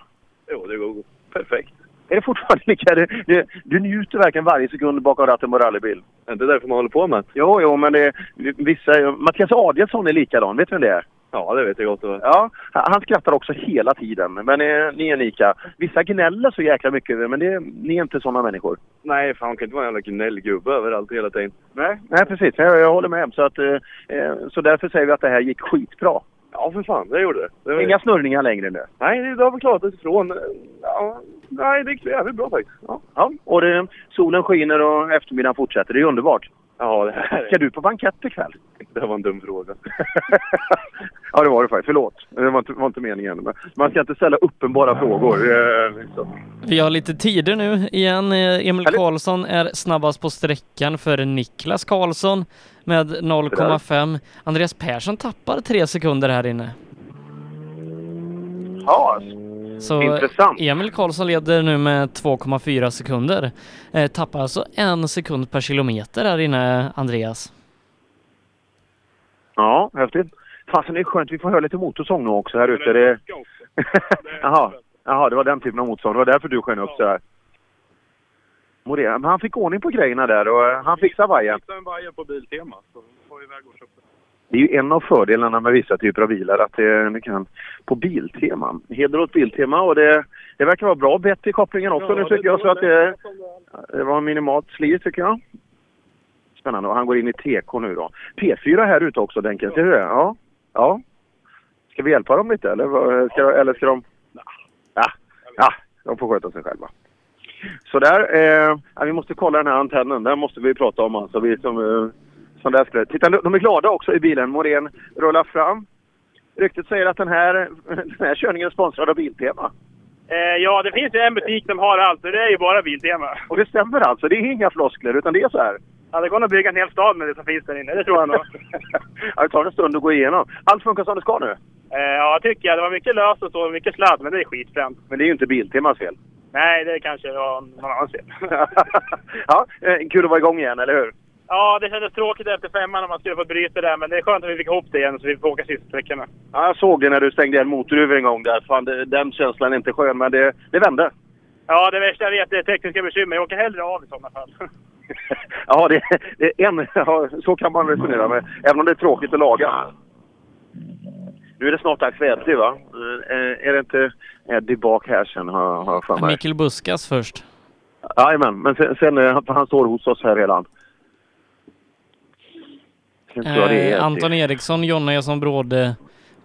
Speaker 20: Jo, det går
Speaker 17: Perfekt. Är det fortfarande lika? Du, du, du njuter verkligen varje sekund bakom ratten på rallybil.
Speaker 20: Är inte därför man håller på med
Speaker 17: Jo, jo, men det, vissa... Mattias Adielsson är likadan. Vet du vem det är?
Speaker 20: Ja, det vet jag gott och.
Speaker 17: Ja, han skrattar också hela tiden. Men eh, ni är unika. Vissa gnäller så jäkla mycket, men det, ni är inte sådana människor.
Speaker 20: Nej, fan man kan inte vara en jävla gnällgubbe överallt hela tiden.
Speaker 17: Nej, nej precis. Jag, jag håller med. Så, att, eh, eh, så därför säger vi att det här gick skitbra.
Speaker 20: Ja, för fan, det gjorde det. det var...
Speaker 17: Inga snurrningar längre nu.
Speaker 20: Nej, det har vi klarat oss ifrån. Ja, nej, det gick jävligt bra faktiskt.
Speaker 17: Ja, ja. och det, solen skiner och eftermiddagen fortsätter. Det är underbart.
Speaker 20: Ja, det här
Speaker 17: Ska du på bankett ikväll?
Speaker 20: Det var en dum fråga.
Speaker 17: Ja, det var det faktiskt. Förlåt. Det var inte, var inte meningen. Men man ska inte ställa uppenbara frågor. Liksom.
Speaker 1: Vi har lite tider nu igen. Eh, Emil Karlsson är snabbast på sträckan före Niklas Karlsson med 0,5. Andreas Persson tappar tre sekunder här inne.
Speaker 17: Ja,
Speaker 1: Så
Speaker 17: Intressant.
Speaker 1: Emil Karlsson leder nu med 2,4 sekunder. Eh, tappar alltså en sekund per kilometer här inne, Andreas.
Speaker 17: Ja, häftigt. Fasen, det är skönt. Vi får höra lite motorsång nu också här ute. Det... Jaha. Jaha, det var den typen av motorsång. Det var därför du sken upp så här. Morén, men han fick ordning på grejerna där och eh, han fixade vajern.
Speaker 20: hittade en vajer på Biltema. Så får iväg och köpa.
Speaker 17: Det är ju en av fördelarna med vissa typer av bilar att det, det kan på Biltema. Heder åt Biltema och det, det verkar vara bra bett i kopplingen också
Speaker 20: Ja,
Speaker 17: nu tycker jag. Så att det, det var minimalt slit tycker jag. Spännande och han går in i TK nu då. P4 här ute också Denke, ser du det? Ja. ja. Ska vi hjälpa dem lite eller, ska, eller ska de... Ja. ja, de får sköta sig själva. Så där, eh, ja, vi måste kolla den här antennen. Den måste vi prata om alltså. Vi som, eh, som där skulle. Titta, de är glada också i bilen. Morén rullar fram. Ryktet säger att den här, den här körningen är sponsrad av Biltema.
Speaker 8: Eh, ja, det finns ju en butik som har allt och det är ju bara Biltema.
Speaker 17: Och det stämmer alltså. Det är inga floskler utan det är så här.
Speaker 8: Ja, det går nog att bygga en hel stad med det som finns där inne, det tror jag nog.
Speaker 17: Ja, det tar en stund att gå igenom. Allt funkar som det ska nu.
Speaker 8: Eh, ja, tycker jag. Det var mycket löst och så, mycket sladd, men det är skitfränt.
Speaker 17: Men det är ju inte Biltemas fel.
Speaker 8: Nej, det kanske var någon annans fel.
Speaker 17: ja, eh, kul att vara igång igen, eller hur?
Speaker 8: Ja, det kändes tråkigt efter femman om man skulle få bryta där, men det är skönt att vi fick ihop det igen så vi får åka sista sträckorna.
Speaker 17: Ja, jag såg det när du stängde igen motorhuven en gång där. Fan, det, den känslan är inte skön, men det, det vände.
Speaker 8: Ja, det värsta jag vet är tekniska bekymmer. Jag åker hellre av i sådana fall.
Speaker 17: Ja, det, det är en, ja, så kan man resonera med. Även om det är tråkigt att laga. Nu är det snart dags för Eddie, va? Eh, Är det inte Eddie bak här sen, har har jag för mig?
Speaker 1: Mikael Buskas först.
Speaker 17: Jajamän, men sen, sen eh, han står hos oss här redan. Sen tror jag det är
Speaker 1: Eh. Anton Eriksson, Jonna Jason Bråde,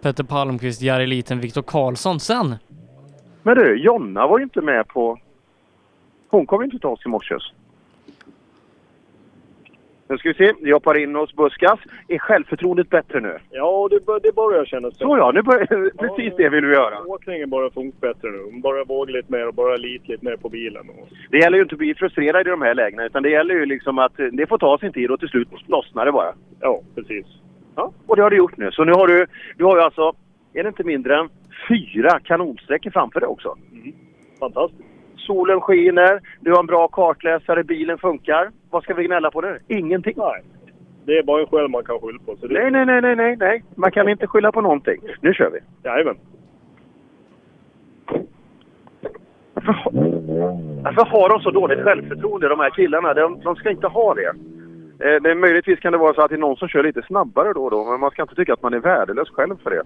Speaker 1: Petter Palmqvist, Jari Liten, Viktor Karlsson. Sen
Speaker 17: Men du, Jonna var ju inte med på... Hon kom ju inte till oss i morse. Nu ska vi se. Vi hoppar in hos Buskas. Är självförtroendet bättre nu?
Speaker 20: Ja, det, bör- det börjar kännas
Speaker 17: Så ja, nu börjar, precis det vill vi göra.
Speaker 20: Åkningen börjar funka bättre nu. Bara våga lite mer och bara lita lite mer på bilen.
Speaker 17: Det gäller ju inte att bli frustrerad i de här lägena utan det gäller ju liksom att det får ta sin tid och till slut lossnar det bara.
Speaker 20: Ja, precis.
Speaker 17: Ja, och det har du gjort nu. Så nu har du, du har ju alltså, är det inte mindre än fyra kanonsträckor framför dig också?
Speaker 20: Fantastiskt.
Speaker 17: Solen skiner, du har en bra kartläsare, bilen funkar. Vad ska vi gnälla på nu? Ingenting.
Speaker 20: Nej. Det är bara en själv man kan skylla på. Så det...
Speaker 17: Nej, nej, nej, nej, nej, nej. Man kan inte skylla på någonting. Nu kör vi.
Speaker 20: Jajamän.
Speaker 17: Varför, varför har de så dåligt självförtroende, de här killarna? De, de ska inte ha det. Eh, det. Möjligtvis kan det vara så att det är någon som kör lite snabbare då och då, men man ska inte tycka att man är värdelös själv för det.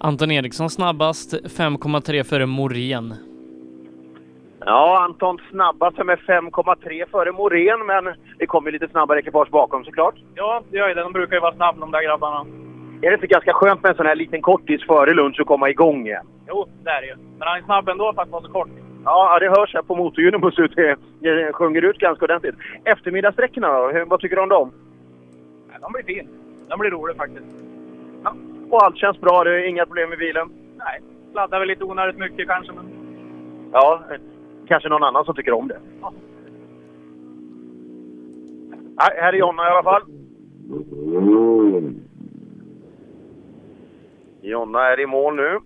Speaker 1: Anton Eriksson snabbast, 5,3 före Morén.
Speaker 17: Ja, Anton snabbast med 5,3 före Morén, men det kommer lite snabbare ekipage bakom såklart.
Speaker 8: Ja, det gör ju det. De brukar ju vara snabba de där grabbarna.
Speaker 17: Är det inte ganska skönt med en sån här liten kortis före lunch och komma igång igen?
Speaker 8: Jo, det är det ju. Men han är snabb ändå för att vara så kort.
Speaker 17: Ja, ja, det hörs här på motorgynemos ut. Det, det sjunger ut ganska ordentligt. Eftermiddagssträckorna då? Vad tycker du om dem?
Speaker 8: Ja, de blir fin. De blir roliga faktiskt.
Speaker 17: Och allt känns bra? Det är inga problem med bilen?
Speaker 8: Nej, sladdar väl lite onödigt mycket kanske, men...
Speaker 17: Ja, kanske någon annan som tycker om det. Nej, här är Jonna i alla fall. Jonna är i mål nu.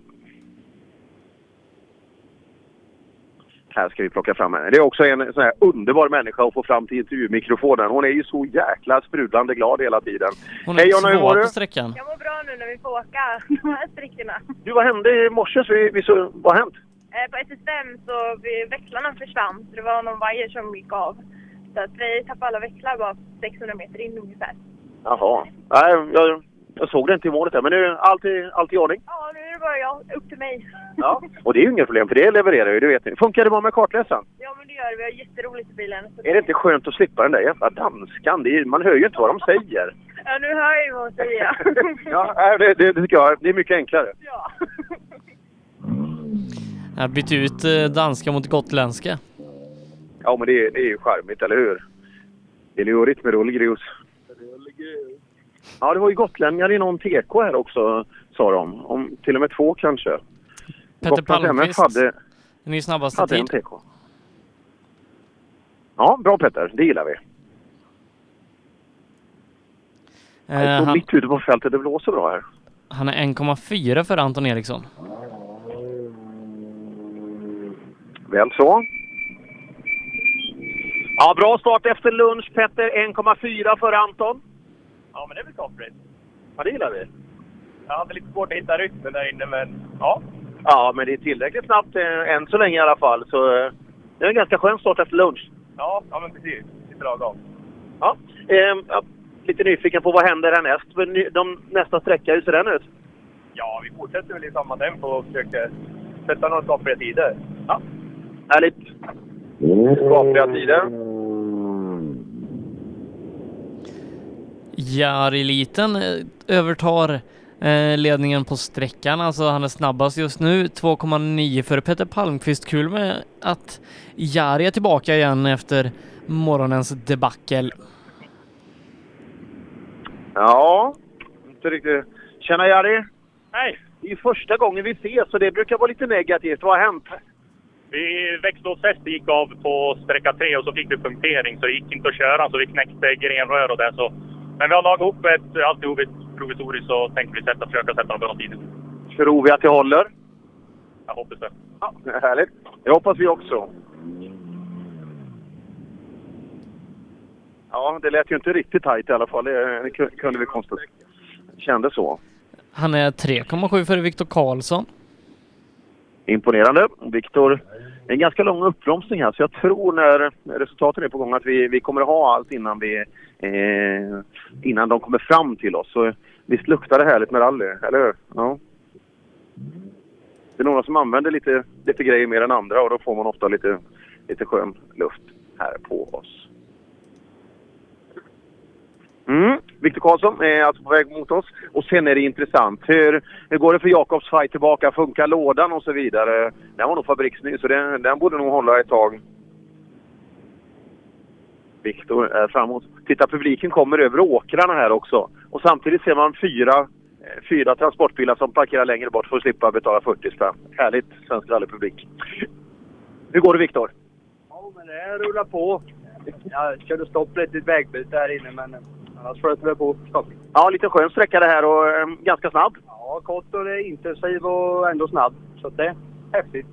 Speaker 17: Här ska vi plocka fram henne. Det är också en sån här underbar människa att få fram till intervjumikrofonen. Hon är ju så jäkla sprudlande glad hela tiden.
Speaker 1: Hon
Speaker 17: Hej
Speaker 1: är
Speaker 17: Jonna, hur mår du?
Speaker 1: sträckan.
Speaker 21: Jag mår bra nu när vi får åka de här sträckorna.
Speaker 17: Du, vad hände i morse? Så vi, vi så, vad har hänt?
Speaker 21: Eh, På SS5 så vi, växlarna försvann, så det var någon vajer som gick av. Så att vi tappade alla växlar bara 600 meter in ungefär.
Speaker 17: Jaha. Nej, jag, jag såg det inte i målet där, men nu är allt i, allt i ordning.
Speaker 21: Ja, nu är det bara jag, upp till mig.
Speaker 17: Ja. Och det är ju inget problem, för det levererar ju, det vet ni. Funkar det bra med kartläsaren?
Speaker 21: Ja, men det gör det. Vi har jätteroligt i bilen.
Speaker 17: Är det inte skönt att slippa den där jävla danskan? Är, man hör ju inte vad de säger.
Speaker 21: Ja, nu hör jag ju vad hon säger.
Speaker 17: Ja, det, det, det tycker jag. Det är mycket enklare.
Speaker 21: ja.
Speaker 1: Jag har bytt ut eh, danska mot gotländska.
Speaker 17: Ja, men det, är- det är ju charmigt, eller hur? Det är lurigt med rullgrus. Ja, det var ju gotlänningar i någon TK här också, sa de. Om, till och med två kanske.
Speaker 1: Petter Palmqvist,
Speaker 17: hade,
Speaker 1: ny snabbaste
Speaker 17: hade en
Speaker 1: tid.
Speaker 17: TK. Ja, bra Petter. Det gillar vi.
Speaker 1: Eh,
Speaker 17: Jag står
Speaker 1: han,
Speaker 17: mitt ute på fältet. Det blåser bra här.
Speaker 1: han är 1,4 för Anton Eriksson.
Speaker 17: Väl så. Ja, bra start efter lunch Petter. 1,4 för Anton.
Speaker 6: Ja, men det är väl toppligt.
Speaker 17: Ja, det gillar vi.
Speaker 6: Jag hade lite svårt att hitta rytmen där inne, men ja.
Speaker 17: Ja, men det är tillräckligt snabbt eh, än så länge i alla fall. Så eh, det är en ganska skön start efter lunch.
Speaker 6: Ja, ja men precis. Lite lagom.
Speaker 17: Ja, ehm, ja, lite nyfiken på vad händer härnäst. De, nästa sträcka, hur ser den ut?
Speaker 6: Ja, vi fortsätter väl i samma tempo och försöker sätta några stoppiga tider.
Speaker 17: Ja. Härligt. Skapliga tider.
Speaker 1: Jari-liten eh, övertar eh, ledningen på sträckan, alltså han är snabbast just nu. 2,9 för Peter Palmqvist. Kul med att Jari är tillbaka igen efter morgonens debacle.
Speaker 17: Ja, inte riktigt. Tjena Jari!
Speaker 6: Hej!
Speaker 17: Det är första gången vi ses så det brukar vara lite negativt. Vad har hänt?
Speaker 6: Vi växellåsfäste gick av på sträcka tre och så fick vi punktering så det gick inte att köra så vi knäckte grenrör och det. Så. Men vi har lagat ihop ett, alltihop ett provisoriskt så tänkte vi sätta, försöka sätta några bra tider.
Speaker 17: Tror vi att det håller?
Speaker 6: Jag hoppas det.
Speaker 17: Ja, härligt. Det hoppas vi också. Ja, det lät ju inte riktigt tajt i alla fall. Det, det ku- kunde vi konstatera. Kände så.
Speaker 1: Han är 3,7 för Viktor Karlsson.
Speaker 17: Imponerande. Viktor, det är en ganska lång uppbromsning här så jag tror när resultaten är på gång att vi, vi kommer att ha allt innan, vi, eh, innan de kommer fram till oss. Så visst luktar det härligt med rally, eller hur? Ja. Det är några som använder lite, lite grejer mer än andra och då får man ofta lite, lite skön luft här på oss. Mm. Viktor Karlsson är alltså på väg mot oss. Och sen är det intressant. Hur, hur går det för Jakobs fight tillbaka? Funkar lådan och så vidare? Den var nog fabriksny, så den, den borde nog hålla ett tag. Viktor är framåt. Titta, publiken kommer över åkrarna här också. Och samtidigt ser man fyra, eh, fyra transportbilar som parkerar längre bort för att slippa betala 40 spänn. Härligt, svensk rallypublik. Hur går det Viktor?
Speaker 19: Ja, men det rullar på. Jag körde stopp lite i ett vägbyte här inne, men annars flöt det på stopp.
Speaker 17: Ja, lite skön sträcka det här och eh, ganska snabb.
Speaker 19: Ja, kort och det är intensiv och ändå snabb. Så det är häftigt.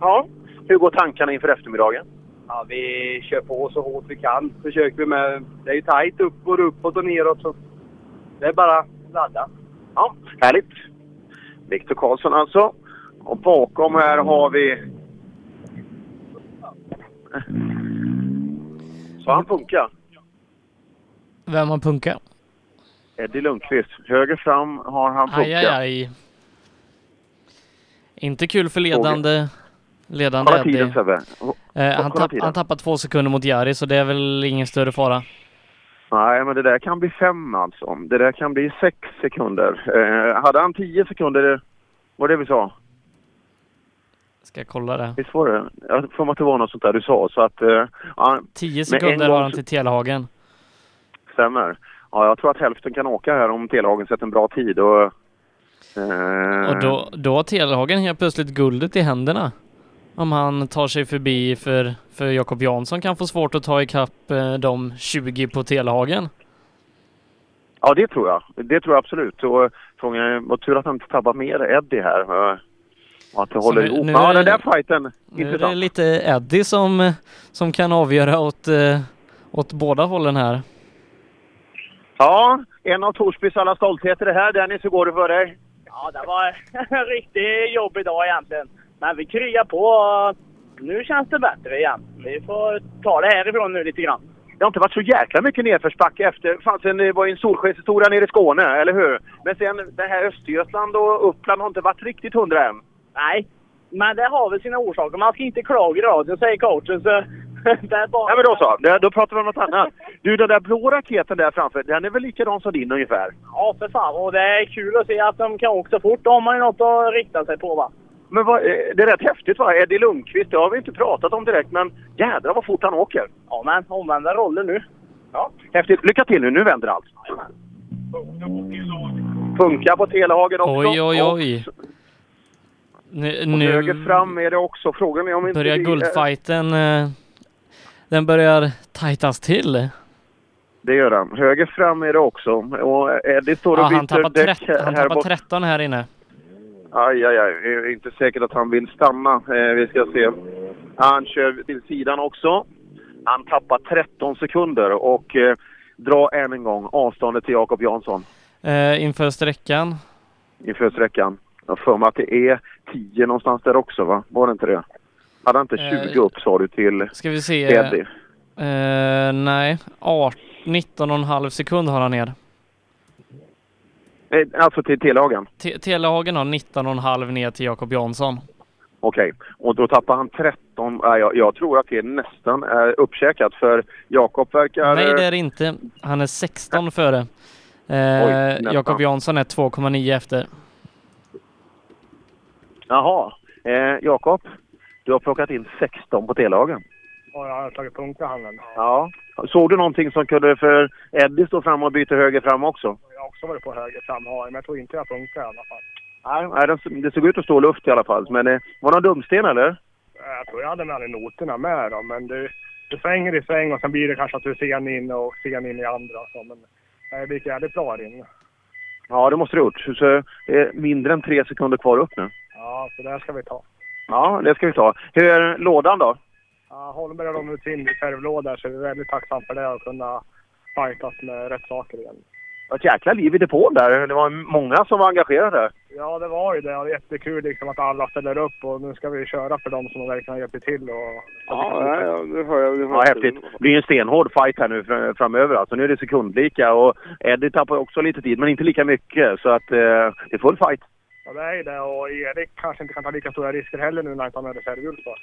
Speaker 17: Ja. Hur går tankarna inför eftermiddagen?
Speaker 19: Ja, vi kör på så hårt vi kan. Försöker vi med. Det är ju tajt upp och uppåt och neråt så det är bara ladda.
Speaker 17: Ja, härligt. Viktor Karlsson alltså. Och bakom här har vi... Så han punkar.
Speaker 1: Vem har punka?
Speaker 17: Eddie Lundqvist. Höger fram har han punka.
Speaker 1: Aj, aj, aj. Inte kul för ledande, ledande
Speaker 17: Kolla tiden
Speaker 1: Eddie.
Speaker 17: Sebbe.
Speaker 1: Eh, han, tapp,
Speaker 17: tiden.
Speaker 1: han tappar två sekunder mot Jari, så det är väl ingen större fara.
Speaker 17: Nej, men det där kan bli fem alltså. Det där kan bli sex sekunder. Eh, hade han tio sekunder, var det vi sa?
Speaker 1: Ska jag kolla det?
Speaker 17: Visst var det? Jag får mig att det var något sånt där du sa. Så att, eh, ja,
Speaker 1: 10
Speaker 17: med en
Speaker 1: sekunder har han till Telehagen.
Speaker 17: Stämmer. Ja, jag tror att hälften kan åka här om Telehagen sätter en bra tid. Och, eh,
Speaker 1: Och då, då har Telehagen helt plötsligt guldet i händerna. Om han tar sig förbi för, för Jakob Jansson kan få svårt att ta ikapp eh, de 20 på Telehagen.
Speaker 17: Ja, det tror jag. Det tror jag absolut. Och frågan är, vad tur att han inte tappat mer Eddie här. Och att det håller
Speaker 1: nu-
Speaker 17: ihop.
Speaker 1: nu
Speaker 17: Ja, den där fighten.
Speaker 1: Nu är det lite Eddie som, som kan avgöra åt, eh, åt båda hållen här.
Speaker 17: Ja, en av Torsbys alla stoltheter det här. Dennis, hur går det för dig?
Speaker 18: Ja, det var en riktigt jobbig dag egentligen. Men vi kryar på och nu känns det bättre igen. Vi får ta det härifrån nu lite grann.
Speaker 17: Det har inte varit så jäkla mycket nedförsbacke efter. Fanns en, det var ju en solskenshistoria nere i Skåne, eller hur? Men sen det här Östergötland och Uppland har inte varit riktigt hundra än.
Speaker 18: Nej, men det har väl sina orsaker. Man ska inte klaga i radion, säger coachen. Så är.
Speaker 17: Nej men då så, då pratar vi om något annat. Du, den där blå raketen där framför, den är väl likadan som din ungefär?
Speaker 18: Ja, för fan. Och det är kul att se att de kan åka så fort. Då har man ju något att rikta sig på va.
Speaker 17: Men vad, eh, det är rätt häftigt va? Eddie Lundqvist, det har vi inte pratat om direkt, men jädrar vad fort han åker.
Speaker 18: Ja, men omvända roller nu.
Speaker 17: Ja, häftigt. Lycka till nu. Nu vänder allt. Funkar på Telehagen också.
Speaker 1: Oj, oj,
Speaker 17: Och
Speaker 1: oj. Nu,
Speaker 17: på höger
Speaker 1: nu
Speaker 17: fram är det också. Frågan är om inte
Speaker 1: börjar
Speaker 17: vi är-
Speaker 1: guldfighten, eh, den börjar tajtas till.
Speaker 17: Det gör han. Höger fram är det också. Och Eddie står och
Speaker 1: Ja,
Speaker 17: byter
Speaker 1: han tappar,
Speaker 17: däck här,
Speaker 1: han tappar
Speaker 17: bort.
Speaker 1: 13 här inne.
Speaker 17: Aj, aj, aj. Det är inte säkert att han vill stanna. Eh, vi ska se. Han kör till sidan också. Han tappar 13 sekunder och eh, drar än en gång avståndet till Jakob Jansson
Speaker 1: Eh, inför sträckan.
Speaker 17: inför sträckan. Jag har för mig att det är 10 någonstans där också, va? Var det inte det? Hade han inte 20
Speaker 1: Eh,
Speaker 17: upp sa du till
Speaker 1: Ska vi se.
Speaker 17: Eddie?
Speaker 1: Eh, nej, 18, 19,5 sekund har han ner.
Speaker 17: Eh, alltså till Telehagen?
Speaker 1: Te- Telehagen har 19,5 ner till Jakob Jansson.
Speaker 17: Okej, och då tappar han 13. Nej, jag, jag tror att det nästan är uppkäkat för Jakob verkar...
Speaker 1: Nej, det är det inte. Han är 16 före. Eh,
Speaker 17: nästan.
Speaker 1: Jakob Jansson är 2,9 efter.
Speaker 17: Jaha. Eh, Jakob, du har plockat in 16 på Telehagen.
Speaker 7: Ja, jag har tagit punkt i handen.
Speaker 17: Ja. Såg du någonting som kunde för Eddie stå fram och byta höger fram också?
Speaker 7: Jag har också varit på höger fram, ja, men jag tror inte jag punktar i alla fall.
Speaker 17: Nej, den- det såg ut att stå luft i alla fall. Men eh, var det någon dumsten eller?
Speaker 7: Jag tror jag hade med alla noterna med då, men det, det svänger i sväng och sen blir det kanske att du ser en in och ser en in i andra. Så, men nej, det gick jävligt bra inne.
Speaker 17: Ja, det måste du ha gjort. Så det är mindre än tre sekunder kvar upp nu.
Speaker 7: Ja, så det här ska vi ta.
Speaker 17: Ja, det ska vi ta. Hur är lådan då?
Speaker 7: Ja, Holmberg har lånat ut sin reservlåda så vi är väldigt tacksamma för det och kunna fightas med rätt saker igen.
Speaker 17: Det var ett jäkla liv i depån där. Det var många som var engagerade.
Speaker 7: Ja, det var ju det. Det är jättekul liksom att alla ställer upp och nu ska vi köra för dem som verkligen har hjälpt till. Och,
Speaker 2: Ja, nej, ja, det hör jag. Det hör
Speaker 17: Ja, häftigt. Det blir en stenhård fight här nu fr- framöver. Alltså, nu är det sekundlika och Eddie tappar också lite tid, men inte lika mycket. Så att eh, det är full fight.
Speaker 7: Ja, det är det. Och Erik kanske inte kan ta lika stora risker heller nu när han inte har reservhjul på.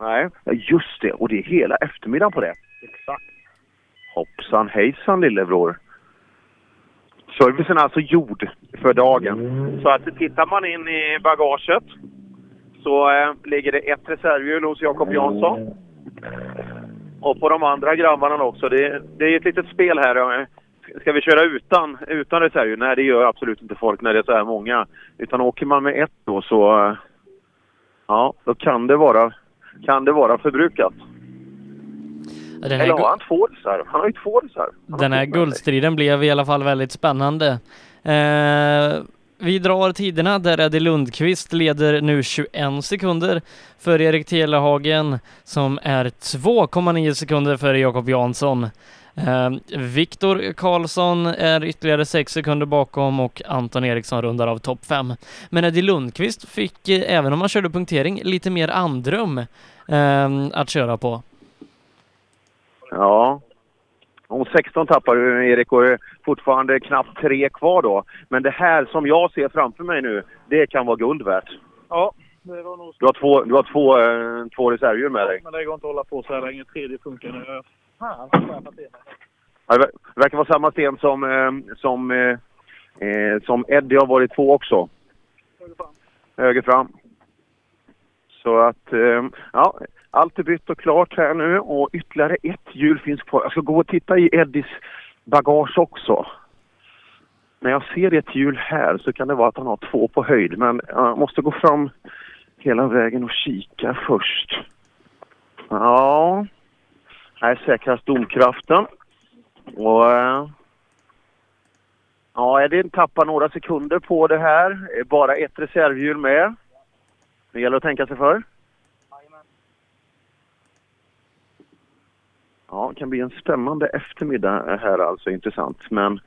Speaker 17: Nej, ja, just det. Och det är hela eftermiddagen på det.
Speaker 7: Exakt.
Speaker 17: Hoppsan hejsan lillebror. Servicen är alltså gjord för dagen. Så att tittar man in i bagaget så eh, ligger det ett reservhjul hos Jakob Jansson. Och på de andra grabbarna också. Det, det är ett litet spel här. Ska vi köra utan, utan reservhjul? Nej, det gör absolut inte folk när det är så här många. Utan åker man med ett då så... Ja, då kan det vara, kan det vara förbrukat.
Speaker 1: Den här,
Speaker 17: Eller har han två reserv? Han har ju två reserv.
Speaker 1: den här guldstriden blev i alla fall väldigt spännande. Eh, vi drar tiderna där Eddie Lundqvist leder nu 21 sekunder för Erik Telehagen som är 2,9 sekunder före Jakob Jansson. Eh, Viktor Karlsson är ytterligare 6 sekunder bakom och Anton Eriksson rundar av topp 5. Men Eddie Lundqvist fick, eh, även om han körde punktering, lite mer andrum eh, att köra på.
Speaker 17: Ja. Och 16 tappar du Erik och det är fortfarande knappt tre kvar då. Men det här som jag ser framför mig nu, det kan vara guld värt.
Speaker 20: Ja, det var nog
Speaker 17: Du har två, du har två, eh, två reservhjul med dig.
Speaker 20: Men det går inte att hålla på så här länge. Tredje funkar nu. Fan, vad.
Speaker 17: Ja, Det ver- det verkar vara samma sten som, eh, som, eh, eh, som Eddie har varit på också. Höger fram. Så att, eh, ja, allt är bytt och klart här nu och ytterligare ett hjul finns kvar. Jag ska gå och titta i Eddies bagage också. När jag ser ett hjul här så kan det vara att han har två på höjd men jag måste gå fram hela vägen och kika först. Ja, här säkras domkraften. Och, eh, ja, Eddie tappar några sekunder på det här. Bara ett reservhjul med. Det gäller att tänka sig för. Ja, det kan bli en spännande eftermiddag här alltså. Intressant. Men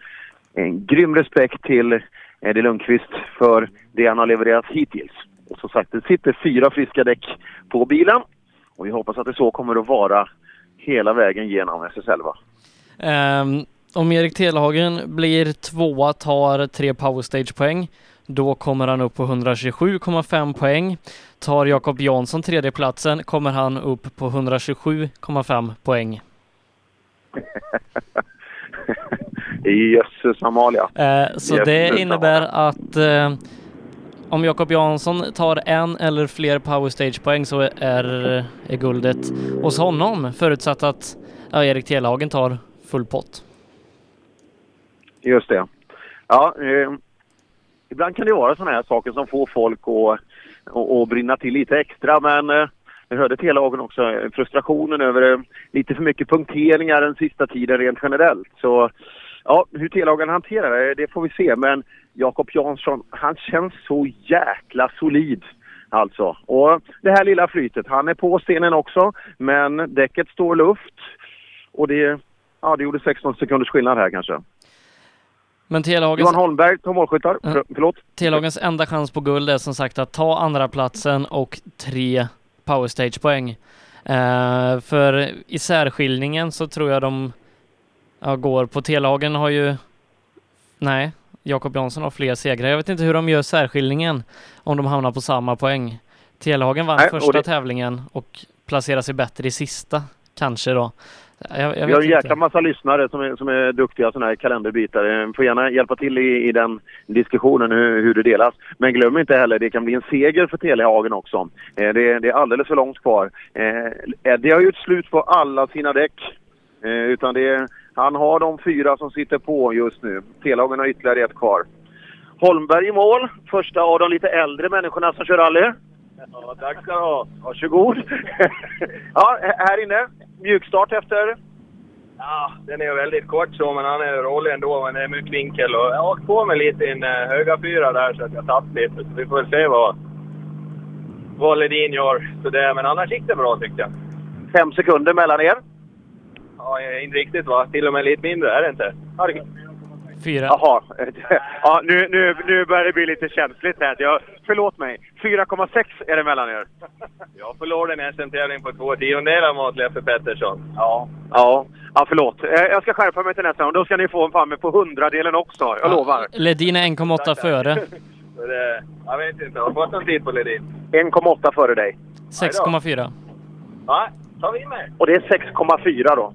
Speaker 17: en grym respekt till Eddie Lundqvist för det han har levererat hittills. Och som sagt, det sitter fyra friska däck på bilen. Och vi hoppas att det så kommer att vara hela vägen genom SS11.
Speaker 1: Ehm, om Erik Telehagen blir tvåa, tar tre powerstage-poäng, då kommer han upp på 127,5 poäng. Tar Jakob Jansson tredjeplatsen kommer han upp på 127,5 poäng.
Speaker 17: Jösses Amalia.
Speaker 1: Eh, så
Speaker 17: Jösses
Speaker 1: det innebär att eh, om Jakob Jansson tar en eller fler powerstage-poäng så är, är guldet hos honom, förutsatt att ja, Erik Telhagen tar full pott.
Speaker 17: Just det. Ja, eh, ibland kan det vara sådana här saker som får folk att, att, att brinna till lite extra. Men eh, jag hörde Telhagen också, eh, frustrationen över eh, lite för mycket punkteringar den sista tiden rent generellt. Så ja, hur Telhagen hanterar det, det får vi se. Men Jakob Jansson, han känns så jäkla solid. Alltså. Och det här lilla flytet, han är på stenen också. Men däcket står luft. Och det, ja, det gjorde 16 sekunders skillnad här kanske.
Speaker 1: Men Telehagens,
Speaker 17: Johan Holmberg, två målskyttar. För, förlåt.
Speaker 1: Telehagens enda chans på guld är som sagt att ta andra platsen och tre powerstage-poäng. Eh, för i särskiljningen så tror jag de ja, går på Telehagen har ju... Nej, Jakob Jansson har fler segrar. Jag vet inte hur de gör särskiljningen om de hamnar på samma poäng. Telehagen vann
Speaker 17: Nej,
Speaker 1: första
Speaker 17: det-
Speaker 1: tävlingen och placerar sig bättre i sista, kanske då. Jag, jag
Speaker 17: Vi har en jäkla massa lyssnare som är, som är duktiga sådana här kalenderbitare. Får gärna hjälpa till i, i den diskussionen hur, hur det delas. Men glöm inte heller, det kan bli en seger för Telehagen också. Eh, det, det är alldeles för långt kvar. Eh, Eddie har ju ett slut på alla sina däck. Eh, utan det är, han har de fyra som sitter på just nu. Telehagen har ytterligare ett kvar. Holmberg i mål. Första av de lite äldre människorna som kör rally.
Speaker 22: Ja, tack ska du ha.
Speaker 17: Varsågod. ja, här inne. Mjukstart efter
Speaker 22: Ja, den är väldigt kort så, men han är rolig ändå. Men det är mycket vinkel och jag har åkt på mig lite i en eh, höga fyra där så att jag tappade lite. Så vi får väl se vad, vad Ledin gör. Så det, men annars gick det bra tyckte jag.
Speaker 17: fem sekunder mellan er.
Speaker 22: Ja, inte riktigt va? Till och med lite mindre är det inte? Ja, det...
Speaker 1: Fyra.
Speaker 17: Jaha. Ja, nu, nu, nu börjar det bli lite känsligt här. Jag, förlåt mig. 4,6 är det mellan er.
Speaker 22: Jag förlorade en SM-tävling på två tiondelar mot Leffe Pettersson.
Speaker 17: Ja. Ja, ja förlåt. Eh, Jag ska skärpa mig till nästa gång. Då ska ni få en framme på hundradelen också. Jag lovar.
Speaker 1: Ledin är 1,8 före.
Speaker 22: Det, jag vet inte, har du fått någon tid på Ledin?
Speaker 17: 1,8 före dig.
Speaker 1: 6,4.
Speaker 22: Ja, tar vi med.
Speaker 17: Och det är 6,4 då.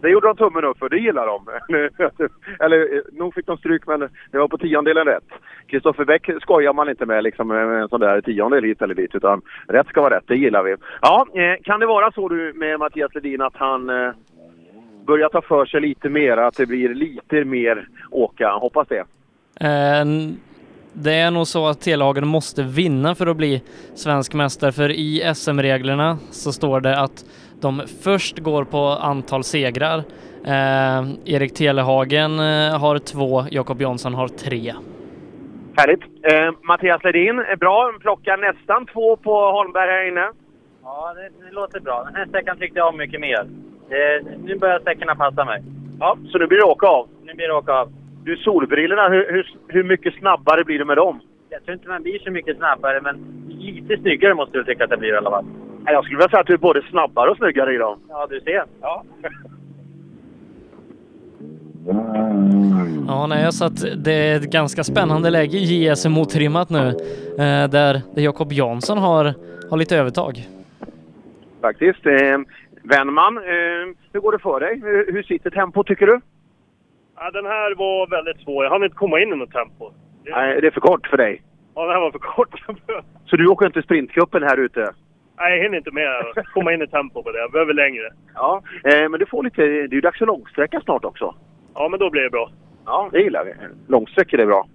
Speaker 17: Det gjorde de tummen upp för, det gillar de. Eller nog fick de stryk men det var på tiondelen rätt. Kristoffer Bäck skojar man inte med liksom med en sån där tiondel hit eller dit utan rätt ska vara rätt, det gillar vi. Ja, eh, kan det vara så du med Mattias Ledin att han eh, börjar ta för sig lite mer, att det blir lite mer åka? Hoppas det.
Speaker 1: Um... Det är nog så att Telehagen måste vinna för att bli svensk mästare, för i SM-reglerna så står det att de först går på antal segrar. Eh, Erik Telehagen eh, har två, Jakob Jansson har tre.
Speaker 17: Härligt. Eh, Mattias Ledin är bra, plockar nästan två på Holmberg här inne.
Speaker 23: Ja, det, det låter bra. Den här sträckan tyckte jag om mycket mer. Det, nu börjar sträckorna passa mig.
Speaker 17: Ja, så nu blir det åka av.
Speaker 23: Nu blir det åka av.
Speaker 17: Du, solbrillorna, hur, hur, hur mycket snabbare blir det med dem?
Speaker 23: Jag tror inte man blir så mycket snabbare, men lite snyggare måste du tycka att det blir i alla fall.
Speaker 17: Jag skulle vilja säga att du är både snabbare och snyggare i dem.
Speaker 23: Ja, du ser.
Speaker 17: Ja.
Speaker 1: Ja, nej, så att det är ett ganska spännande läge i JSM otrimmat nu, eh, där, där Jakob Jansson har, har lite övertag.
Speaker 17: Faktiskt. Eh, Wennman, eh, hur går det för dig? Hur, hur sitter tempot tycker du?
Speaker 6: Ja, den här var väldigt svår. Jag hann inte komma in i något tempo.
Speaker 17: Nej, det är för kort för dig.
Speaker 6: Ja, den här var för kort.
Speaker 17: Så du åker inte sprintcupen här ute?
Speaker 6: Nej, jag hinner inte med att komma in i tempo på det. Jag behöver längre.
Speaker 17: Ja, eh, men du får lite... Det är ju dags för långsträcka snart också.
Speaker 6: Ja, men då blir det bra.
Speaker 17: Ja, det gillar vi. Långsträckor är bra.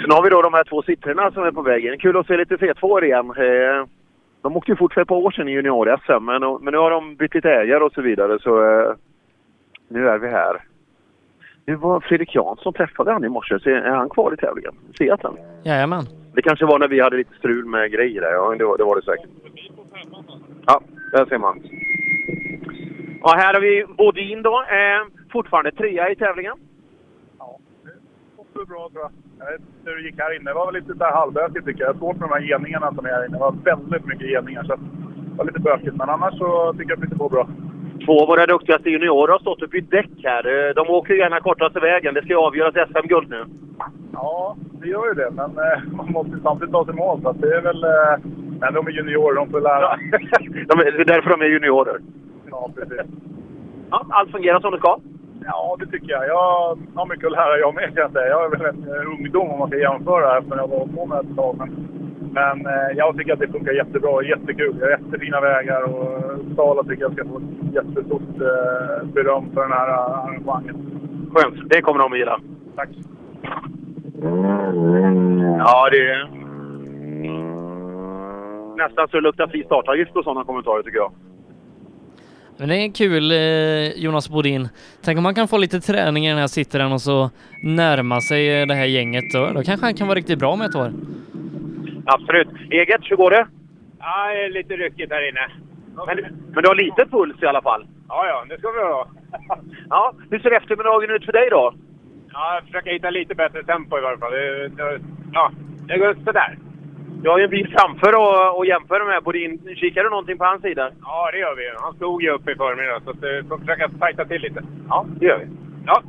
Speaker 17: Sen har vi då de här två sittrarna som är på väg in. Kul att se lite C2 igen. Eh, De åkte ju fort för ett par år sedan i junior-SM, men, men nu har de bytt lite ägare och så vidare, så eh, nu är vi här. Det var Fredrik Jansson träffade han i morse. Så är han kvar i tävlingen? Ser han?
Speaker 1: Jajamän.
Speaker 17: Det kanske var när vi hade lite strul med grejer där. Ja, det var det, var det säkert. Ja, där ser man. Ja, här har vi Bodin då. Eh, fortfarande trea i tävlingen.
Speaker 5: Ja, det går bra tror jag. Jag vet inte hur det gick här inne. Det var väl lite så här halvbökigt tycker jag. Svårt med de här geningarna som är här inne. Det var väldigt mycket geningar så att det var lite bökigt. Men annars så tycker jag att det går bra.
Speaker 17: Två av våra duktigaste juniorer har stått och bytt däck här. Eh, De åker gärna kortaste vägen. Det ska ju avgöras SM-guld nu.
Speaker 5: Ja, det gör ju det. Men eh, man måste ju samtidigt ta sig mål. Så det är väl... Eh, men de är juniorer, de får lära.
Speaker 17: De är, det är därför de är juniorer.
Speaker 5: ja, precis.
Speaker 17: Ja, allt fungerar som det ska.
Speaker 5: Ja, det tycker jag. Jag har mycket att lära jag med kan jag säga. Jag är väl en ungdom om man ska jämföra här, för jag var på med ett tag. Men Men eh, jag tycker att det funkar jättebra. Jättekul. Det är jättefina vägar och Sala tycker jag ska få ett jättestort eh, beröm för det här arrangemanget.
Speaker 17: Skönt. Det kommer de att gilla.
Speaker 5: Tack.
Speaker 17: Ja, det är... Nästan så det luktar fri startavgift på sådana kommentarer tycker jag.
Speaker 1: Men det är kul eh, Jonas Bodin. Tänk om man kan få lite träning i den här sittaren och så närma sig eh, det här gänget. Då, då kanske han kan vara riktigt bra med ett år.
Speaker 17: Absolut. Eget, hur går det?
Speaker 24: Ja, det är lite ryckigt här inne.
Speaker 17: Men, men du har lite puls i alla fall?
Speaker 24: Ja, ja, det ska vi ha.
Speaker 17: Ja, hur ser eftermiddagen ut för dig då?
Speaker 24: Ja, jag försöker hitta lite bättre tempo i varje fall. Det, det, ja, det går sådär.
Speaker 17: Du har ju en bil framför och, och jämför med på din. Kikar du någonting på hans sida?
Speaker 24: Ja, det gör vi. Han stod ju upp i förmiddag, så att, eh, vi får försöka tajta till lite.
Speaker 17: Ja, det gör vi.
Speaker 24: Ja.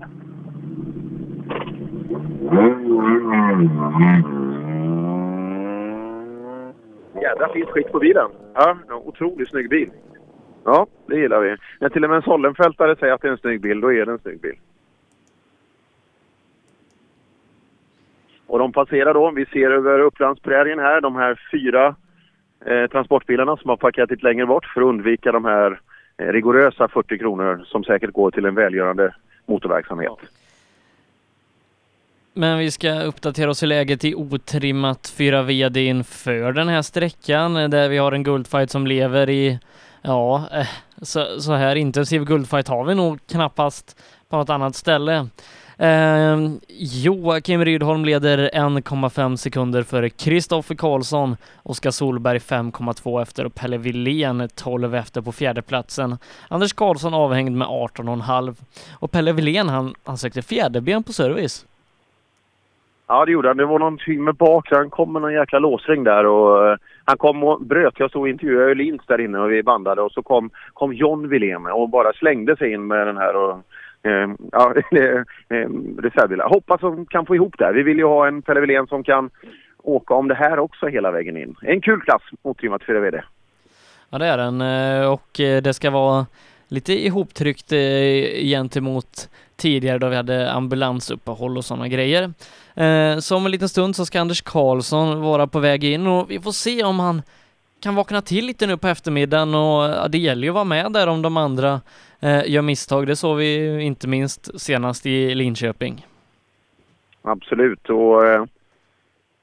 Speaker 17: Jädra fint skick på bilen. Ja, en otroligt snygg bil. Ja, det gillar vi. När till och med en Sollenfältare säger att det är en snygg bil, då är det en snygg bil. Och de passerar då, vi ser över Upplandsprärien här, de här fyra eh, transportbilarna som har parkerat lite längre bort för att undvika de här eh, rigorösa 40 kronor som säkert går till en välgörande motorverksamhet.
Speaker 1: Men vi ska uppdatera oss i läget i otrimmat 4 VD inför den här sträckan eh, där vi har en guldfight som lever i, ja, eh, så, så här intensiv guldfight har vi nog knappast på något annat ställe. Eh, Joakim Rydholm leder 1,5 sekunder före Kristoffer Karlsson, Oskar Solberg 5,2 efter och Pelle Wilén 12 efter på fjärdeplatsen. Anders Karlsson avhängd med 18,5 och Pelle Wilén han, han sökte fjäderben på service.
Speaker 17: Ja, det gjorde han. Det var någonting med bak. Han kom med någon jäkla låsring där och eh, han kom och bröt. Jag stod och intervjuade Öhlins där inne och vi bandade och så kom, kom John Wilén och bara slängde sig in med den här och eh, ja, eh, reservbilar. Hoppas de kan få ihop det. Vi vill ju ha en Pelle Wilén som kan åka om det här också hela vägen in. En kul klass motrimmat 4 VD.
Speaker 1: Ja det är den eh, och eh, det ska vara lite ihoptryckt gentemot tidigare då vi hade ambulansuppehåll och sådana grejer. Eh, så om en liten stund så ska Anders Karlsson vara på väg in och vi får se om han kan vakna till lite nu på eftermiddagen och ja, det gäller ju att vara med där om de andra eh, gör misstag. Det såg vi inte minst senast i Linköping.
Speaker 17: Absolut och eh,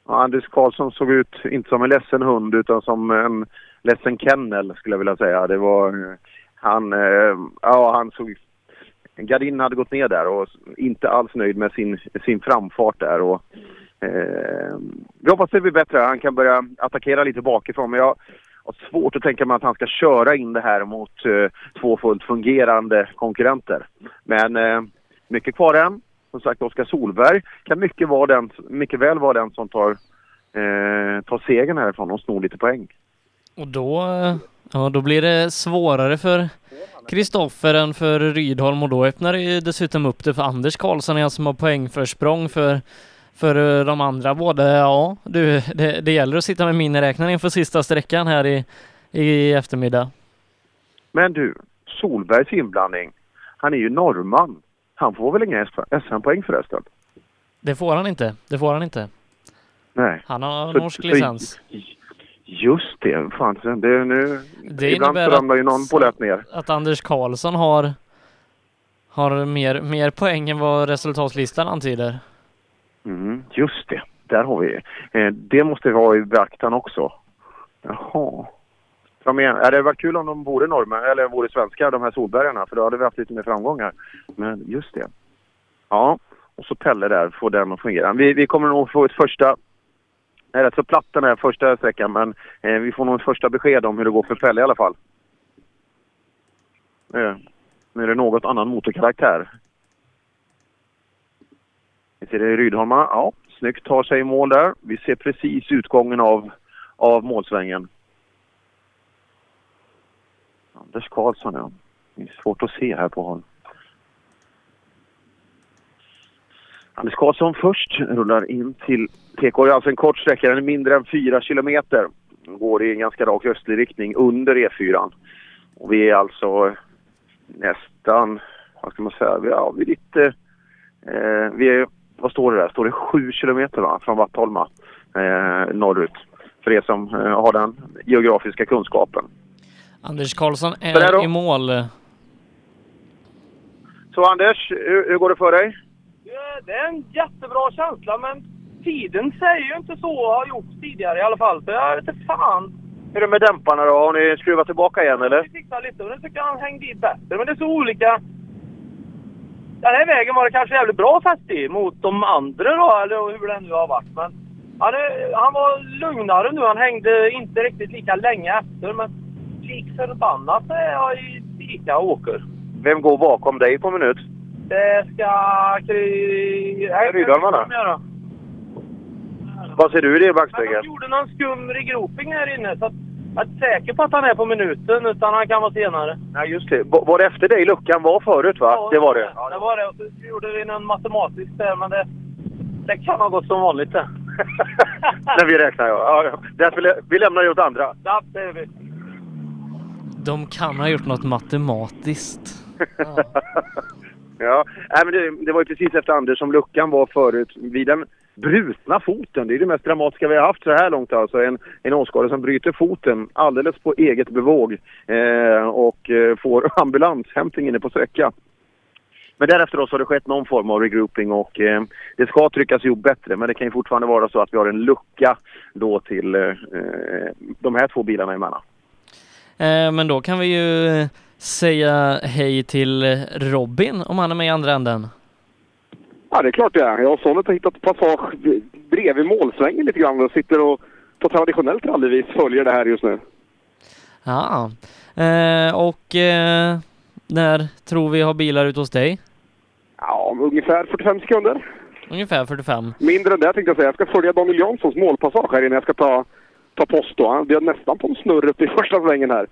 Speaker 17: Anders Karlsson såg ut inte som en ledsen hund utan som en ledsen kennel skulle jag vilja säga. Det var eh, han, eh, ja han såg Gardin hade gått ner där och inte alls nöjd med sin, sin framfart där. Och, eh, vi hoppas det blir bättre. Han kan börja attackera lite bakifrån. Men jag har svårt att tänka mig att han ska köra in det här mot eh, två fullt fungerande konkurrenter. Men eh, mycket kvar än. Som sagt, Oskar Solberg kan mycket, vara den, mycket väl vara den som tar, eh, tar segern härifrån och snor lite poäng.
Speaker 1: Och då, eh, ja, då blir det svårare för Kristoffer än för Rydholm och då öppnar det ju dessutom upp det för Anders Karlsson är som har poängförsprång för, för de andra både. Ja, du, det, det gäller att sitta med miniräknaren inför sista sträckan här i, i eftermiddag.
Speaker 17: Men du, Solbergs inblandning. Han är ju norrman. Han får väl inga SM-poäng förresten?
Speaker 1: Det får han inte. Det får han inte.
Speaker 17: Nej.
Speaker 1: Han har
Speaker 17: Så-
Speaker 1: norsk
Speaker 17: så-
Speaker 1: licens.
Speaker 17: Just det. Fan, det, nu,
Speaker 1: Det
Speaker 17: ibland så ramlar ju någon på lätt ner.
Speaker 1: Att Anders Karlsson har, har mer, mer poäng än vad resultatlistan antyder.
Speaker 17: Mm, just det. Där har vi. Eh, det måste vi ha i beaktan också. Jaha. De är, det hade varit kul om de vore norrmän, eller vore svenskar, de här Solbergarna, för då hade vi haft lite mer framgång här. Men just det. Ja, och så Pelle där, får den att fungera. Vi, vi kommer nog få ett första, är rätt så platt den här första sträckan, men eh, vi får nog ett första besked om hur det går för Pelle i alla fall. Eh, nu är det något annan motorkaraktär. Vi ser det Rydholma. Ja, snyggt tar sig i mål där. Vi ser precis utgången av, av målsvängen. Anders Karlsson, ja. Det är svårt att se här på honom. Anders Karlsson först rullar in till TK. Det är alltså en kort sträcka, den är mindre än 4 kilometer. Går i en ganska rak östlig riktning under E4. Och vi är alltså nästan, vad ska man säga, vi, ja, vi är lite... Eh, vi är, vad står det där? Står det 7 kilometer va? från Vattholma eh, norrut. För er som eh, har den geografiska kunskapen.
Speaker 1: Anders Karlsson är i mål.
Speaker 17: Så Anders, hur, hur går det för dig?
Speaker 24: Det är en jättebra känsla, men tiden säger ju inte så och har gjort tidigare i alla fall. Så jag vet inte fan.
Speaker 17: Hur är det med dämparna då? Har ni skruvat tillbaka igen eller?
Speaker 24: Vi fixar lite och nu tycker jag han hängde i bättre. Men det är så olika. Den här vägen var det kanske jävligt bra fäste i mot de andra då, eller hur det nu har varit. Men han, är, han var lugnare nu. Han hängde inte riktigt lika länge efter. Men lik förbannat är jag i lika åker.
Speaker 17: Vem går bakom dig på minut?
Speaker 24: Det ska... Kry... Göra.
Speaker 17: Vad ser du i det i
Speaker 24: Men
Speaker 17: backspegeln?
Speaker 24: de gjorde någon skum regroping här inne. Så att jag är inte säker på att han är på minuten, utan han kan vara senare.
Speaker 17: Nej, just det. Va- Var det efter dig luckan var förut va? det var det.
Speaker 24: Det var det. Och så gjorde vi någon matematisk där, men det, det kan ha gått som vanligt det.
Speaker 17: När vi räknar ja. ja, ja. Det vi, vi lämnar det åt andra.
Speaker 24: Ja, det är vi.
Speaker 1: De kan ha gjort något matematiskt.
Speaker 17: Ja, Nej, men det, det var ju precis efter Anders som luckan var förut vid den brutna foten. Det är det mest dramatiska vi har haft så här långt alltså. En, en åskådare som bryter foten alldeles på eget bevåg eh, och eh, får ambulanshämtning inne på sträcka. Men därefter så har det skett någon form av regrouping och eh, det ska tryckas ihop bättre men det kan ju fortfarande vara så att vi har en lucka då till eh, eh de här två bilarna emellan.
Speaker 1: Eh, men då kan vi ju säga hej till Robin om han är med i andra änden.
Speaker 2: Ja, det är klart det är. Jag och Sonnet har hittat passage bredvid målsvängen lite grann och sitter och på traditionellt rallyvis följer det här just nu.
Speaker 1: Ja, eh, och eh, när tror vi har bilar ute hos dig?
Speaker 2: Ja, ungefär 45 sekunder.
Speaker 1: Ungefär 45.
Speaker 2: Mindre än det tänkte jag säga. Jag ska följa Daniel Janssons målpassage här innan jag ska ta, ta post då. Han bjöd nästan på en snurr upp i första svängen här.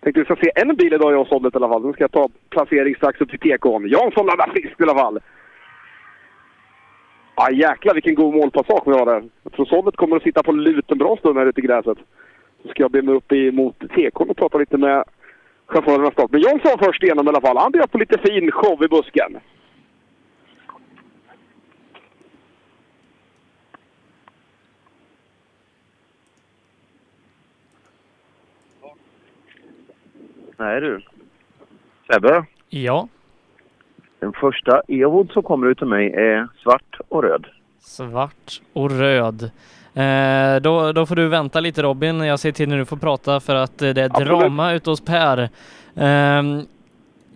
Speaker 2: Tänkte vi ska se en bil idag jag och i alla fall. Sen ska jag ta placering strax upp till TK'n. Jansson laddar friskt i alla fall. Ja, jäklar vilken god målpassage vi har där. Jag tror Sonnet kommer att sitta på lut en bra stund här ute i gräset. Så ska jag be mig upp mot TK'n och prata lite med chaufförerna snart. Men Jansson först igenom i alla fall. Han bjöd på lite fin show i busken.
Speaker 17: Nej du. Sebbe?
Speaker 1: Ja.
Speaker 17: Den första Ewood som kommer ut till mig är svart och röd.
Speaker 1: Svart och röd. Eh, då, då får du vänta lite Robin. Jag ser till när du får prata för att eh, det är drama ute hos Per. Ehm,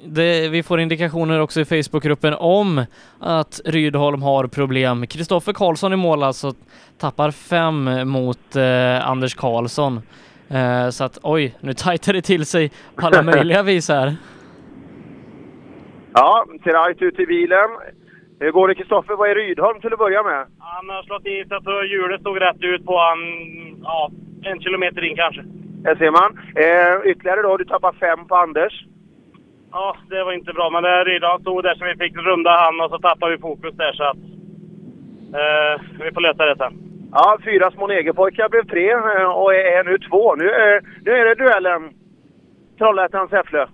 Speaker 1: det, vi får indikationer också i Facebookgruppen om att Rydholm har problem. Kristoffer Karlsson i mål alltså tappar fem mot eh, Anders Karlsson. Eh, så att oj, nu tajtar det till sig på alla möjliga vis här.
Speaker 17: Ja, ser right ut i bilen. Hur går det Kristoffer? Vad är Rydholm till att börja med?
Speaker 6: Han har slått i sig så hjulet stod rätt ut på han, ja, en kilometer in kanske.
Speaker 17: Här ser man. Eh, ytterligare då, du tappar fem på Anders.
Speaker 6: Ja, det var inte bra. Men det Rydal stod där så vi fick runda han och så tappade vi fokus där så att... Eh, vi får lösa det sen.
Speaker 17: Ja, fyra små negerpojkar blev tre eh, och är är nu två. Nu, är- nu är det duellen Trollhättan-Säffle.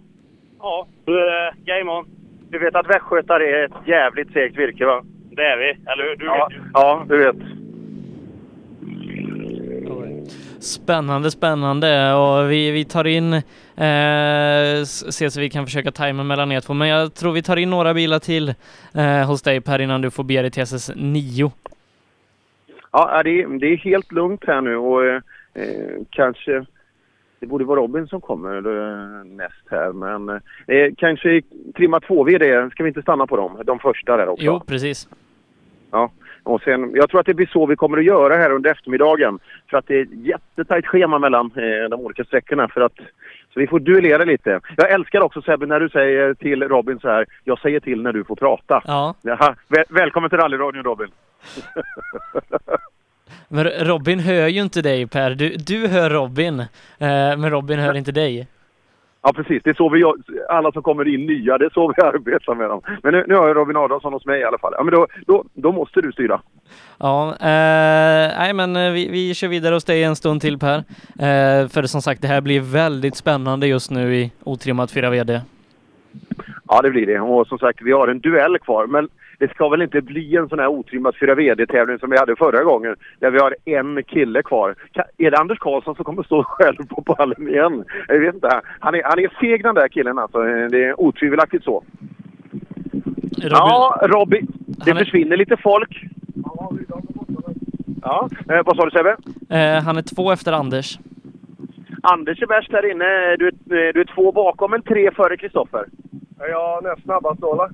Speaker 6: Ja, då är det game on.
Speaker 17: Du vet att västgötar är ett jävligt segt virke va?
Speaker 6: Det är vi, eller hur? Du
Speaker 17: Ja,
Speaker 6: vet ju.
Speaker 17: ja du vet.
Speaker 1: Spännande, spännande och vi, vi tar in, eh, s- ser så vi kan försöka tajma mellan er två, men jag tror vi tar in några bilar till eh, hos dig Per innan du får bege dig till SS 9.
Speaker 17: Ja, det är, det är helt lugnt här nu och eh, eh, kanske... Det borde vara Robin som kommer eh, näst här, men eh, kanske trimma två VD. Ska vi inte stanna på dem? De första där också.
Speaker 1: Jo, precis.
Speaker 17: Ja, och sen, jag tror att det blir så vi kommer att göra här under eftermiddagen. För att det är ett jättetajt schema mellan eh, de olika sträckorna. För att, så vi får duellera lite. Jag älskar också Sebbe när du säger till Robin så här. Jag säger till när du får prata.
Speaker 1: Ja.
Speaker 17: Jaha, väl, välkommen till rallyradion Robin.
Speaker 1: Men Robin hör ju inte dig Per, du, du hör Robin, eh, men Robin hör inte dig.
Speaker 17: Ja precis, det är så vi gör. Alla som kommer in nya, det är så vi arbetar med dem. Men nu, nu har jag Robin Adolfsson hos mig i alla fall. Ja men då, då, då måste du styra.
Speaker 1: Ja, eh, nej men eh, vi, vi kör vidare hos dig en stund till Per. Eh, för som sagt, det här blir väldigt spännande just nu i otrimmat 4 VD.
Speaker 17: Ja, det blir det. Och som sagt, vi har en duell kvar. Men det ska väl inte bli en sån här otrimmat 4 VD-tävling som vi hade förra gången. Där vi har en kille kvar. Är det Anders Karlsson som kommer stå själv på pallen igen? Jag vet inte. Han är, han är seg den där killen alltså. Det är otvivelaktigt så. Ja, Robin. Det försvinner lite folk. Ja, eh, vad sa du Sebbe?
Speaker 1: Eh, han är två efter Anders.
Speaker 17: Anders är värst här inne. Du, är- eh, du är två bakom, men tre före Kristoffer.
Speaker 25: Är jag näst snabbast då eller?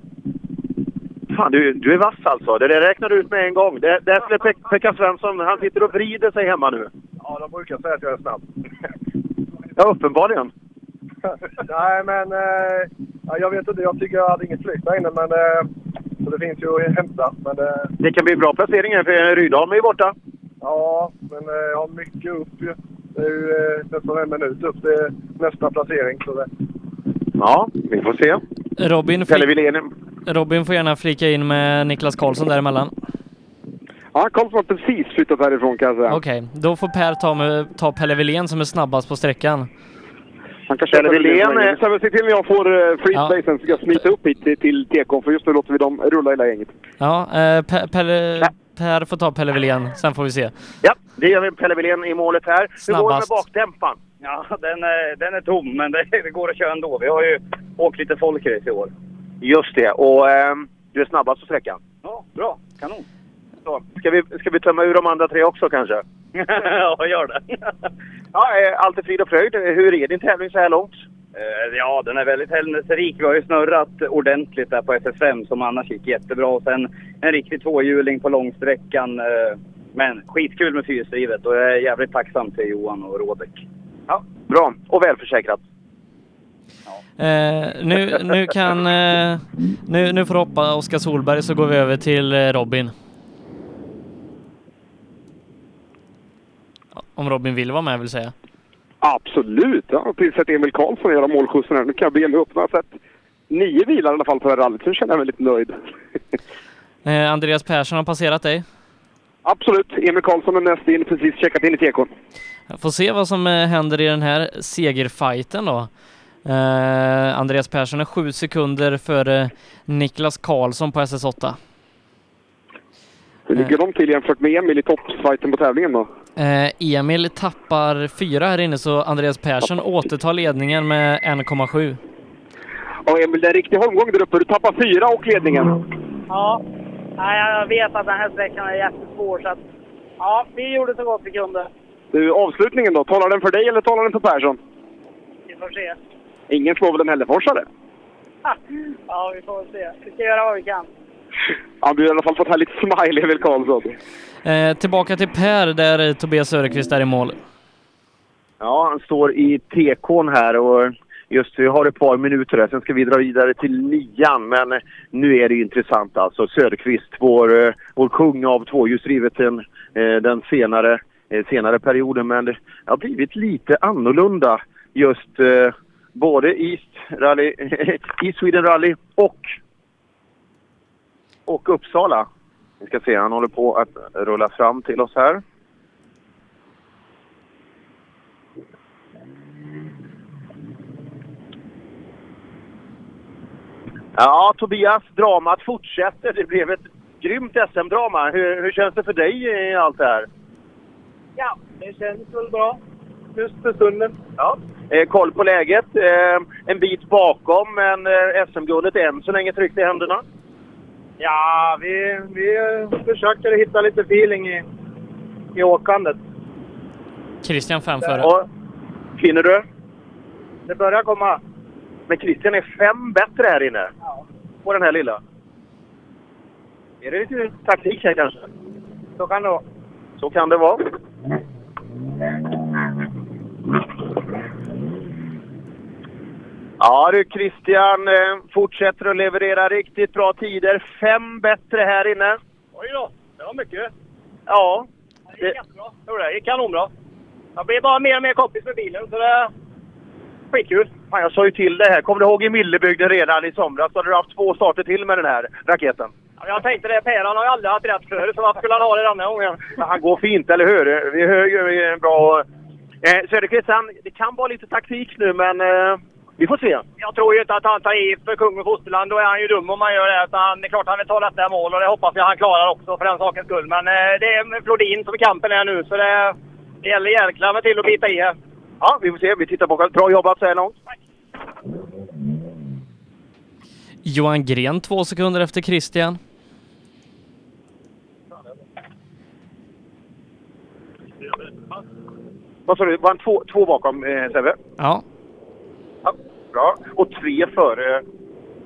Speaker 17: Fan, du, du är vass alltså. Det där räknar du ut med en gång. Det, där skulle Pek- Pekka Svensson, han sitter och vrider sig hemma nu.
Speaker 25: Ja, de brukar säga att jag är snabb.
Speaker 17: Ja, uppenbarligen.
Speaker 25: Nej, men eh, ja, jag vet inte. Jag tycker jag hade inget flyt där inne, men eh, så det finns ju att hämta. Men, eh,
Speaker 17: Det kan bli bra placering här för Rydholm är ju borta.
Speaker 25: ja, men eh, jag har mycket upp ju. Det är ju eh, nästan en minut upp till nästa placering. Så det,
Speaker 17: Ja, vi får se.
Speaker 1: Robin,
Speaker 17: Pelle Wilén.
Speaker 1: Robin får gärna flika in med Niklas Karlsson däremellan.
Speaker 2: Ja, Karlsson har precis flyttat härifrån kan jag säga.
Speaker 1: Okej, då får Per ta, med, ta Pelle Wilén som är snabbast på sträckan.
Speaker 2: Han kan köra
Speaker 1: Pelle
Speaker 2: Wilén.
Speaker 1: Är-
Speaker 2: Så se till när jag får uh, free
Speaker 1: Ja.
Speaker 2: så ska jag smita upp hit till, till TK för just nu låter vi dem rulla hela gänget.
Speaker 1: Ja, eh, Pe- Pelle, Per får ta Pelle Wilén, sen får vi se.
Speaker 17: Ja, det gör vi. Pelle Wilén i målet här. Hur går det med
Speaker 1: Snabbast.
Speaker 17: bakdämparen?
Speaker 23: Ja, den är, den är tom, men det, det går att köra ändå. Vi har ju åkt lite folkrace i år.
Speaker 17: Just det. Och ehm, du är snabbast på sträckan.
Speaker 23: Ja, bra. Kanon.
Speaker 17: Så, ska, vi, ska vi tömma ur de andra tre också kanske?
Speaker 23: ja, gör det.
Speaker 17: Ja, eh, allt är frid och fröjd. Hur är din tävling så här långt?
Speaker 23: Eh, Ja, den är väldigt händelserik. Vi har ju snurrat ordentligt där på SS5 som annars gick jättebra. Och sen en riktig tvåhjuling på långsträckan. eh, Men skitkul med fyrhjulsdrivet och jag är jävligt tacksam till Johan och Rådek.
Speaker 17: Ja, bra. Och välförsäkrat.
Speaker 1: Eh, nu, nu kan... Eh, nu, nu får du hoppa Oskar Solberg så går vi över till eh, Robin. Om Robin vill vara med vill säga.
Speaker 2: Absolut! Jag har precis sett Emil Karlsson göra målskjutsen här. Nu kan jag be mig upp. Nu har jag sett nio bilar i alla fall på det här rallyt. Så känner jag mig lite nöjd.
Speaker 1: Eh, Andreas Persson har passerat dig.
Speaker 2: Absolut. Emil Karlsson är näst in. Precis checkat in i.
Speaker 1: Jag får se vad som eh, händer i den här segerfighten då. Eh, Andreas Persson är sju sekunder före Niklas Karlsson på SS8.
Speaker 2: Hur ligger de till jämfört med Emil i toppfighten på tävlingen då?
Speaker 1: Eh, Emil tappar fyra här inne så Andreas Persson återtar ledningen med 1,7.
Speaker 2: Ja, Emil, det är en riktig holmgång där uppe. Du tappar fyra och ledningen.
Speaker 18: Ja, Nej, jag vet att den här sträckan är jättesvår så att ja, vi gjorde så gott vi kunde.
Speaker 2: Du, avslutningen då? Talar den för dig eller talar den för Persson?
Speaker 18: Vi får se.
Speaker 2: Ingen slår väl en Hälleforsare?
Speaker 18: Ja, vi får väl se. Vi ska göra vad vi kan.
Speaker 2: Han blir i alla fall fått härligt smile, Emil Karlsson.
Speaker 1: Eh, tillbaka till Per där eh, Tobias Söderqvist är i mål.
Speaker 17: Ja, han står i TK'n här och just vi har ett par minuter här. Sen ska vi dra vidare till nian. Men eh, nu är det intressant alltså. Söderqvist, vår, eh, vår kung av tvåhjulsdrivet den, den senare, senare perioden. Men det har blivit lite annorlunda just eh, både East, Rally, East Sweden Rally och, och Uppsala. Vi ska se, han håller på att rulla fram till oss här. Ja, Tobias, dramat fortsätter. Det blev ett grymt SM-drama. Hur, hur känns det för dig i allt det här?
Speaker 18: Ja, det känns väl bra. Just för stunden.
Speaker 17: Ja. Eh, koll på läget. Eh, en bit bakom, men eh, SM-guldet är än så länge tryggt i händerna.
Speaker 18: Ja, vi, vi försöker hitta lite feeling i, i åkandet.
Speaker 1: Christian fem före.
Speaker 17: Och, finner du?
Speaker 18: Det börjar komma.
Speaker 17: Men Christian är fem bättre här inne. På den här lilla. Är det lite taktik här kanske?
Speaker 18: Så kan det vara.
Speaker 17: Så kan det vara. Ja du Christian, eh, fortsätter att leverera riktigt bra tider. Fem bättre här inne.
Speaker 18: Oj då, det var mycket.
Speaker 17: Ja.
Speaker 18: Det gick jättebra. Det. Gick kanonbra. Jag blir bara mer och mer kompis med bilen, så det skitkul.
Speaker 17: Fan, jag sa ju till det här. Kommer du ihåg i Millebygden redan i somras? Då hade du haft två starter till med den här raketen.
Speaker 18: Ja, Jag tänkte det, Per han har ju aldrig haft rätt förut, så varför skulle han ha det denna gången?
Speaker 17: Men Han går fint, eller hur? Vi hör ju bra. Eh, Söderqvist, det kan vara lite taktik nu, men eh, Vi får se.
Speaker 24: Jag tror ju inte att han tar i för kung och fosterland. Då är han ju dum om man gör det. Utan han, det är klart han vill ta detta mål och det hoppas jag han klarar också för den sakens skull. Men eh, det är Flodin som kampen är nu så det, det gäller jäklar med till att bita i här.
Speaker 17: Ja, vi får se. Vi tittar bakåt. Bra jobbat så här långt.
Speaker 1: Johan Gren två sekunder efter Christian.
Speaker 17: Vad sa du? Var han två, två bakom eh, Sebbe?
Speaker 1: Ja.
Speaker 17: Bra. Och tre före.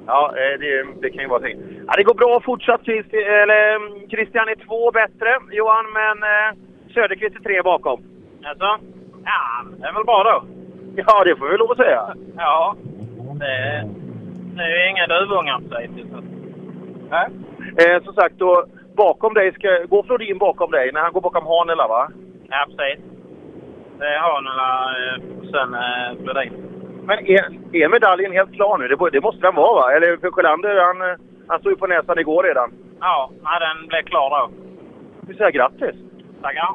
Speaker 17: Ja, eh, det, det kan ju vara ting. Ja, det går bra fortsatt. Eller, mm, Christian är två bättre, Johan, men eh, Söderqvist är tre bakom.
Speaker 26: Alltså? Ja, det är väl bra då.
Speaker 17: Ja, det får vi lov att säga.
Speaker 26: Ja. Det, det är ju inga duvungar precis. så-
Speaker 17: Nej. Eh, som sagt, då, bakom dig ska... Går Flodin bakom dig när han går bakom Hanela, va?
Speaker 26: Ja, precis. Det är Hanela och sen eh, Flodin.
Speaker 17: Men är, är medaljen helt klar nu? Det, det måste den vara, va? Eller för Sjölander, han, eh, han stod ju på näsan igår redan.
Speaker 26: Ja, nej, den blev klar då.
Speaker 17: Vi säger grattis!
Speaker 26: Tackar.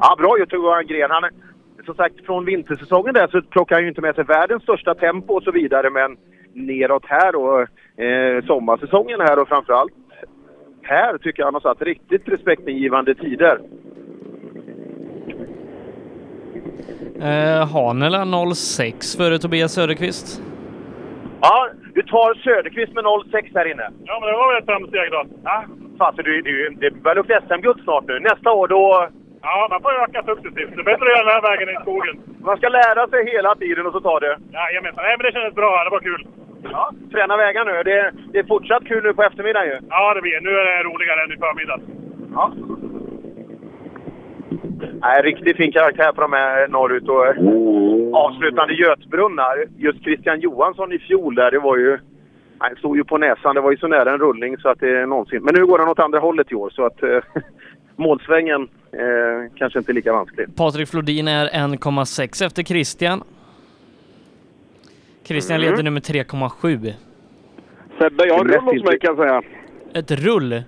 Speaker 17: Ja, bra gjort Johan Gren. Han, som sagt, från vintersäsongen där så plockar han ju inte med sig världens största tempo och så vidare, men neråt här och eh, sommarsäsongen här och framförallt här tycker jag han har satt riktigt respektingivande tider.
Speaker 1: Eh, Hanela 06 före Tobias Söderqvist.
Speaker 17: Ja, du tar Söderqvist med 0,6 här inne.
Speaker 27: Ja, men det var väl ett framsteg då.
Speaker 17: Ja, fasen, du, du, det börjar lukta SM-guld snart nu. Nästa år då...
Speaker 27: Ja, man får öka successivt. Det är bättre att göra den här vägen i skogen.
Speaker 17: Man ska lära sig hela tiden och så tar det.
Speaker 27: Jajamensan. Nej, men det kändes bra. Det var kul.
Speaker 17: Ja, träna vägar nu. Det, det är fortsatt kul nu på eftermiddagen ju.
Speaker 27: Ja, det blir Nu är det roligare än i förmiddags.
Speaker 17: Ja. Nej, riktigt fin karaktär på de här norrut och eh, avslutande Götbrunnar. Just Christian Johansson i fjol där, det var ju... Han stod ju på näsan. Det var ju så nära en rullning så att det är någonsin... Men nu går han åt andra hållet i år så att eh, målsvängen eh, kanske inte är lika vansklig.
Speaker 1: Patrik Flodin är 1,6 efter Christian. Christian
Speaker 2: Mm.
Speaker 1: leder nu med 3,7.
Speaker 2: Sebbe, jag har rull hos mig kan jag säga.
Speaker 1: Ett rull?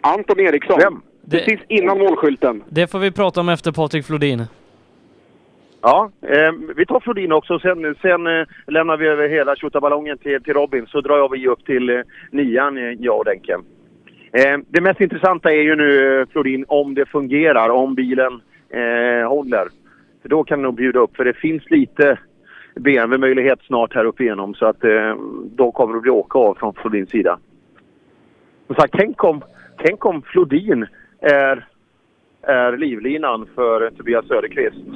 Speaker 2: Anton Eriksson.
Speaker 17: Vem?
Speaker 2: Precis innan målskylten.
Speaker 1: Det får vi prata om efter Patrik Flodin.
Speaker 17: Ja, eh, vi tar Flodin också. Sen, sen eh, lämnar vi över hela tjottaballongen till, till Robin. Så drar jag vi upp till eh, nian, eh, jag och Denke. Eh, det mest intressanta är ju nu, eh, Flodin, om det fungerar. Om bilen håller. För då kan det nog bjuda upp. För det finns lite BMW-möjlighet snart här uppe igenom. Så att då kommer det bli åka av från Flodins sida. Som sagt, tänk om, tänk om Flodin är, är livlinan för Tobias Söderqvist.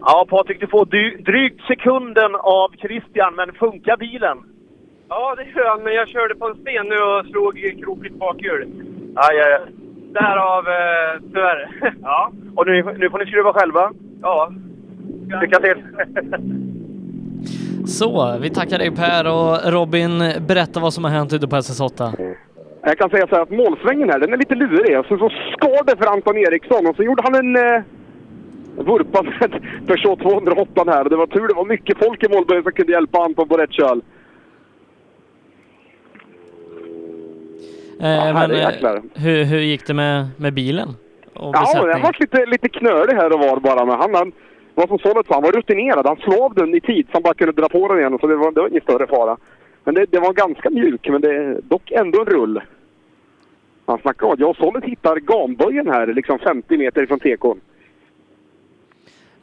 Speaker 17: Ja, Patrik, du får dy- drygt sekunden av Christian, men funkar bilen?
Speaker 24: Ja, det gör han, men jag körde på en sten nu och slog krokigt bakhjul.
Speaker 17: Aj, aj, aj.
Speaker 24: Därav, eh, tyvärr.
Speaker 17: Ja. Och nu, nu får ni skruva själva?
Speaker 24: Ja.
Speaker 17: Lycka till!
Speaker 1: Så, vi tackar dig Per och Robin, berätta vad som har hänt ute på SS8.
Speaker 2: Jag kan säga så här att målsvängen här, den är lite lurig. Så, så skar det för Anton Eriksson och så gjorde han en eh, vurpa med Peugeot 208 här. Det var tur det var mycket folk i målböjen som kunde hjälpa Anton på rätt köl.
Speaker 1: Eh, men
Speaker 2: herrejäklar.
Speaker 1: eh, hur, hur gick det med, med bilen? Och
Speaker 2: Ja, den var lite, lite knölig här och var bara. Men han, han var som sa, han var rutinerad. Han slog av den i tid så han bara kunde dra på den igen. Så det var, det var ingen större fara. Men det, det var ganska mjuk, men det är dock ändå en rull. Han snackar om att jag och Sollet hittar gamböjen här, liksom 50 meter ifrån tekon.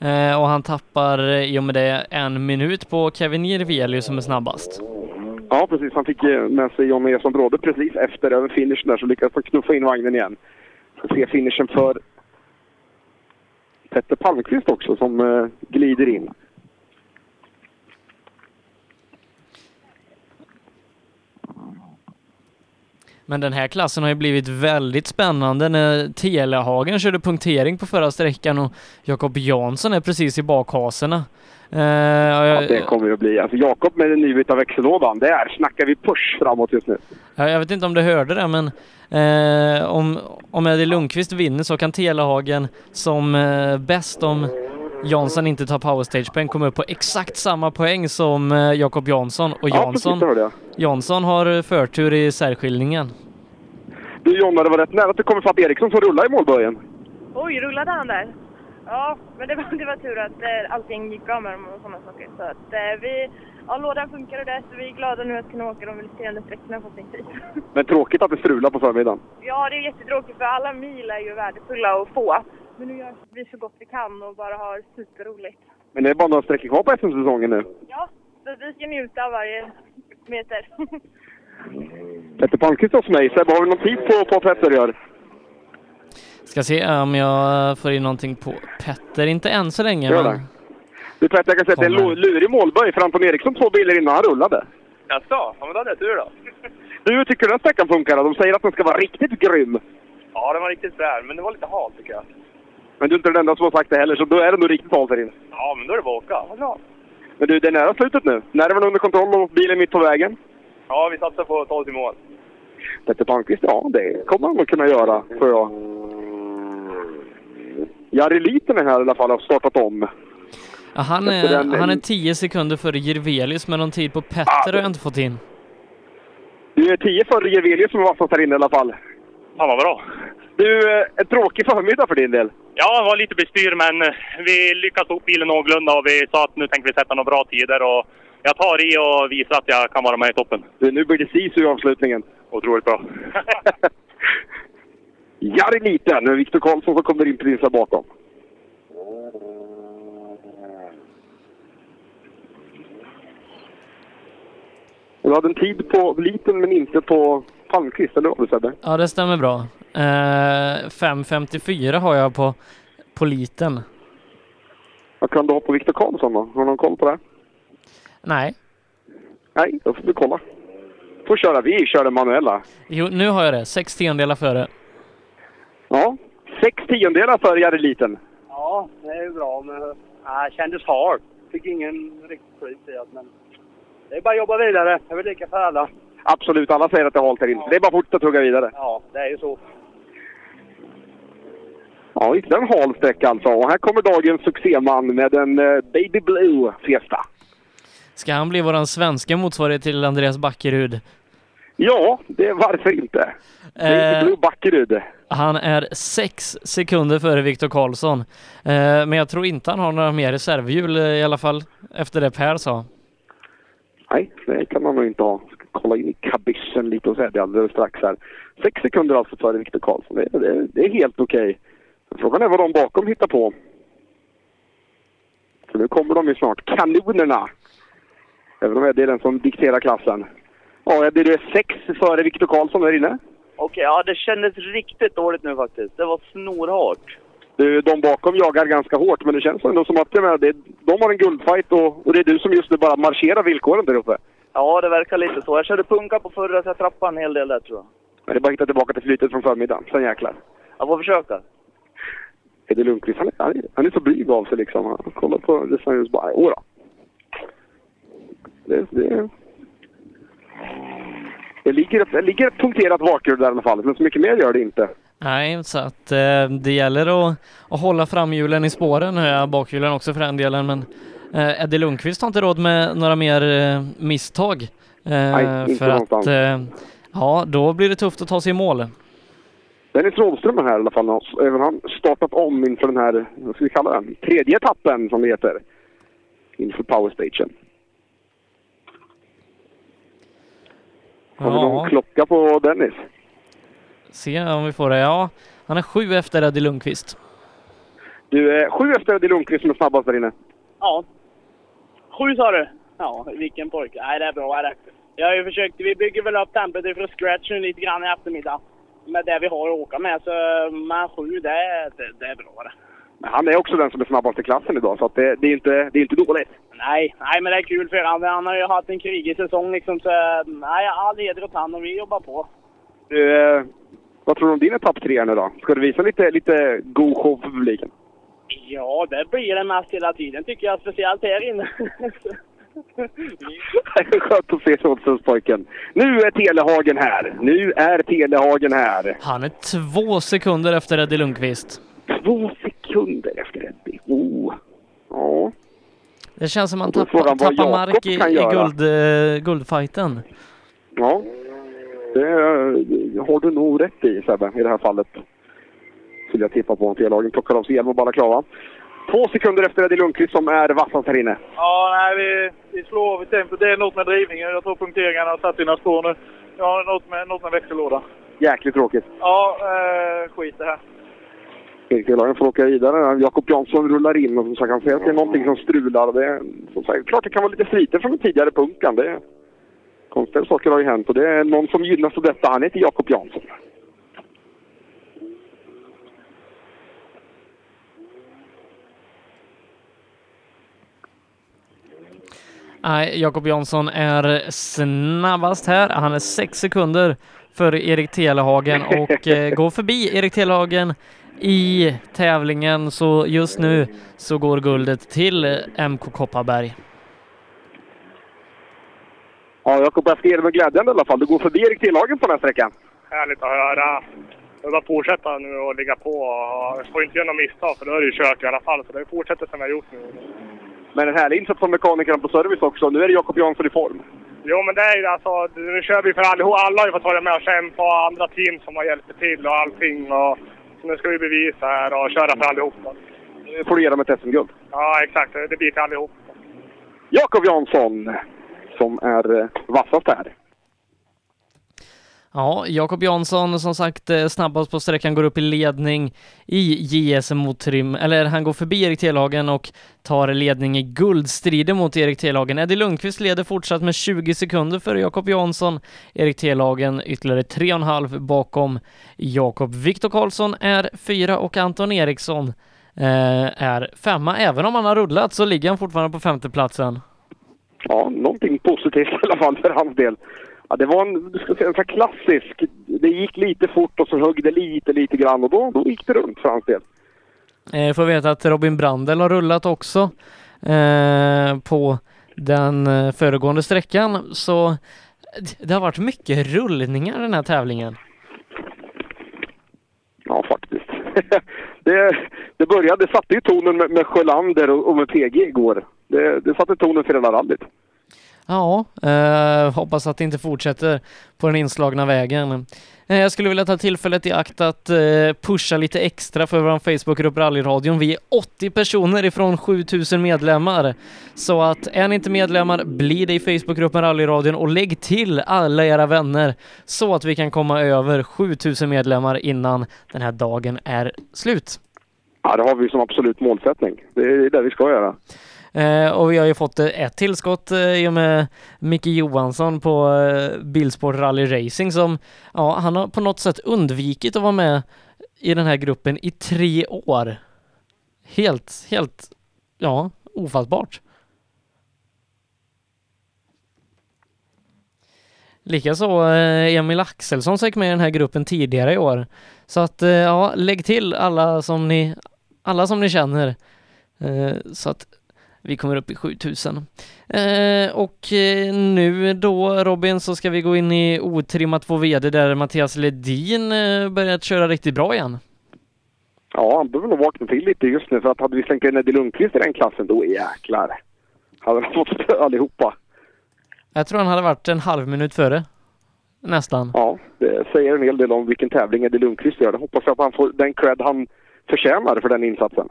Speaker 1: Eh, och han tappar i och med det en minut på Kevin Jirvelius som är snabbast.
Speaker 2: Ja, precis. Han fick eh, med sig John Eson Brodde precis efter över finishen där så lyckades han knuffa in vagnen igen. Får se finishen för Petter Palmqvist också som eh, glider in.
Speaker 1: Men den här klassen har ju blivit väldigt spännande när Telehagen körde punktering på förra sträckan och Jakob Jansson är precis i bakhaserna. Och
Speaker 2: Ja, det kommer ju att bli. Alltså Jakob med den nybytta växellådan, där snackar vi push framåt just nu.
Speaker 1: Ja, jag vet inte om du hörde det, men eh, om, om Eddie Lundqvist vinner så kan Telehagen som eh, bäst om Jansson inte tar powerstage-poäng komma upp på exakt samma poäng som eh, Jakob Jansson. Och
Speaker 2: Ja, precis,
Speaker 1: Jansson,
Speaker 2: jag.
Speaker 1: Jansson har förtur i särskiljningen.
Speaker 2: Du Jonna, det var rätt nära att det kommer fatt Eriksson som rullar i målböjen.
Speaker 21: Oj, rullade han där? Ja, men det var, det var tur att eh, allting gick bra med dem och sådana saker. Så att eh, vi, ja, lådan funkar och det, så vi är glada nu att kunna åka de resterande sträckorna förhoppningsvis.
Speaker 2: Men tråkigt att det strular på förmiddagen.
Speaker 21: Ja, det är jättetråkigt för alla mil är ju värdefulla att få. Men nu gör vi så gott vi kan och bara har superroligt.
Speaker 2: Men det är bara några sträckor kvar på SM-säsongen nu.
Speaker 21: Ja, så vi ska njuta av varje meter.
Speaker 2: Petter Palmqvist hos mig. Sebbe, har du någon tid på, på Petter gör?
Speaker 1: Ska se om jag får in någonting på Petter. Inte än så länge.
Speaker 2: Gör
Speaker 1: men-.
Speaker 2: Du Petter, jag kan säga att det är en lu- lurig målböj för Anton Eriksson två bilar innan han rullade.
Speaker 24: Jaså? Ja, men då hade jag tur då.
Speaker 2: Du, hur tycker du den sträckan funkar? då? De säger att den ska vara riktigt grym.
Speaker 24: Ja, den var riktigt frän, men det var lite halt tycker jag.
Speaker 2: Men du är inte den enda som har sagt det heller, så då är det nog riktigt halt här inne.
Speaker 24: Ja, men då är det bara att åka. Vad bra.
Speaker 2: Men du, det är nära slutet nu. Nerven under kontroll och bilen mitt på vägen.
Speaker 24: Ja, vi satsar på att ta oss i mål.
Speaker 2: Petter Palmqvist, ja det kommer han nog kunna göra, tror jag. Jari Liten här i alla fall har startat om.
Speaker 1: Ja, han, är,
Speaker 2: den-
Speaker 1: han är 10 sekunder före Jirvelius, men någon tid på Petter har jag inte fått in.
Speaker 2: Du är 10 före Jevelius som är vassast här inne i alla fall.
Speaker 6: Ja, vad bra.
Speaker 2: Du, eh, en tråkig förmiddag för din del.
Speaker 6: Ja, det var lite bestyr, men eh, vi lyckades få upp bilen någorlunda och vi sa att nu tänker vi sätta några bra tider. Och jag tar i och visar att jag kan vara med i toppen.
Speaker 2: Du, nu blir det sisu i avslutningen.
Speaker 6: Otroligt bra.
Speaker 2: Jari Liten, Viktor Karlsson som kommer in precis här bakom. Du hade en tid på Liten men inte på Palmqvist, eller vad du Sebbe?
Speaker 1: Ja, det stämmer bra. Eh, 5.54 har jag på, på liten.
Speaker 2: Vad kan du ha på Viktor Karlsson då? Har du någon koll på det?
Speaker 1: Nej.
Speaker 2: Nej, då får vi kolla. Får köra. Vi kör den manuella.
Speaker 1: Jo, nu har jag det. Sex tiondelar före.
Speaker 2: Ja, sex tiondelar för Jari Liten.
Speaker 19: Ja, det är ju bra. Men ja, kändes hard. Fick ingen riktigt skit i det, men det är bara att jobba vidare. Det är väl lika för alla.
Speaker 2: Absolut, alla säger att det är halt här inne. Det är bara fort att tugga vidare.
Speaker 19: Ja, det är ju så.
Speaker 2: Ja, ytterligare en hal sträcka alltså. Och här kommer dagens succéman med en eh, Baby Blue Fiesta.
Speaker 1: Ska han bli våran svenska motsvarighet till Andreas Backerud?
Speaker 2: Ja, det varför inte? Baby
Speaker 1: Eh,
Speaker 2: Blue Backerud.
Speaker 1: han är sex sekunder före Viktor Karlsson. Eh, men jag tror inte han har några mer reservhjul eh, i alla fall efter det Per sa.
Speaker 2: Nej, det kan man nog inte ha. Kolla in i kabyssen lite och se det alldeles strax här. Sex sekunder alltså före Viktor Karlsson. Det, det, det är helt okej. Frågan är vad de bakom hittar på. För nu kommer de ju snart. Kanonerna! Även om Eddie är den som dikterar klassen. Ja, Eddie, du är sex före Viktor Karlsson där inne.
Speaker 28: Okej, ja det kändes riktigt dåligt nu faktiskt. Det var snorhårt.
Speaker 2: Du, de bakom jagar ganska hårt, men det känns ändå som att det, de har en guldfight och, och det är du som just nu bara marscherar villkoren där uppe.
Speaker 28: Ja, det verkar lite så. Jag körde punka på förra så jag trappade en hel del där tror jag.
Speaker 2: Men det är bara att hitta tillbaka till flytet från förmiddagen. Sen jäklar.
Speaker 28: Jag får försöka.
Speaker 2: Eddie Lundqvist, han är, han är, han är så blyg av sig liksom. Han kollar på designers bara, jodå. Det, det, det, ligger, det ligger ett punkterat bakhjul där i alla fall, men så mycket mer gör det inte.
Speaker 1: Nej, så att eh, det gäller att, att hålla framhjulen i spåren, bakhjulen också för den delen, men eh, Eddie Lundqvist har inte råd med några mer eh, misstag. Eh,
Speaker 2: Nej, inte
Speaker 1: för att
Speaker 2: någonstans.
Speaker 1: eh, ja, då blir det tufft att ta sig i mål.
Speaker 2: Dennis Rådström är här i alla fall. och Även han startat om inför den här, vad ska vi kalla den, tredje etappen som det heter. Inför powerstagen. Har vi
Speaker 1: Ja.
Speaker 2: någon klocka på Dennis?
Speaker 1: Se om vi får det. Ja, han är sju efter Eddie Lundqvist.
Speaker 2: Du är sju efter Eddie Lundqvist som är snabbast där inne.
Speaker 18: Ja. Sju sa du? Ja, vilken pojke. Nej, det är bra. Är det. Jag har ju försökt, vi bygger väl upp tempot ifrån scratch nu lite grann i eftermiddag. Med det vi har att åka med. Så, men sju, det, det, det är bra det.
Speaker 2: Men han är också den som är snabbast i klassen idag, så det, det, är inte, det är inte dåligt.
Speaker 18: Nej, nej, men det är kul för han. Han har ju haft en krigig säsong liksom. Så, nej, all heder åt han och vi jobbar på.
Speaker 2: Du, eh, vad tror du om din etapp tre nu då? Ska du visa lite, lite god show för publiken?
Speaker 18: Ja, det blir det mest hela tiden tycker jag. Speciellt här inne.
Speaker 2: Det är skönt att se Rådströmspojken. Nu är Telehagen här. Nu är Telehagen här.
Speaker 1: Han är två sekunder efter Eddie Lundqvist.
Speaker 2: Två sekunder efter Eddie. Oh. Ja.
Speaker 1: Det känns som han
Speaker 2: Då är
Speaker 1: tappar, tappar mark i, i guld, eh, guldfighten.
Speaker 2: Ja. Det eh, har du nog rätt i Sebbe, i det här fallet. Skulle jag tippa på. T-lagen plockar av sig hjälm och balaklava. Två sekunder efter Eddie Lundqvist som är vassast här inne.
Speaker 20: Ja, nej, vi, vi slår av i tempo. Det är något med drivningen. Jag tror punkteringarna har satt sina spår nu. Ja, något med, något med växellåda.
Speaker 2: Jäkligt tråkigt.
Speaker 20: Ja, eh, skit det här.
Speaker 2: T-lagen får åka vidare. Jakob Jansson rullar in och som sagt, han säger att det är någonting som strular. Det är, som sagt, klart det kan vara lite sliten från den tidigare punkan. Det är, konstiga saker har ju hänt och det är någon som gynnas av detta. Han heter Jakob Jansson.
Speaker 1: Jakob Jansson är snabbast här. Han är sex sekunder före Erik Telehagen och eh, går förbi Erik Telehagen i tävlingen. Så just nu så går guldet till eh, MK Kopparberg.
Speaker 2: Ja, Jakob, jag ska ge dig med glädjande i alla fall. Du går förbi Erik Tillhagen på den här sträckan.
Speaker 27: Härligt att höra. Jag bara fortsätta nu och ligga på. Jag får inte göra några misstag för då är det ju kört i alla fall. Så det fortsätter som jag gjort nu.
Speaker 2: Men en härlig insats från mekanikerna på service också. Nu är det Jakob Jansson i form.
Speaker 27: Jo, men det är ju alltså, nu kör vi för allihop. Alla har ju fått vara med och kämpa och andra team som har hjälpt till och allting. Och, så nu ska vi bevisa här och köra för allihopa.
Speaker 2: Nu får du ge dem ett SM-guld.
Speaker 27: Ja, exakt. Det blir till allihop.
Speaker 2: Jakob Jansson, som är eh, vassast här.
Speaker 1: Ja, Jakob Jansson som sagt eh, snabbast på sträckan går upp i ledning i JSM mot Trim, eller han går förbi Erik Telhagen och tar ledning i guldstriden mot Erik Telhagen. Eddie Lundqvist leder fortsatt med 20 sekunder före Jakob Jansson. Erik Telhagen ytterligare 3,5 bakom Jakob. Viktor Karlsson är fyra och Anton Eriksson eh, är femma. Även om han har rullat så ligger han fortfarande på femteplatsen.
Speaker 2: Ja, någonting positivt i alla fall för hans del. Ja, det var en, ska säga, en här klassisk. Det gick lite fort och så högg det lite, lite grann och då, då gick det runt för hans del.
Speaker 1: Eh, får veta att Robin Brandel har rullat också eh, på den eh, föregående sträckan. Så det har varit mycket rullningar den här tävlingen.
Speaker 2: Ja, faktiskt. det, det började, det satte ju tonen med, med Sjölander och, och med PG igår. Det, det satte tonen för hela rallyt.
Speaker 1: Ja, eh, hoppas att det inte fortsätter på den inslagna vägen. Eh, jag skulle vilja ta tillfället i akt att eh, pusha lite extra för vår Facebookgrupp Rallyradion. Vi är 80 personer ifrån 7000 medlemmar. Så att är ni inte medlemmar, bli det i Facebookgruppen Rallyradion och lägg till alla era vänner så att vi kan komma över 7000 medlemmar innan den här dagen är slut.
Speaker 2: Ja, det har vi som absolut målsättning. Det är det vi ska göra.
Speaker 1: Eh, och vi har ju fått eh, ett tillskott eh, i och med Micke Johansson på eh, Bilsport Rally Racing som, ja, han har på något sätt undvikit att vara med i den här gruppen i tre år. Helt, helt, ja, ofattbart. Likaså eh, Emil Axelsson som gick med i den här gruppen tidigare i år. Så att, ja, lägg till alla som ni, alla som ni känner. Så att vi kommer upp i 7000. Eh, och eh, nu då Robin så ska vi gå in i otrimmat 2 VD där Mattias Ledin eh, börjat köra riktigt bra igen.
Speaker 2: Ja, han behöver nog vakna till lite just nu för att hade vi slängt in Eddie Lundqvist i den klassen då jäklar. Hade han fått spö allihopa.
Speaker 1: Jag tror han hade varit en halv minut före. Nästan.
Speaker 2: Ja, det säger en hel del om vilken tävling Eddie Lundqvist gör. Jag hoppas att han får den cred han förtjänar för den insatsen.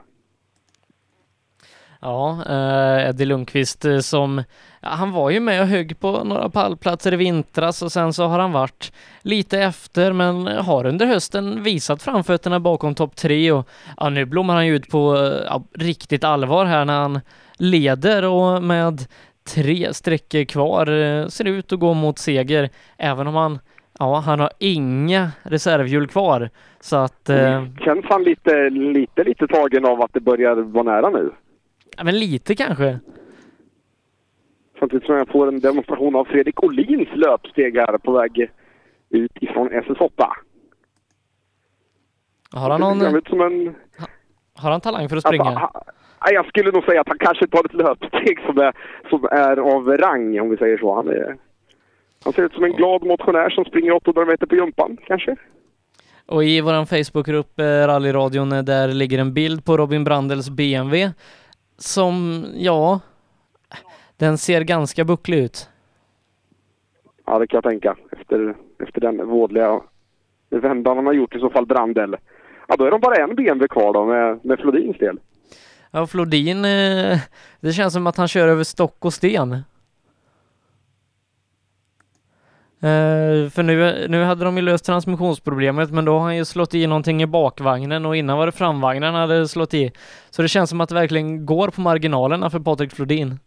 Speaker 1: Ja, eh, Eddie Lundqvist eh, som, ja, han var ju med och högg på några pallplatser i vintras och sen så har han varit lite efter men har under hösten visat framfötterna bakom topp tre och ja, nu blommar han ju ut på eh, ja, riktigt allvar här när han leder och med tre sträckor kvar ser ut att gå mot seger även om han Ja, han har inga reservhjul kvar så att... Eh,
Speaker 2: Känns han lite, lite, lite tagen av att det börjar vara nära nu?
Speaker 1: Ja, men lite kanske.
Speaker 2: Samtidigt som jag får en demonstration av Fredrik Olins löpsteg här på väg ut ifrån SS8.
Speaker 1: Har han någon...
Speaker 2: Som en...
Speaker 1: Har han talang för att springa?
Speaker 2: Alltså, jag skulle nog säga att han kanske tar ett löpsteg som är, som är av rang, om vi säger så. Han, är, han ser ut som en glad motionär som springer 800 meter på jumpan, kanske.
Speaker 1: Och i vår Facebookgrupp eh, Rallyradion, eh, där ligger en bild på Robin Brandels BMW som, ja, den ser ganska bucklig ut.
Speaker 2: Ja, det kan jag tänka. Efter, efter den vådliga vändan han har gjort i så fall Brandel. Ja, då är de bara en BMW kvar då med, med Flodins del.
Speaker 1: Ja, Flodin, eh, det känns som att han kör över stock och sten. Uh, för nu, nu hade de ju löst transmissionsproblemet men då har han ju slått i någonting i bakvagnen och innan var det framvagnen han hade slått i. Så det känns som att det verkligen går på marginalerna för Patrik Flodin.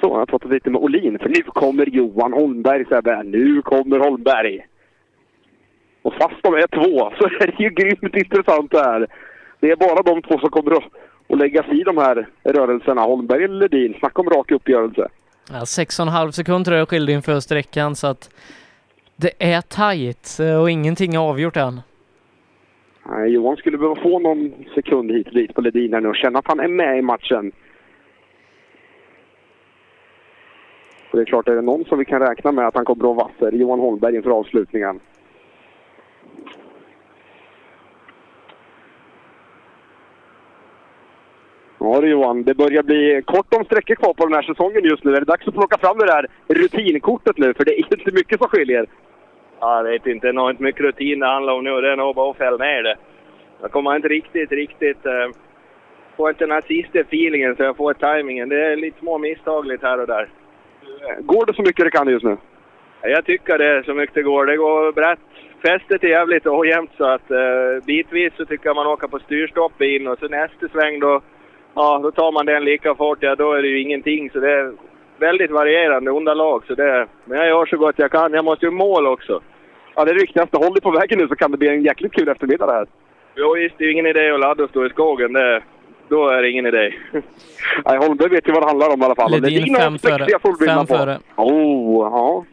Speaker 2: Så, jag har pratat lite med Olin, för nu kommer Johan Holmberg Sebbe. Nu kommer Holmberg. Och fast de är två så är det ju grymt intressant det här. Det är bara de två som kommer att, att lägga sig i de här rörelserna. Holmberg eller Ledin. Snacka om rak uppgörelse.
Speaker 1: Ja, sex och en halv sekund tror jag skilde inför sträckan så att det är tajt eh, och ingenting är avgjort än.
Speaker 2: Nej, Johan skulle behöva få någon sekund hit och dit på Ledin här nu och känna att han är med i matchen. Och det är klart, är det någon som vi kan räkna med att han kommer att vara vass är det Johan Holmberg inför avslutningen. Ja du Johan, det börjar bli kort om sträckor kvar på den här säsongen just nu. Är det dags att plocka fram det där rutinkortet nu? För det är inte mycket som skiljer.
Speaker 22: Jag vet inte, det är nog inte mycket rutin det handlar om nu. Det är nog bara att fälla ner det. Jag kommer inte riktigt, riktigt... Uh, får inte den här sista feelingen så jag får tajmingen. Det är lite små misstag lite här och där.
Speaker 2: Går det så mycket det kan just nu?
Speaker 22: Ja, Jag tycker det så mycket det går. Det går brett. Fästet är jävligt ojämnt så att uh, bitvis så tycker jag man åker på styrstopp in och så nästa sväng då, ja, då tar man den lika fort. Ja, då är det ju ingenting. Så det är väldigt varierande underlag. Så det, men jag gör så gott jag kan. Jag måste ju mål också.
Speaker 2: Ja, det viktigaste. Håll dig på vägen nu så kan det bli en jäkligt kul eftermiddag det här.
Speaker 22: Jo, visst, det är ju ingen idé att ladda och stå i skogen. Det, då är det ingen idé.
Speaker 2: Nej, Holmberg vet ju vad det handlar om i alla fall.
Speaker 1: Ledin fem före. Fem
Speaker 2: på.
Speaker 1: före.
Speaker 2: Oh, ja.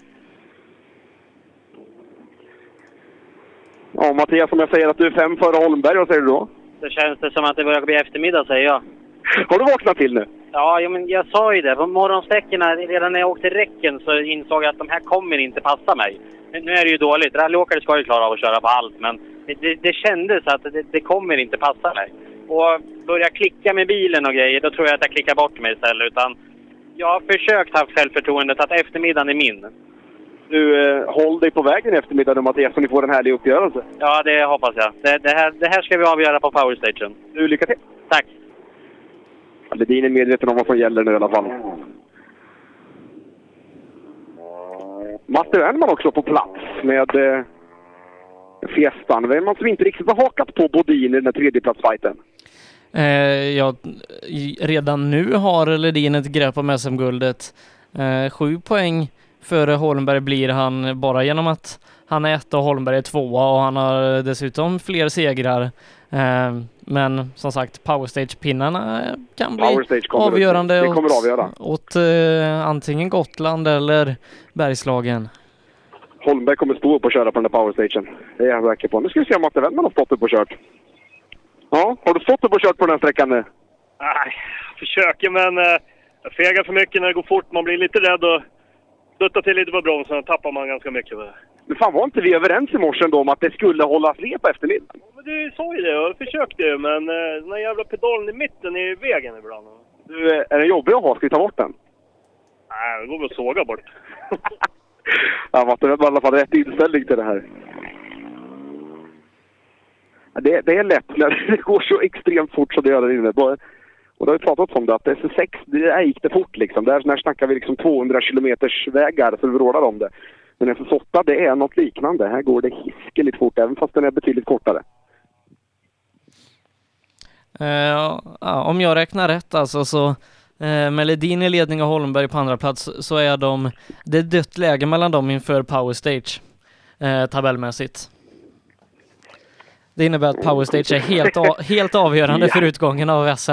Speaker 2: Ja, Mattias, om jag säger att du är fem före Holmberg, vad säger du då?
Speaker 23: Så känns det som att det börjar bli eftermiddag, säger jag.
Speaker 2: Har du vaknat till nu?
Speaker 23: Ja, men jag sa ju det. På morgonsträckorna, redan när jag åkte räcken så insåg jag att de här kommer inte passa mig. Nu är det ju dåligt. Rallyåkare ska ju klara av att köra på allt, men det, det, det kändes att det, det kommer inte passa mig. Och börja klicka med bilen och grejer, då tror jag att jag klickar bort mig istället. Utan jag har försökt ha självförtroendet att eftermiddagen är min.
Speaker 2: Du, eh, håll dig på vägen i eftermiddag nu Mattias, så ni får en härlig uppgörelse.
Speaker 23: Ja, det hoppas jag. Det, det, här, det här ska vi avgöra på Power Station.
Speaker 2: Du, lycka till!
Speaker 23: Tack!
Speaker 2: Ledin är medveten om vad som gäller nu i alla fall. Matte Wernman också på plats med eh, Fiestan. Wernman som inte riktigt har hakat på Bodin i den här tredjeplatsfajten.
Speaker 1: Eh, ja, redan nu har Ledin ett grepp om SM-guldet. Eh, sju poäng före Holmberg blir han bara genom att han är etta och Holmberg är tvåa och han har dessutom fler segrar. Eh, men som sagt, powerstage-pinnarna kan bli
Speaker 2: Powerstage kommer
Speaker 1: avgörande
Speaker 2: det kommer
Speaker 1: åt,
Speaker 2: avgöra.
Speaker 1: åt eh, antingen Gotland eller Bergslagen.
Speaker 2: Holmberg kommer stå upp och köra på den där powerstationen. Det är jag säker på. Nu ska vi se om Matte Wernman har stått upp och kört. Ja, har du stått upp och kört på den här sträckan nu?
Speaker 27: Nej, försöker men eh, jag fegar för mycket när det går fort. Man blir lite rädd och duttar till lite på bromsen. Då tappar man ganska mycket.
Speaker 2: Men fan var inte vi överens i morse om att det skulle hållas le på eftermiddagen?
Speaker 27: Men du sa ju det jag försökte ju men eh, den här jävla pedalen i mitten är i vägen ibland.
Speaker 2: Du, eh, är den jobbig att ha? Ska vi ta bort den?
Speaker 27: Nej, det går väl att såga bort.
Speaker 2: Ja, Wernman har i alla fall rätt inställning till det här. Ja, Det, det är lätt när det går så extremt fort som det gör där inne. Och det har vi pratat om det, att SS6, det där gick det fort liksom. Där, där snackar vi liksom 200 kilometers vägar så vi vrålar om det. Men SS8, det är något liknande. Här går det hiskeligt fort, även fast den är betydligt kortare.
Speaker 1: Eh, ja, om jag räknar rätt alltså så eh, med Ledin i ledning och Holmberg på andra plats så är de, det är dött läge mellan dem inför Power Stage eh, tabellmässigt. Det innebär att Power Stage är helt, a- helt avgörande
Speaker 2: Ja.
Speaker 1: för utgången av SM.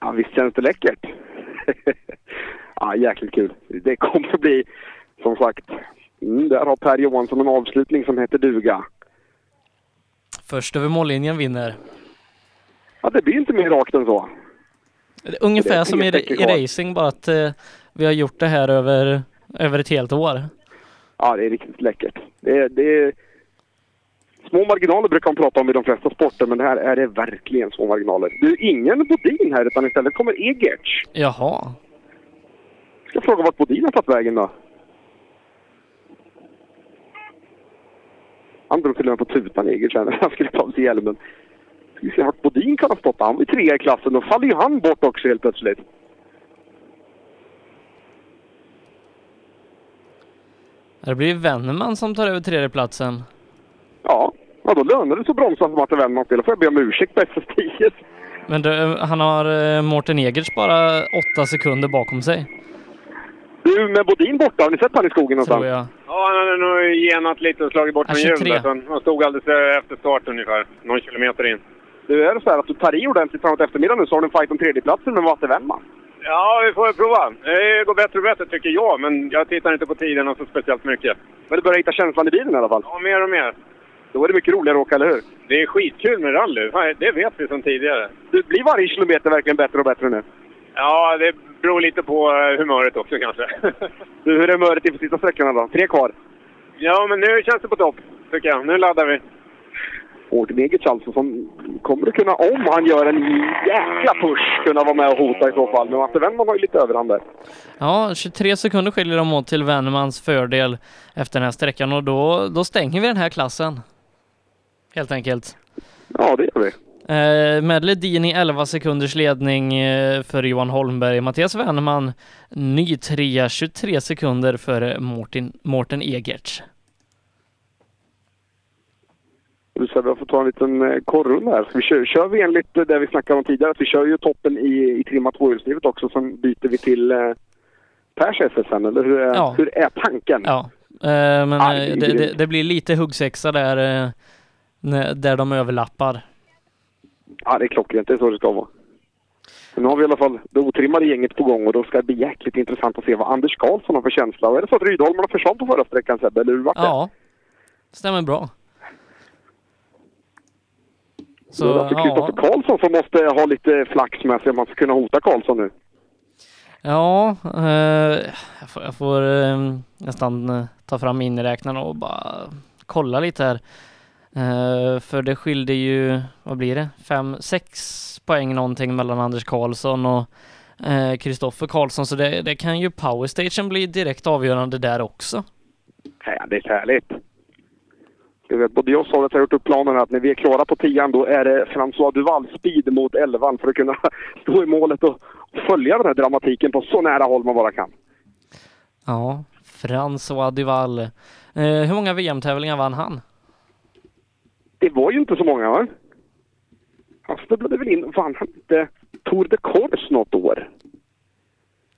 Speaker 2: Ja, visst känns det läckert? ja, jäkligt kul. Det kommer att bli, som sagt, mm, där har Per Johansson en avslutning som heter duga.
Speaker 1: Först över mållinjen vinner.
Speaker 2: Ja, det blir inte mer rakt än så.
Speaker 1: Ungefär som i, i racing bara att eh, vi har gjort det här över, över ett helt år.
Speaker 2: Ja, det är riktigt läckert. Det är, det. Små marginaler brukar man prata om i de flesta sporter, men det här är det verkligen små marginaler. Du, ingen Bodin här, utan istället kommer Egerts.
Speaker 1: Jaha.
Speaker 2: Ska fråga vart Bodin har tagit vägen då? Han drog till och med på tutan Eger sen när han skulle ta av sig hjälmen. Ska vi se vart Bodin kan ha stått. Han var trea i klassen. Då faller ju han bort också helt plötsligt.
Speaker 1: Det blir Wennerman som tar över tredjeplatsen.
Speaker 2: Ja, ja då lönar det sig att bromsa för Wennmans del. Då får jag be om ursäkt på SS10.
Speaker 1: Men det, han har eh, Mårten Egerts bara åtta sekunder bakom sig.
Speaker 2: Du, med Bodin borta, har ni sett han i skogen någonstans?
Speaker 1: Tror jag.
Speaker 29: Ja, han hade nog genat lite och slagit bort från hjul
Speaker 1: 23.
Speaker 29: där. så Han stod alldeles efter start ungefär. Någon kilometer in.
Speaker 2: Du, är det så här att du tar i ordentligt framåt eftermiddagen nu så har du en fight om tredjeplatsen med Matte Wennman?
Speaker 29: Ja, vi får väl prova. Det går bättre och bättre tycker jag, men jag tittar inte på tiderna så speciellt mycket.
Speaker 2: Men du börjar hitta känslan i bilen i alla fall?
Speaker 29: Ja, mer och mer.
Speaker 2: Då är det mycket roligare att åka, eller hur?
Speaker 29: Det är skitkul med rally. Det vet vi sedan tidigare.
Speaker 2: Du, blir varje kilometer verkligen bättre och bättre nu?
Speaker 29: Ja, det beror lite på eh, humöret också kanske.
Speaker 2: Du, hur är humöret inför sista sträckorna då? Tre kvar.
Speaker 29: ja, men nu känns det på topp, tycker jag. Nu laddar vi.
Speaker 2: Mårten Egerts alltså, som kommer att kunna, om han gör en jäkla push, kunna vara med och hota i så fall. Men Matte Wennman har ju lite överhand där.
Speaker 1: Ja, 23 sekunder skiljer de åt till Wennermans fördel efter den här sträckan och då, då stänger vi den här klassen. Helt enkelt.
Speaker 2: Ja, det gör vi.
Speaker 1: Eh, med i 11 sekunders ledning eh, för Johan Holmberg. Mattias Wennerman ny trea, 23 sekunder före Mårten, Mårten Egerts.
Speaker 2: Du sa vi får ta en liten eh, korrunda här. Så vi kör, kör vi enligt eh, det vi snackade om tidigare, att vi kör ju toppen i, i trimmat tvåhjulsdrivet också, sen byter vi till eh, Pers SSN, eller hur är,
Speaker 1: Ja.
Speaker 2: hur är tanken?
Speaker 1: Ja, eh, men
Speaker 2: Aj, det
Speaker 1: det, det, blir lite huggsexa där, eh, där de överlappar.
Speaker 2: Ja, det är klockrent. Det är så det ska vara. Men nu har vi i alla fall det otrimmade gänget på gång och då ska det bli jäkligt intressant att se vad Anders Karlsson har för känsla. Och är det så att Rydholmarna försvann på förra sträckan Sebbe, eller hur vart det?
Speaker 1: Ja, stämmer bra.
Speaker 2: Så, det är alltså Kristoffer Karlsson som måste ha lite flax med sig om man ska kunna hota Karlsson nu.
Speaker 1: Ja, eh, jag får, jag får eh, nästan eh, ta fram miniräknaren och bara kolla lite här. Eh, för det skilde ju, vad blir det, fem, sex poäng någonting mellan Anders Karlsson och eh, Kristoffer Karlsson, så det, det kan ju powerstation bli direkt avgörande där också.
Speaker 2: Är härligt. Jag vet, både jag och Soret har gjort upp planen att när vi är klara på tian då är det François Duval speed mot elvan för att kunna stå i målet och följa den här dramatiken på så nära håll man bara kan.
Speaker 1: Ja, François Duval. Eh, hur många VM-tävlingar vann han?
Speaker 2: Det var ju inte så många va? Han snubblade väl in, vann han inte Tour de Corse något år?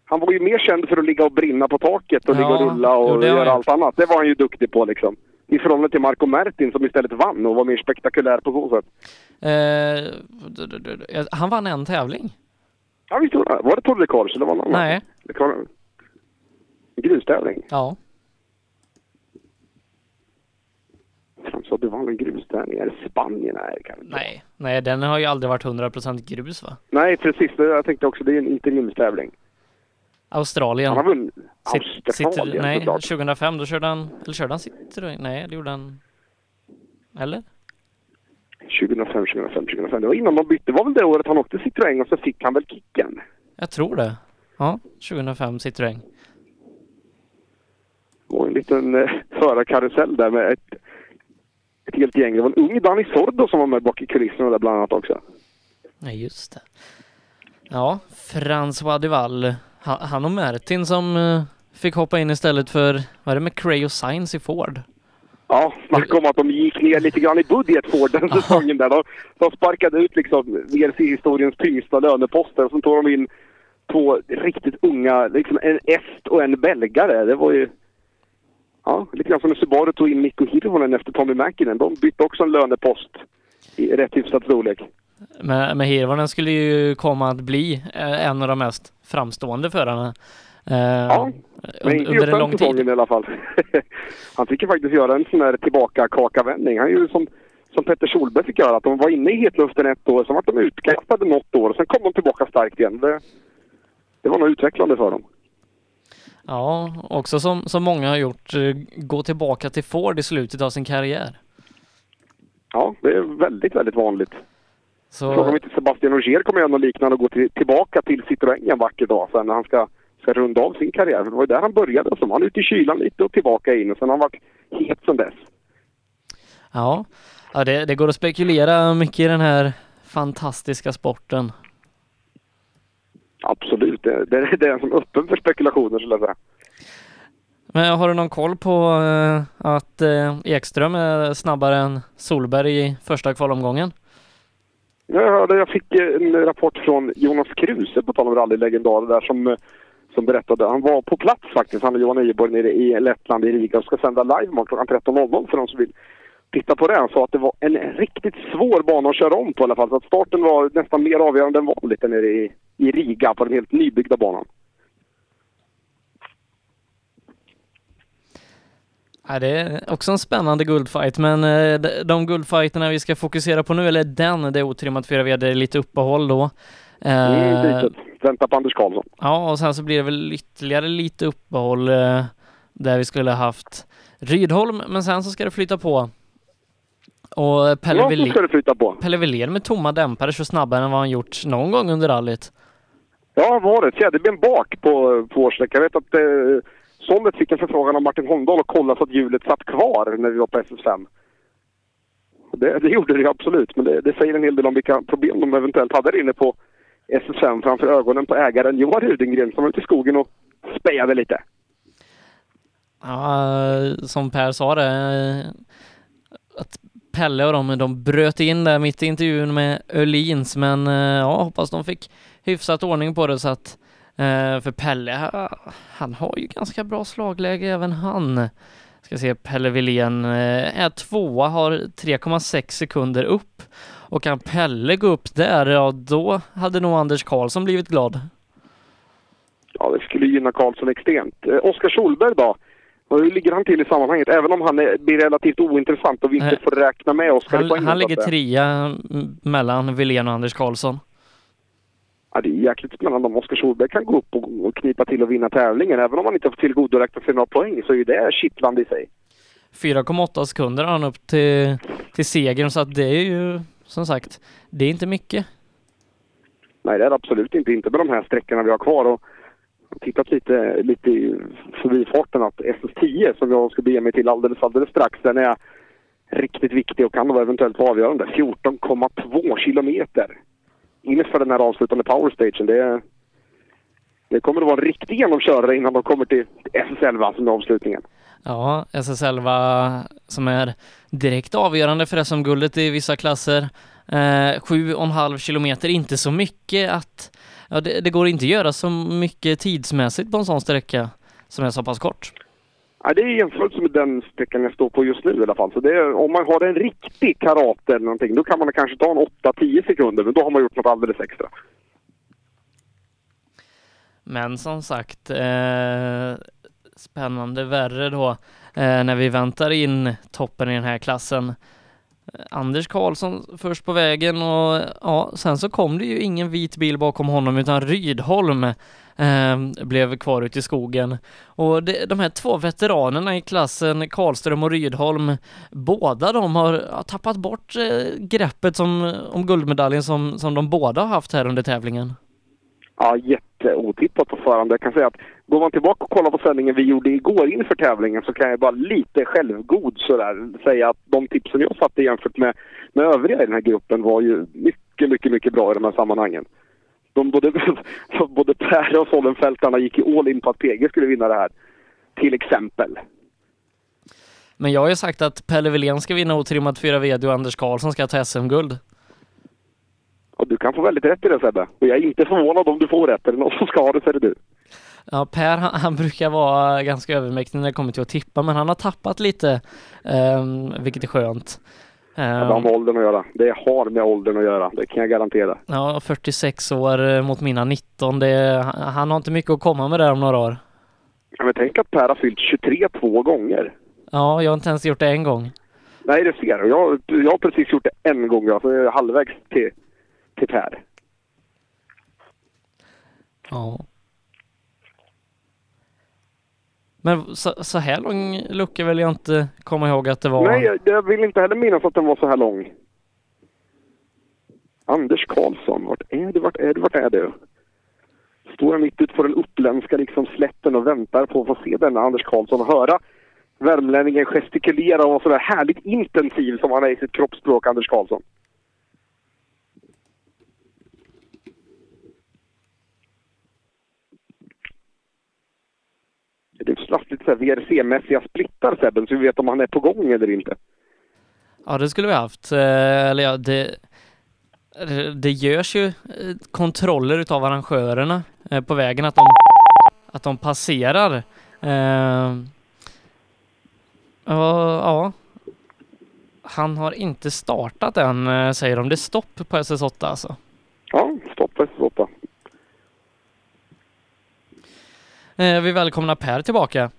Speaker 2: Han var ju mer känd för att ligga och brinna på taket och
Speaker 1: Ja,
Speaker 2: ligga och rulla och
Speaker 1: jo,
Speaker 2: göra allt annat. Det var han ju duktig på liksom. I förhållande till Marco Mertin som istället vann och var mer spektakulär på så sätt.
Speaker 1: Eh, d- han vann en tävling.
Speaker 2: Ja, visst var det. Var det Tour de Corse eller var det någon annan?
Speaker 1: Nej.
Speaker 2: Kan... En grustävling.
Speaker 1: Ja.
Speaker 2: François Duval en grustävling. Är det Spanien? Nej, det kan det inte
Speaker 1: Nej, nej, den har ju aldrig varit 100% grus va?
Speaker 2: Nej, precis. Det- Jag tänkte också det är en interimstävling.
Speaker 1: Australien.
Speaker 2: Han har vunnit. Australien,
Speaker 1: nej,
Speaker 2: såklart.
Speaker 1: 2005 då körde han, eller körde han Citroën? Nej, det gjorde han. Eller?
Speaker 2: 2005, 2005, 2005. Det var innan de bytte. Det var väl det året han åkte Citroën och så fick han väl kicken.
Speaker 1: Jag tror det. Ja, 2005 Citroën.
Speaker 2: Det var en liten eh, förarkarusell där med ett, ett helt gäng. Det var en ung Danny Sordo som var med bak i kulisserna där bland annat också.
Speaker 1: Nej, just det. Ja, François Duval. Han, och Martin som eh, fick hoppa in istället för, vad är det med Cray och Sainz i Ford?
Speaker 2: Ja, snacka om att de gick ner lite grann i budget för den säsongen där. De, de sparkade ut liksom VRC-historiens tyngsta löneposter och så tog de in två riktigt unga, liksom en est och en belgare. Det var ju... Ja, lite grann som när Subaru tog in Mikko Hirvonen efter Tommy Mäkinen. De bytte också en lönepost i rätt hyfsad storlek.
Speaker 1: Men, men Hirvonen skulle ju komma att bli eh, en av de mest framstående förarna. Eh,
Speaker 2: Ja, Men inte
Speaker 1: under en lång tid.
Speaker 2: i alla fall. han fick ju faktiskt göra en sån här tillbaka-kaka-vändning. Han gjorde som, som Petter Solberg fick göra. Att de var inne i hetluften ett år, sen var de utkastade något år och sen kom de tillbaka starkt igen. Det, det var nog utvecklande för dem.
Speaker 1: Ja, också som, som många har gjort, eh, gå tillbaka till Ford i slutet av sin karriär.
Speaker 2: Ja, det är väldigt, väldigt vanligt.
Speaker 1: Så-
Speaker 2: Frågan om inte Sebastian Ogier kommer göra något liknande och gå till, tillbaka till Citroën en vacker dag sen när han ska, ska runda av sin karriär. För det var ju där han började. Så var han ute i kylan lite och tillbaka in och sen har han varit het sen dess.
Speaker 1: Ja, ja det, det går att spekulera mycket i den här fantastiska sporten.
Speaker 2: Absolut, det, det, det är som öppen för spekulationer skulle jag säga.
Speaker 1: Men har du någon koll på eh, att eh, Ekström är snabbare än Solberg i första kvalomgången?
Speaker 2: Jag hörde, jag fick eh, en rapport från Jonas Kruse, på tal om rallylegendarer där, som, som berättade. Han var på plats faktiskt, han och Johan Ejeborg nere i Lettland, i Riga, och ska sända live imorgon klockan 13.00 för de som vill titta på det. Han sa att det var en riktigt svår bana att köra om på i alla fall. Så att starten var nästan mer avgörande än vanligt nere i, i Riga på den helt nybyggda banan.
Speaker 1: Ja, det är också en spännande guldfight, men eh, de- guldfighterna vi ska fokusera på nu, eller den, det är otrimmat 4 VD, lite uppehåll då.
Speaker 2: Mm,
Speaker 1: Eh.
Speaker 2: Vänta på Anders Karlsson.
Speaker 1: Ja, och sen så blir det väl ytterligare lite uppehåll eh, där vi skulle haft Rydholm, men sen så ska det flytta på. Och Pelle,
Speaker 2: Ja, det på.
Speaker 1: Pelle Wilén med tomma dämpare så snabbare än vad han gjort någon gång under rallyt.
Speaker 2: Ja, var det. Fjäderben bak på, på årsdäck. Jag vet att eh, Sollet fick en förfrågan av Martin Holmdahl att kolla så att hjulet satt kvar när vi var på SS5. Det, det gjorde det absolut, men det, det säger en hel del om vilka problem de eventuellt hade där inne på SS5 framför ögonen på ägaren Johan Rudengren som var ute i skogen och spejade lite.
Speaker 1: Ja, som Per sa det, eh, att Pelle och de, de bröt in där mitt i intervjun med Öhlins, men eh, ja, hoppas de fick hyfsat ordning på det så att eh, för Pelle, ha- han har ju ganska bra slagläge även han. Ska se, Pelle Wilén eh, är tvåa, har 3,6 sekunder upp och kan Pelle gå upp där, ja då hade nog Anders Karlsson blivit glad.
Speaker 2: Ja, det skulle gynna Karlsson extremt. Eh, Oskar Solberg då? Hur ligger han till i sammanhanget? Även om han är, blir relativt ointressant och vi inte får räkna med Oskar
Speaker 1: Han, han ligger trea mm, mellan Wilén och Anders Karlsson.
Speaker 2: Ja, det är jäkligt spännande om Oskar Solberg kan gå upp och, knipa till och vinna tävlingen. Även om han inte får tillgodoräkna sig några poäng så är ju det kittlande i sig.
Speaker 1: 4,8 sekunder har han upp till, till segern så att det är ju som sagt, det är inte mycket.
Speaker 2: Nej, det är det absolut inte. Inte med de här sträckorna vi har kvar. Och och tittat lite, lite i förbifarten att SS10 som jag ska bege mig till alldeles, alldeles strax, den är riktigt viktig och kan då eventuellt vara avgörande. 14,2 kilometer inför den här avslutande powerstagen. Det, det kommer att vara en riktig genomkörare innan de kommer till SS11 som är avslutningen.
Speaker 1: Ja, SS11 som är direkt avgörande för SM-guldet i vissa klasser. Eh, sju och en halv kilometer, inte så mycket att, ja det, det går inte att göra så mycket tidsmässigt på en sån sträcka som är så pass kort.
Speaker 2: Ja, det är jämfört med den sträckan jag står på just nu i alla fall. Så det är, om man har en riktig karate eller någonting, då kan man kanske ta en 8-10 sekunder, men då har man gjort något alldeles extra.
Speaker 1: Men som sagt, eh, spännande värre då eh, när vi väntar in toppen i den här klassen. Eh, Anders Karlsson först på vägen och ja, sen så kom det ju ingen vit bil bakom honom utan Rydholm eh, blev kvar ute i skogen. Och det, de här två veteranerna i klassen, Karlström och Rydholm, båda de har, har tappat bort eh, greppet som, om guldmedaljen som, som de båda har haft här under tävlingen.
Speaker 2: Ja, jätteotippat på förhand. Jag kan säga att går man tillbaka och kollar på sändningen vi gjorde igår inför tävlingen så kan jag bara lite självgod sådär säga att de tipsen jag satte jämfört med, med övriga i den här gruppen var ju mycket, mycket, mycket bra i de här sammanhangen. De både, både Per och Sollenfältarna gick ju all in på att PG skulle vinna det här. Till exempel.
Speaker 1: Men jag har ju sagt att Pelle Wilén ska vinna otrimmat 4 VD och Anders Karlsson ska ta SM-guld.
Speaker 2: Och du kan få väldigt rätt i det Sebbe. Och jag är inte förvånad om du får rätt. Är det någon som ska ha det så är det du.
Speaker 1: Ja, Per han, han brukar vara ganska övermäktig när det kommer till att tippa, men han har tappat lite, um, vilket är skönt.
Speaker 2: Det har
Speaker 1: Um,
Speaker 2: med åldern att göra. Det har med åldern att göra. Det kan jag garantera.
Speaker 1: ja, 46 år eh, mot mina 19, det, han, har inte mycket att komma med där om några år.
Speaker 2: Ja, Men tänk att Per har fyllt 23 två gånger.
Speaker 1: Ja, jag har inte ens gjort det en gång.
Speaker 2: Nej, det ser du. Jag, jag har precis gjort det en gång. Alltså, jag är halvvägs till, till Per.
Speaker 1: Ja. Men så, så här lång lucka vill jag inte komma ihåg att det var.
Speaker 2: Nej, jag, jag vill inte heller minnas att den var så här lång. Anders Karlsson, vart är du? Vart är du? Vart är du? Står jag mitt ute på den uppländska liksom slätten och väntar på att få se denna Anders Karlsson och höra Värmlänningen gestikulera och vara så där härligt intensiv som han är i sitt kroppsspråk, Anders Karlsson. Det är lite så här VRC-mässiga splittar Sebben, så vi vet om han är på gång eller inte.
Speaker 1: Ja, det skulle vi haft. Eh, eller ja, det, det görs ju eh, kontroller utav arrangörerna eh, på vägen att de, att de passerar. Ja, ja. Han har inte startat än, säger de. Det är stopp på SS8 alltså.
Speaker 2: Ja, stopp på SS8.
Speaker 1: Eh, vi välkomnar Per tillbaka.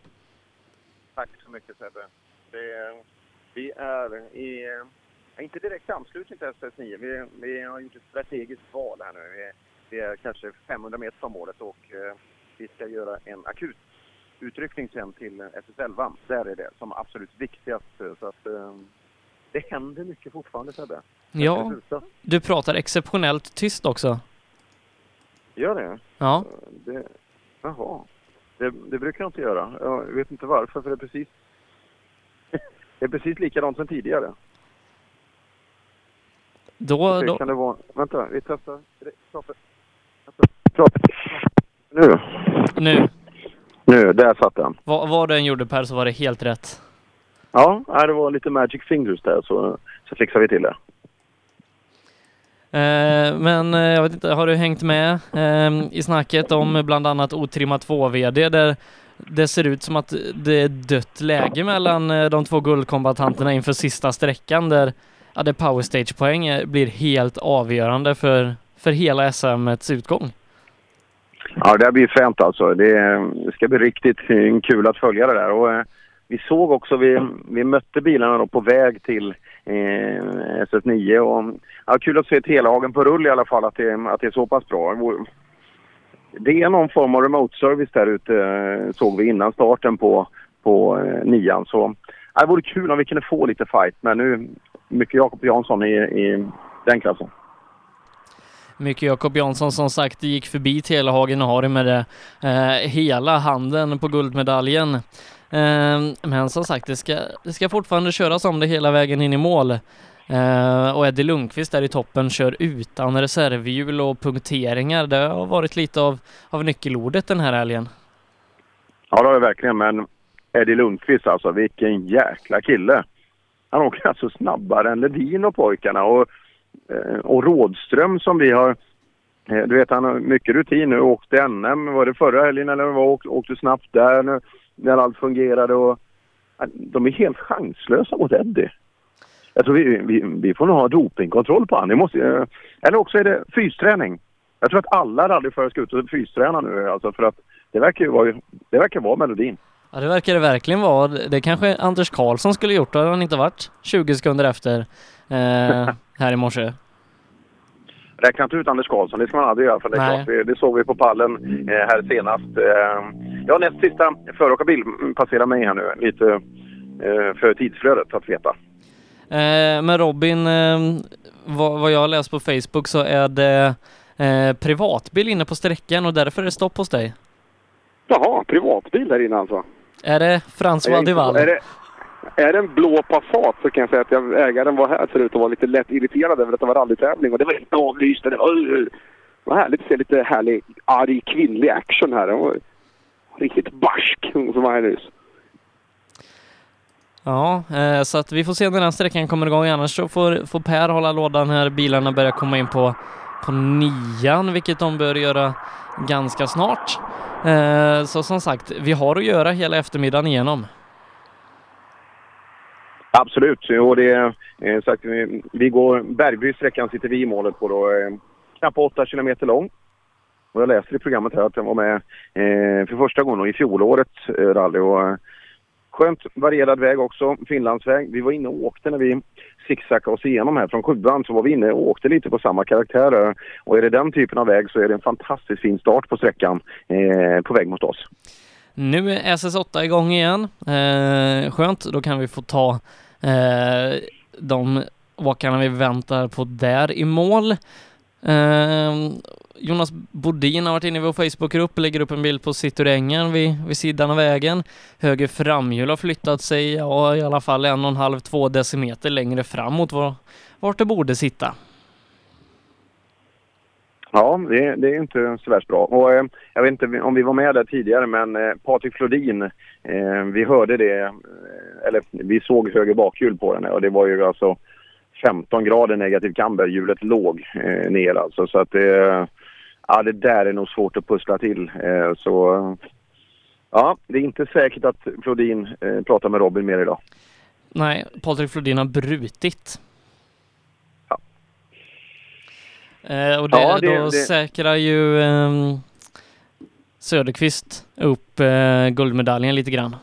Speaker 17: Tack så mycket Sebbe. Det, vi är i, eh, inte direkt anslutning till SS9. Vi, vi har gjort ett strategiskt val här nu. Vi, vi är kanske 500 meter från målet och eh, vi ska göra en akut utryckning sen till SS11. Där är det som absolut viktigast. Så att eh, det händer mycket fortfarande Sebbe.
Speaker 1: Ja, du pratar exceptionellt tyst också.
Speaker 17: Gör det?
Speaker 1: Ja.
Speaker 17: Det, jaha. Det, det brukar jag inte göra. Jag vet inte varför, för det är precis... det är precis likadant som tidigare.
Speaker 1: Då, då,
Speaker 17: Kan det vara... Vänta, vi testar. Prata. Prata. Nu.
Speaker 1: nu,
Speaker 17: Nu, där satt den.
Speaker 1: vad, vad du än gjorde Per så var det helt rätt.
Speaker 17: Ja, det var lite magic fingers där så, så fixar vi till det.
Speaker 1: Eh, men eh, jag vet inte, har du hängt med ehm, i snacket om bland annat Otrimma 2-VD där det ser ut som att det är dött läge mellan eh, de två guldkombatanterna inför sista sträckan där ja, där power stage-poäng blir helt avgörande för, för hela SMs utgång.
Speaker 17: Ja, det här blir fränt alltså. Det, det ska bli riktigt kul att följa det där. Och, eh, vi såg också, vi, vi mötte bilarna då på väg till eh, SS9 och ja, kul att se Telehagen på rull i alla fall, att det, att det är så pass bra. Det är någon form av remote service där ute, eh, såg vi innan starten på, på eh, nian. Så ja, det vore kul om vi kunde få lite fight, men nu mycket Jakob Jansson i, i den klassen.
Speaker 1: Mycket Jakob Jansson som sagt gick förbi Telehagen och har med det eh, hela handen på guldmedaljen. Eh, men som sagt, det ska, det ska fortfarande köras om det hela vägen in i mål. Eh, och Eddie Lundqvist där i toppen kör utan reservhjul och punkteringar. Det har varit lite av, av nyckelordet den här helgen.
Speaker 17: Ja, det har det verkligen. Men Eddie Lundqvist alltså, vilken jäkla kille. Han åker alltså snabbare än Ledin och pojkarna. Och, eh, och Rådström som vi har... Eh, du vet, han har mycket rutin nu. Åkte NM, var det förra helgen eller vad? Åkte, åkte snabbt där nu, när allt fungerade. Och, eh, de är helt chanslösa mot Eddie. Jag tror vi, vi, vi får nog ha dopingkontroll på honom. Måste, eh, eller också är det fysträning. Jag tror att alla rallyförare ska ut och fysträna nu. Alltså för att det verkar ju vara, det verkar vara melodin.
Speaker 1: Ja, det verkar det verkligen vara. Det kanske Anders Karlsson skulle gjort, då hade han inte varit 20 sekunder efter eh, här i morse.
Speaker 17: Räkna inte ut Anders Karlsson, det ska man aldrig göra. För det, är klart, det, det såg vi på pallen eh, här senast. Eh, ja, näst sista föråkarbil passerar mig här nu. Lite eh, för tidsflödet att veta.
Speaker 1: Eh, men Robin, eh, vad, vad jag har läst på Facebook så är det eh, privatbil inne på sträckan och därför är det stopp hos dig.
Speaker 2: Jaha, privatbil där inne alltså.
Speaker 1: Är det François Duval?
Speaker 2: Är det, är det en blå Passat så kan jag säga att jag, ägaren var här förut och var lite lätt irriterad över att det var rallytävling och det var inte avlyst. Det var, det var härligt att se lite härlig, arg kvinnlig action här. Det var riktigt barsk hon som var här nyss.
Speaker 1: Ja, eh, så att vi får se när den sträckan kommer igång. Annars så får, får Per hålla lådan när Bilarna börjar komma in på, på nian, vilket de bör göra ganska snart. Eh, så som sagt, vi har att göra hela eftermiddagen igenom.
Speaker 17: Absolut. Och det eh, sagt, vi, vi går Bergby-sträckan sitter vi i målet på då. Eh, knappt 8 kilometer lång. Och jag läser i programmet här att den var med eh, för första gången i fjolårets eh, rally. Och, eh, skönt varierad väg också, Finlandsväg. Vi var inne och åkte när vi zigzaggade oss igenom här från sjuan så var vi inne och åkte lite på samma karaktär. Och är det den typen av väg så är det en fantastiskt fin start på sträckan eh, på väg mot oss.
Speaker 1: Nu är SS8 igång igen. Eh, skönt, då kan vi få ta eh, de åkarna vi väntar på där i mål. Eh, Jonas Bodin har varit inne i vår Facebookgrupp och lägger upp en bild på Citroengen vid, vid sidan av vägen. Höger framhjul har flyttat sig, ja i alla fall en och en halv, två decimeter längre framåt var, vart det borde sitta.
Speaker 17: Ja, det, det är inte så värst bra. Och, eh, jag vet inte om vi var med där tidigare, men eh, Patrik Flodin, eh, vi hörde det, eh, eller vi såg höger bakhjul på den och det var ju alltså 15 grader negativ camber. Hjulet låg eh, ner alltså. Så att det, ja, det där är nog svårt att pussla till. Eh, så ja, det är inte säkert att Flodin eh, pratar med Robin mer idag.
Speaker 1: Nej, Patrik Flodin har brutit. Eh, och det,
Speaker 17: Ja, det-
Speaker 1: då
Speaker 17: det-
Speaker 1: säkrar ju ehm, Söderqvist upp eh, guldmedaljen lite grann.